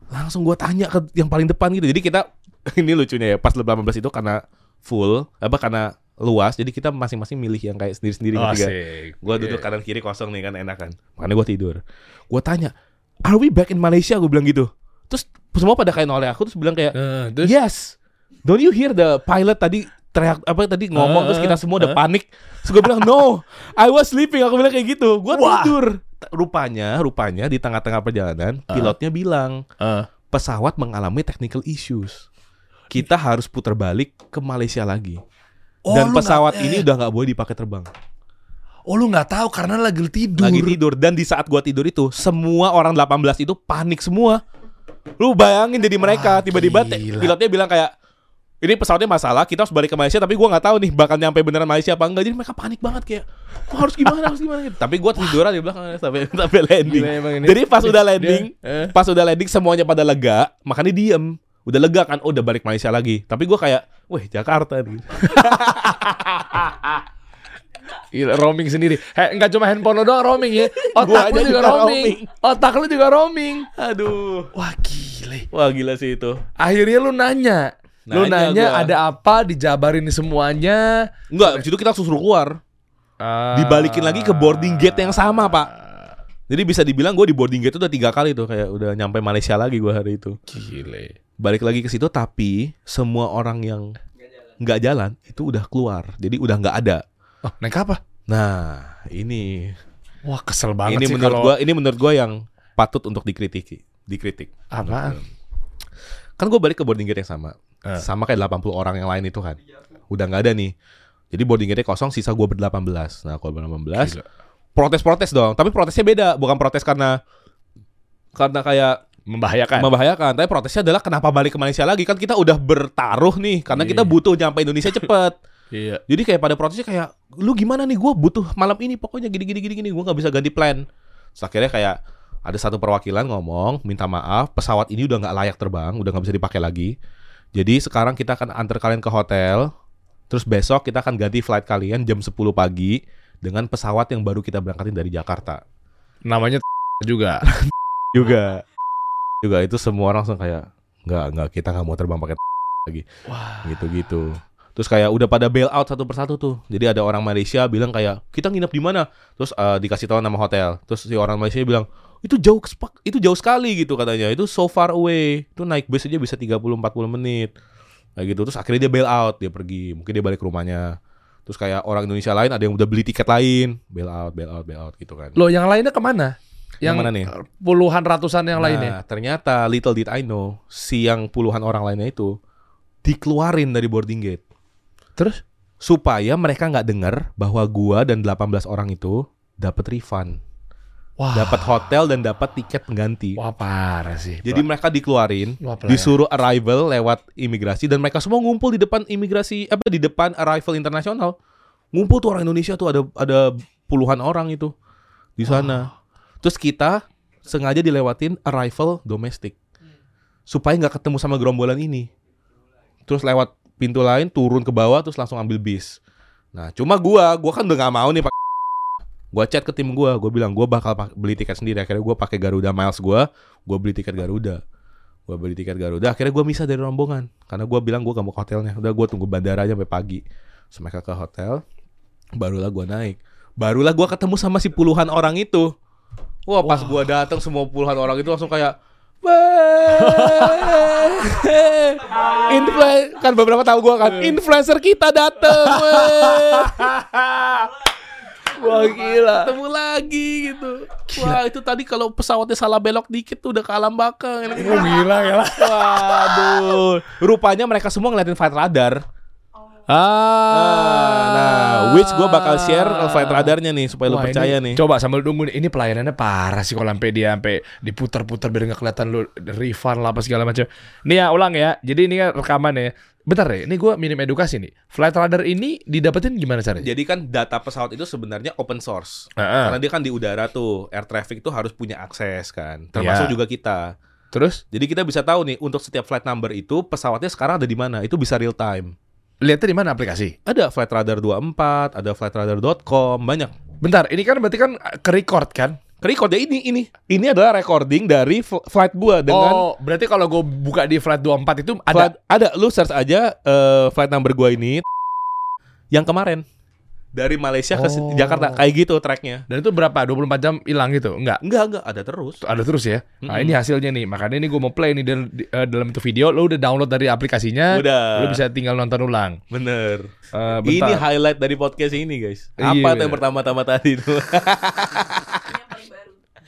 Langsung gue tanya ke yang paling depan gitu. Jadi kita ini lucunya ya. Pas 18 itu karena full apa karena luas. Jadi kita masing-masing milih yang kayak sendiri-sendiri Oh, gitu kan. Asik. Gue duduk Iya. kanan kiri kosong nih kan enak kan. Makanya gue tidur. Gue tanya, "Are we back in Malaysia?" Gue bilang gitu. Terus semua pada kayak noleh aku terus bilang kayak, Eh, terus "Yes." Don't you hear the pilot tadi teriak apa tadi ngomong Ah, terus kita semua udah ah. panik. Terus gue bilang, "No, I was sleeping." Aku bilang kayak gitu. Gue tidur. Rupanya, rupanya di tengah-tengah perjalanan Ah. pilotnya bilang, Eh, pesawat mengalami technical issues. Kita harus putar balik ke Malaysia lagi. Oh, Dan pesawat ini eh. udah nggak boleh dipakai terbang. Oh lu nggak tahu karena lagi tidur. lagi tidur dan di saat gua tidur itu semua orang 18 itu panik semua. Lu bayangin jadi mereka tiba-tiba gila. pilotnya bilang kayak ini pesawatnya masalah, kita harus balik ke Malaysia tapi gua nggak tahu nih bakal nyampe beneran Malaysia apa enggak. Jadi mereka panik banget kayak "Wah, harus gimana harus gimana gitu. Tapi gua tiduran di belakang sampai sampai landing. Gila ini. Jadi pas udah landing, Dia- eh. pas udah landing semuanya pada lega, makanya diem. Udah lega kan, oh udah balik Malaysia lagi. Tapi gua kayak, weh Jakarta nih. Gila, roaming sendiri. He, enggak cuma handphone lo doang roaming ya. Otak lu juga, juga roaming. roaming. Otak lu juga roaming. Aduh. Wah gile. Wah gila sih itu. Akhirnya lu nanya. lu Nanya nanya gua. ada apa dijabarin semuanya. Enggak, itu kita langsung suruh keluar. dibalikin lagi ke boarding gate yang sama pak jadi bisa dibilang gue di boarding gate itu udah tiga kali tuh kayak udah nyampe Malaysia lagi gue hari itu Gile. balik lagi ke situ tapi semua orang yang nggak jalan itu udah keluar jadi udah nggak ada Oh, naik apa? nah ini. Wah, kesel banget ini sih menurut kalau gue ini menurut gue yang patut untuk dikritiki dikritik. Apaan? kan gue balik ke boarding gate yang sama. Eh. sama kayak 80 orang yang lain itu kan. Udah nggak ada nih. Jadi boarding gate kosong sisa gue ber-18 nah kalau ber-18 Gila. protes-protes dong. Tapi protesnya beda. Bukan protes karena karena kayak Membahayakan. membahayakan. Tapi protesnya adalah kenapa balik ke Malaysia lagi? Kan kita udah bertaruh nih. Karena kita Iya. butuh nyampe Indonesia cepet iya. jadi kayak pada protesnya kayak lu gimana nih? Gue butuh malam ini pokoknya gini gini gini gini. Gue nggak bisa ganti plan. Terus akhirnya kayak ada satu perwakilan ngomong minta maaf pesawat ini udah nggak layak terbang udah nggak bisa dipakai lagi. Jadi sekarang kita akan antar kalian ke hotel terus besok kita akan ganti flight kalian jam 10 pagi dengan pesawat yang baru kita berangkatin dari Jakarta. Namanya juga. juga. Juga itu semua orang langsung kayak nggak nggak kita nggak mau terbang pakai lagi. Wah. gitu gitu Terus kayak udah pada bail out satu persatu tuh. Jadi ada orang Malaysia bilang kayak kita nginep di mana? Terus eh, dikasih tahu nama hotel. Terus si orang Malaysia bilang itu jauh itu jauh sekali gitu katanya. Itu so far away. Itu naik bus aja bisa 30 40 menit. Kayak gitu. Terus akhirnya dia bail out, dia pergi. Mungkin dia balik ke rumahnya. Terus kayak orang Indonesia lain ada yang udah beli tiket lain, bail out, bail out, bail out gitu kan. Loh, yang lainnya ke mana? Yang mana nih? Puluhan ratusan yang Nah, lainnya. ternyata little did I know, si yang puluhan orang lainnya itu dikeluarin dari boarding gate Terus? supaya mereka nggak dengar bahwa gua dan 18 orang itu dapat refund, Wah. dapat hotel dan dapat tiket pengganti. Wah, parah sih. Jadi mereka dikeluarin, Wah, disuruh arrival lewat imigrasi dan mereka semua ngumpul di depan imigrasi apa di depan arrival internasional. Ngumpul tuh orang Indonesia tuh ada ada puluhan orang itu di sana. Terus kita sengaja dilewatin arrival domestik. Supaya nggak ketemu sama gerombolan ini. Terus lewat pintu lain turun ke bawah terus langsung ambil bis. Nah, cuma gua, gua kan udah nggak mau nih Pak. Gua chat ke tim gua, gua bilang gua bakal beli tiket sendiri. Akhirnya gua pakai Garuda Miles gua, gua beli tiket Garuda. Gua beli tiket Garuda, akhirnya gua misah dari rombongan karena gua bilang gua gak mau ke hotelnya. Udah gua tunggu bandara aja sampai pagi. Mereka ke hotel, barulah gua naik. Barulah gua ketemu sama si puluhan orang itu. Wah, pas gua datang semua puluhan orang itu langsung kayak Influ kan beberapa tahu gua kan influencer kita dateng. Wah, gila. ketemu lagi gitu wah itu tadi kalau pesawatnya salah belok dikit tuh udah ke alam bakal Oh, gila, gila. waduh rupanya mereka semua ngeliatin flight radar Ah, nah which gua bakal share flight radarnya nih supaya lu Wah, percaya ini- nih Coba sambil nunggu. Ini pelayanannya parah sih kalau sampai dia sampai diputar-putar biar nggak kelihatan lu refund lah apa segala macam. Nih ya ulang ya. Jadi ini kan rekaman ya. Bentar ya, ini gua minim edukasi nih. Flight radar ini didapetin gimana caranya? jadi kan data pesawat itu sebenarnya open source Heeh. karena dia kan di udara tuh air traffic tuh harus punya akses kan termasuk Iya. juga kita Terus jadi kita bisa tahu nih untuk setiap flight number itu pesawatnya sekarang ada di mana itu bisa real time lihatnya di mana aplikasi? Ada Flight Radar 24, ada flightradar.com, banyak. Bentar, ini kan berarti kan ke record kan? Record ya ini ini. Ini adalah recording dari fl- flight gua oh, dengan berarti kalau gue buka di flight 24 itu ada flight, ada lu search aja eh, flight number gua ini yang kemarin dari Malaysia ke Oh. Jakarta kayak gitu tracknya. dan itu berapa? 24 jam hilang gitu? Enggak. Enggak enggak ada terus. Ada terus ya. Nah, Mm-mm. ini hasilnya nih. Makanya ini gue mau play nih di- eh, dalam itu video. Lo udah download dari aplikasinya. Udah. Lo bisa tinggal nonton ulang. Bener. Eh, Ini highlight dari podcast ini guys. Iya, Apa tuh bener. yang pertama-tama tadi itu?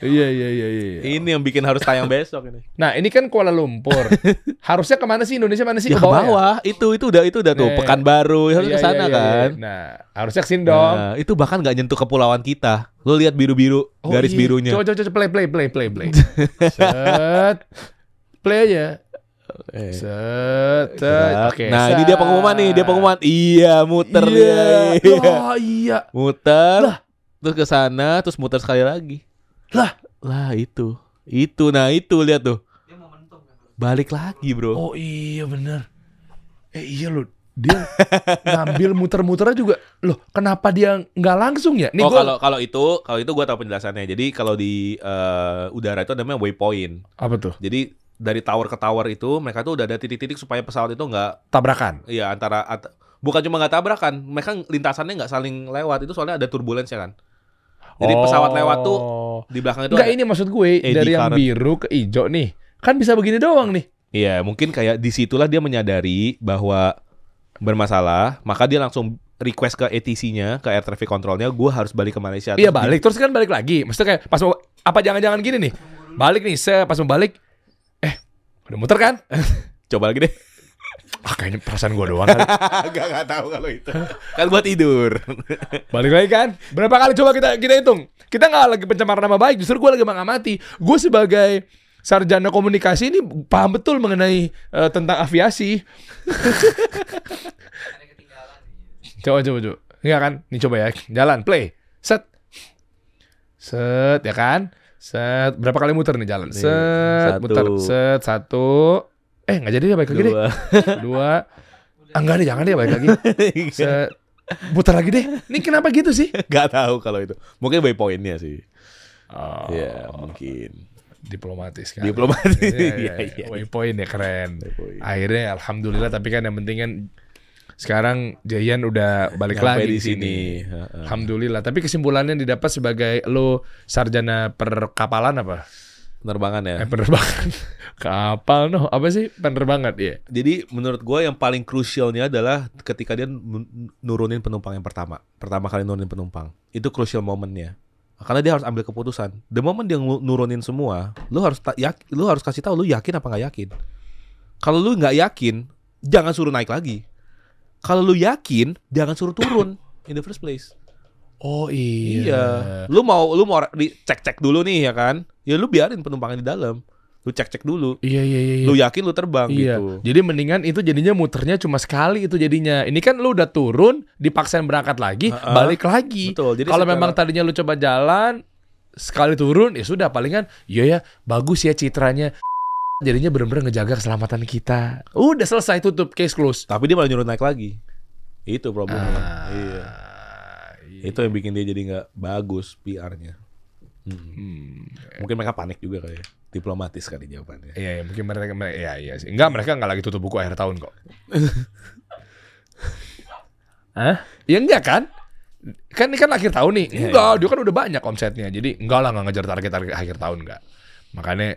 Iya iya iya iya. ini yang bikin harus tayang besok ini. Nah ini kan Kuala Lumpur. Harusnya ke mana sih Indonesia mana sih Ya ke bawah? ya? bawah, itu itu udah itu udah tuh. Pekanbaru harus Iya, ke sana iya, iya, kan. iya. Nah harusnya ke sini dong. Nah, itu bahkan nggak nyentuh kepulauan kita. Lu lihat biru-biru Oh, garis iya. birunya. Coba coba coba play play play play play. Set. Play aja. Eh. Set. set. Oke. nah, ini dia pengumuman nih, dia pengumuman. Iya, muter Iya. dia. Iya. Oh iya. Muter. Terus ke sana, terus muter sekali lagi. Lah. Lah itu. Itu nah itu lihat tuh. Dia momentum kan. Balik lagi, Bro. Oh iya bener. Eh iya loh. Dia ngambil muter-muternya juga. Loh kenapa dia nggak langsung ya? Nih oh, gua- kalau kalau itu, kalau itu gua tahu penjelasannya. Jadi kalau di eh, udara itu namanya waypoint. Apa tuh? Jadi dari tower ke tower itu mereka tuh udah ada titik-titik supaya pesawat itu nggak Tabrakan. Iya antara at- bukan cuma nggak tabrakan, mereka lintasannya nggak saling lewat itu soalnya ada turbulence ya kan. Jadi pesawat lewat tuh di belakang itu Enggak ini maksud gue Eddy dari yang biru ke hijau nih. Kan bisa begini doang nih. Iya mungkin kayak di situlah dia menyadari bahwa bermasalah, maka dia langsung request ke ATC-nya, ke air traffic controlnya, gue harus balik ke Malaysia. Iya balik terus kan balik lagi. Maksudnya kayak pas mau apa jangan-jangan gini nih. Balik nih, saya pas mau balik eh udah muter kan? coba lagi deh. Ah kayaknya perasaan gue doang kali. Gak nggak tahu kalau itu. kan buat tidur. Balik lagi kan? Berapa kali coba kita kita hitung? Kita nggak lagi pencemaran nama baik, justru gue lagi mengamati. Gue sebagai sarjana komunikasi ini paham betul mengenai eh, tentang aviasi. Coba coba coba. Enggak kan? Nih coba ya. Jalan, play. Set. Set ya kan? Set. Berapa kali muter nih jalan? Set, satu. muter. Set, satu. Eh, nggak jadi deh balik lagi deh. Dua. Dua. Ah, deh, jangan deh balik lagi. Set. Muter lagi deh. Ini kenapa gitu sih? Gak tahu kalau itu. Mungkin waypointnya sih. Oh, Iya mungkin. diplomatis kan. Diplomatis. Iya, iya, Iya, iya. iya. Waypoint ya keren. Waypoint. Akhirnya alhamdulillah tapi kan yang penting kan Sekarang Jayan udah balik Nyampe lagi di sini. sini. Alhamdulillah. Tapi kesimpulannya didapat sebagai lo sarjana perkapalan apa? Penerbangan ya. Eh penerbangan. Kapal noh. Apa sih penerbangan? Iya. Jadi menurut gue yang paling krusialnya adalah ketika dia nurunin penumpang yang pertama. Pertama kali nurunin penumpang. Itu crucial momennya. Karena dia harus ambil keputusan. The moment dia nurunin semua, lu harus ta- yak- lu harus kasih tahu lu yakin apa nggak yakin. Kalau lu nggak yakin, jangan suruh naik lagi. Kalau lu yakin, jangan suruh turun in the first place. Oh Iya. Lu mau lu mau dicek-cek dulu nih ya kan? Ya lu biarin penumpangnya di dalam. Lu cek-cek dulu. Iya iya iya. iya. Lu yakin lu terbang Iya. gitu. Jadi mendingan itu jadinya muternya cuma sekali itu jadinya. Ini kan lu udah turun, dipaksain berangkat lagi, Ha-ha. balik lagi. Betul. Jadi Kalau secara- memang tadinya lu coba jalan sekali turun, ya sudah palingan iya ya bagus ya citranya. Jadinya bener-bener ngejaga keselamatan kita. Udah selesai tutup case close. Tapi dia malah nyuruh naik lagi. Itu problemnya. Ah, Iya. iya. Itu yang bikin dia jadi nggak bagus PR-nya. Hmm. Hmm. Mungkin mereka panik juga kali ya. Diplomatis kali jawabannya. Iya, iya, mungkin mereka, mereka ya iya sih. Enggak, mereka enggak lagi tutup buku akhir tahun kok. Hah? Ya enggak kan? Kan ini kan akhir tahun nih. Iya, enggak, dia kan udah banyak omsetnya. Jadi enggak lah enggak ngejar target target akhir tahun enggak. Makanya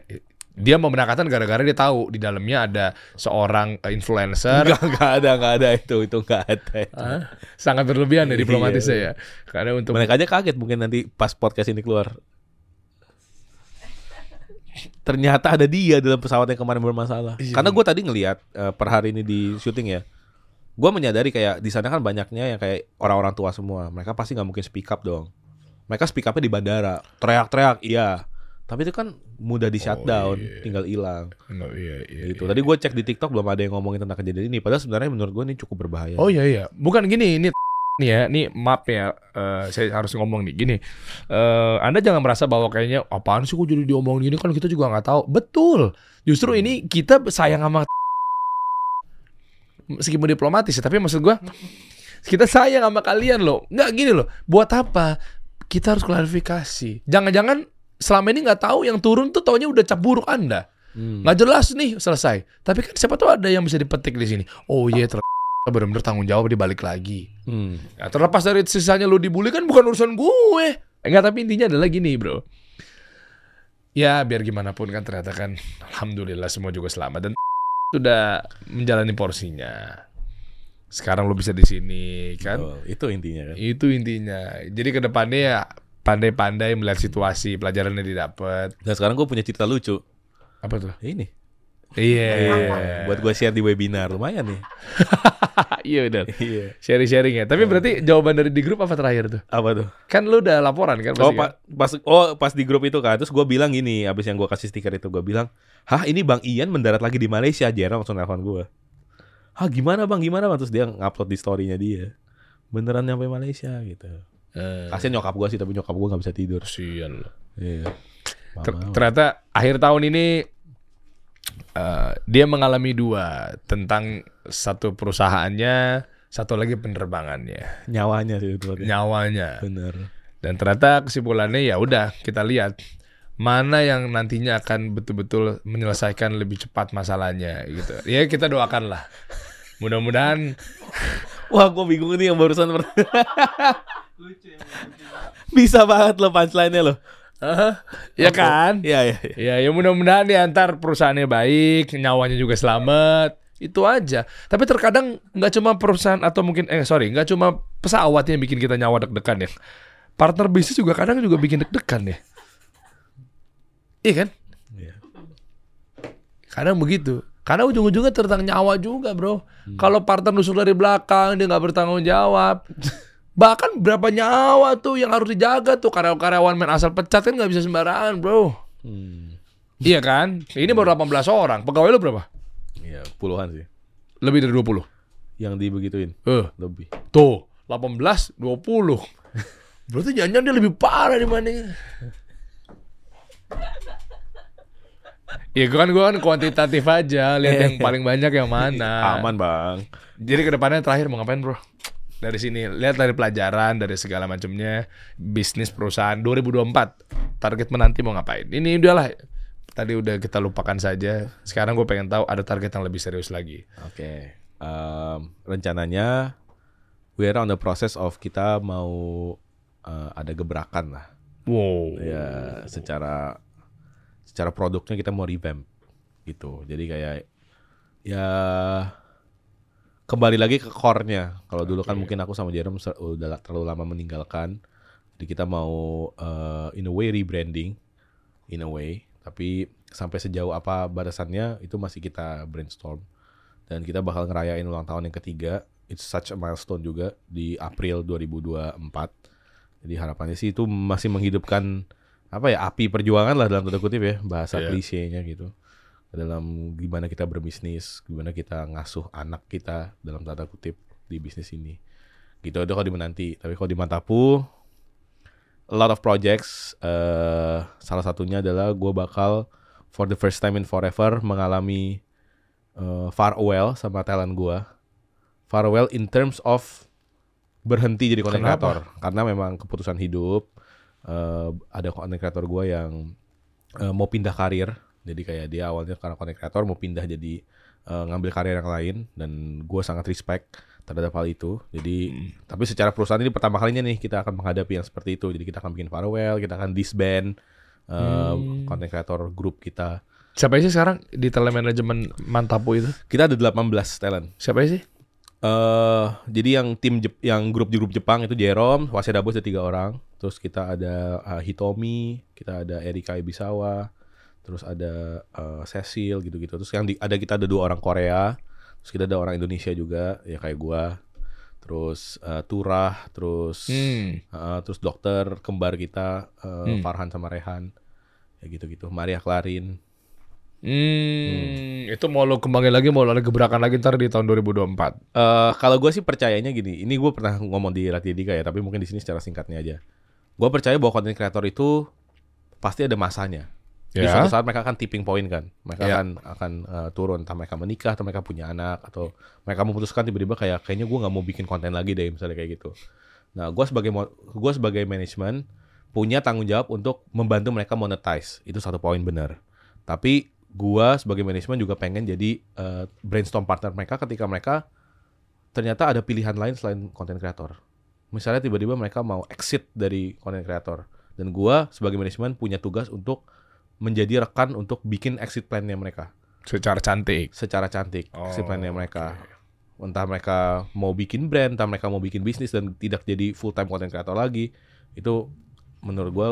dia mau menangkatan gara-gara dia tahu di dalamnya ada seorang eh, influencer Enggak, enggak ada, enggak ada itu, itu enggak ada. itu. Hah? sangat berlebihan ya Iya. diplomatisnya ya. Karena untuk Mereka aja kaget mungkin nanti pas podcast ini keluar. Ternyata ada dia dalam pesawat yang kemarin bermasalah. Iya. Karena gue tadi ngelihat eh, per hari ini di syuting ya, gue menyadari kayak di sana kan banyaknya yang kayak orang-orang tua semua. Mereka pasti nggak mungkin speak up dong. Mereka speak upnya di bandara, teriak-teriak, iya. Tapi itu kan mudah di shutdown, iya. tinggal hilang. Enggak, iya, iya, gitu. iya. Tadi gue cek di TikTok belum ada yang ngomongin tentang kejadian ini. Padahal sebenarnya menurut gue ini cukup berbahaya. Oh iya iya, bukan gini ini nih ya, nih maaf ya, eh, saya harus ngomong nih gini. Eh, anda jangan merasa bahwa kayaknya apaan sih kok jadi diomongin gini kan kita juga nggak tahu. Betul, justru ini kita sayang sama meskipun diplomatis ya, tapi maksud gua kita sayang sama kalian loh. Nggak gini loh, buat apa? Kita harus klarifikasi. Jangan-jangan selama ini nggak tahu yang turun tuh taunya udah cap buruk anda. Hmm. Nggak jelas nih selesai. Tapi kan siapa tahu ada yang bisa dipetik di sini. Oh iya ternyata benar-benar tanggung jawab dia balik lagi. Hmm. Ya, terlepas dari sisanya lu dibully kan bukan urusan gue. Enggak tapi intinya adalah gini bro. Ya biar gimana pun kan ternyata kan alhamdulillah semua juga selamat dan sudah menjalani porsinya. Sekarang lu bisa di sini kan. Betul. Itu intinya kan. Itu intinya. Jadi ke depannya ya pandai-pandai melihat situasi, pelajaran yang didapat. Dan sekarang gue punya cerita lucu. Apa tuh? Ini. Iya. Buat gue share di webinar lumayan nih. Iya benar. Iya. Sharing-sharing ya. Tapi berarti jawaban dari di grup apa terakhir tuh? Apa tuh? Kan lu udah laporan kan Oh, pasti kan? pa- pas oh pas di grup itu kan terus gue bilang gini abis yang gue kasih stiker itu gue bilang hah ini bang Ian mendarat lagi di Malaysia Jero langsung nelfon gue hah gimana bang gimana bang terus dia ngupload di storynya dia beneran nyampe Malaysia gitu Eh, kasian nyokap gue sih tapi nyokap gue nggak bisa tidur kasian lu. iya Ter- Mama. ternyata akhir tahun ini eh, dia mengalami dua tentang satu perusahaannya, satu lagi penerbangannya, nyawanya sih itu nyawanya. bener Dan ternyata kesimpulannya ya udah kita lihat mana yang nantinya akan betul-betul menyelesaikan lebih cepat masalahnya gitu. Ya kita doakan lah. Mudah-mudahan wah gue bingung nih yang barusan bisa banget lo punchline-nya lo ya kan? iya iya iya. Ya, ya mudah-mudahan ya antar perusahaannya baik, nyawanya juga selamat. Itu aja. Tapi terkadang nggak cuma perusahaan atau mungkin eh sorry, nggak cuma pesawat yang bikin kita nyawa deg-degan ya. Partner bisnis juga kadang juga bikin deg-degan ya. Iya kan? Iya. Kadang begitu. Karena ujung-ujungnya tentang nyawa juga, bro. Kalau partner nusuk dari belakang dia nggak bertanggung jawab. Bahkan berapa nyawa tuh yang harus dijaga tuh karyawan-karyawan main asal pecat kan nggak bisa sembarangan, bro. Hmm. Iya kan? Ini baru 18 orang. Pegawai lu berapa? Iya, puluhan sih Lebih dari 20. yang dibegituin Eh, lebih tuh, 18, 20. Berarti jangan dia lebih parah dibanding. Ya gue kan gue kan kuantitatif aja, lihat yang paling banyak yang mana. aman bang Jadi ke depannya terakhir mau ngapain bro? Dari sini lihat dari pelajaran dari segala macamnya bisnis perusahaan 2024 target menanti mau ngapain? Ini udahlah tadi udah kita lupakan saja. Sekarang gue pengen tahu ada target yang lebih serius lagi. oke um, rencananya we are on the process of kita mau uh, ada gebrakan lah. Wow. Ya, secara secara produknya kita mau revamp gitu. Jadi kayak ya kembali lagi ke core-nya. Kalau dulu kan mungkin aku sama Jerome se- udah la- terlalu lama meninggalkan. Jadi kita mau uh, in a way rebranding in a way, tapi sampai sejauh apa batasannya itu masih kita brainstorm. Dan kita bakal ngerayain ulang tahun yang ketiga. It's such a milestone juga di April 2024. Jadi harapannya sih itu masih menghidupkan apa ya api perjuangan lah dalam tanda kutip ya bahasa Iya. klisenya gitu dalam gimana kita berbisnis, gimana kita ngasuh anak kita dalam tanda kutip di bisnis ini. Gitu itu kalau di Menanti. Tapi kalau di Mantapu, a lot of projects. eh salah satunya adalah gue bakal for the first time in forever mengalami eh, farewell sama talent gue. Farewell in terms of berhenti jadi content Kenapa? creator karena memang keputusan hidup. eh, ada content creator gue yang eh, mau pindah karir jadi kayak dia awalnya karena content creator mau pindah jadi eh, ngambil karir yang lain dan gue sangat respect terhadap hal itu. Jadi tapi secara perusahaan ini pertama kalinya nih kita akan menghadapi yang seperti itu. Jadi kita akan bikin farewell, kita akan disband eh, Hmm. content creator grup kita. Siapa sih sekarang di telemanajemen Mantapu itu? Kita ada 18 talent. Siapa sih? eh jadi yang tim Jep- yang grup di grup Jepang itu Jerome, Wasedabo ada tiga orang. Terus kita ada eh, Hitomi, kita ada Erika Ibisawa, terus ada eh, Cecil gitu-gitu. Terus yang di- ada kita ada dua orang Korea, terus kita ada orang Indonesia juga, ya kayak gua. Terus eh, Turah, terus Hmm. eh, terus dokter kembar kita eh, Hmm. Farhan sama Rehan, ya gitu-gitu. Maria Clarin. Hmm, itu mau lo kembangin lagi, mau lo ada gebrakan lagi ntar di tahun 2024. Eh kalau gue sih percayanya gini, ini gue pernah ngomong di Raditya ya, tapi mungkin di sini secara singkatnya aja. Gue percaya bahwa content creator itu pasti ada masanya. Di Ya. suatu saat mereka akan tipping point kan, mereka Ya. akan akan eh, turun, entah mereka menikah, atau mereka punya anak, atau mereka memutuskan tiba-tiba kayak kayaknya gue nggak mau bikin konten lagi deh, misalnya kayak gitu. Nah, gue sebagai gue sebagai manajemen punya tanggung jawab untuk membantu mereka monetize, itu satu poin benar. Tapi gua sebagai manajemen juga pengen jadi eh, brainstorm partner mereka ketika mereka ternyata ada pilihan lain selain content creator. Misalnya tiba-tiba mereka mau exit dari content creator dan gua sebagai manajemen punya tugas untuk menjadi rekan untuk bikin exit plan-nya mereka Secara cantik. secara cantik Oh, exit plan-nya mereka. Entah mereka mau bikin brand, entah mereka mau bikin bisnis dan tidak jadi full time content creator lagi. Itu menurut gua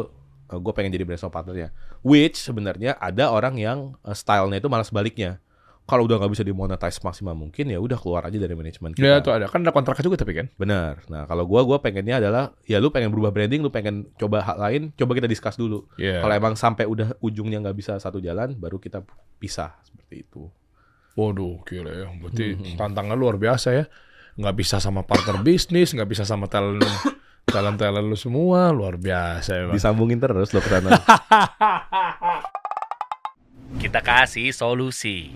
eh, gua pengen jadi brainstorm partnernya. Which sebenarnya ada orang yang eh, stylenya itu malah sebaliknya. Kalau udah nggak bisa dimonetize maksimal mungkin ya udah keluar aja dari manajemen kita. Ya itu ada, kan ada kontraknya juga tapi kan. Benar. Nah, kalau gua gua pengennya adalah ya lu pengen berubah branding, lu pengen coba hal lain, coba kita discuss dulu. Iya. Kalau emang sampai udah ujungnya nggak bisa satu jalan, baru kita pisah seperti itu. Waduh, gila ya. Berarti Hmm. tantangan luar biasa ya. Nggak bisa sama partner bisnis, nggak bisa sama talent talent talent lu semua, luar biasa ya. Bang. Disambungin terus lo ke sana. Kita kasih solusi.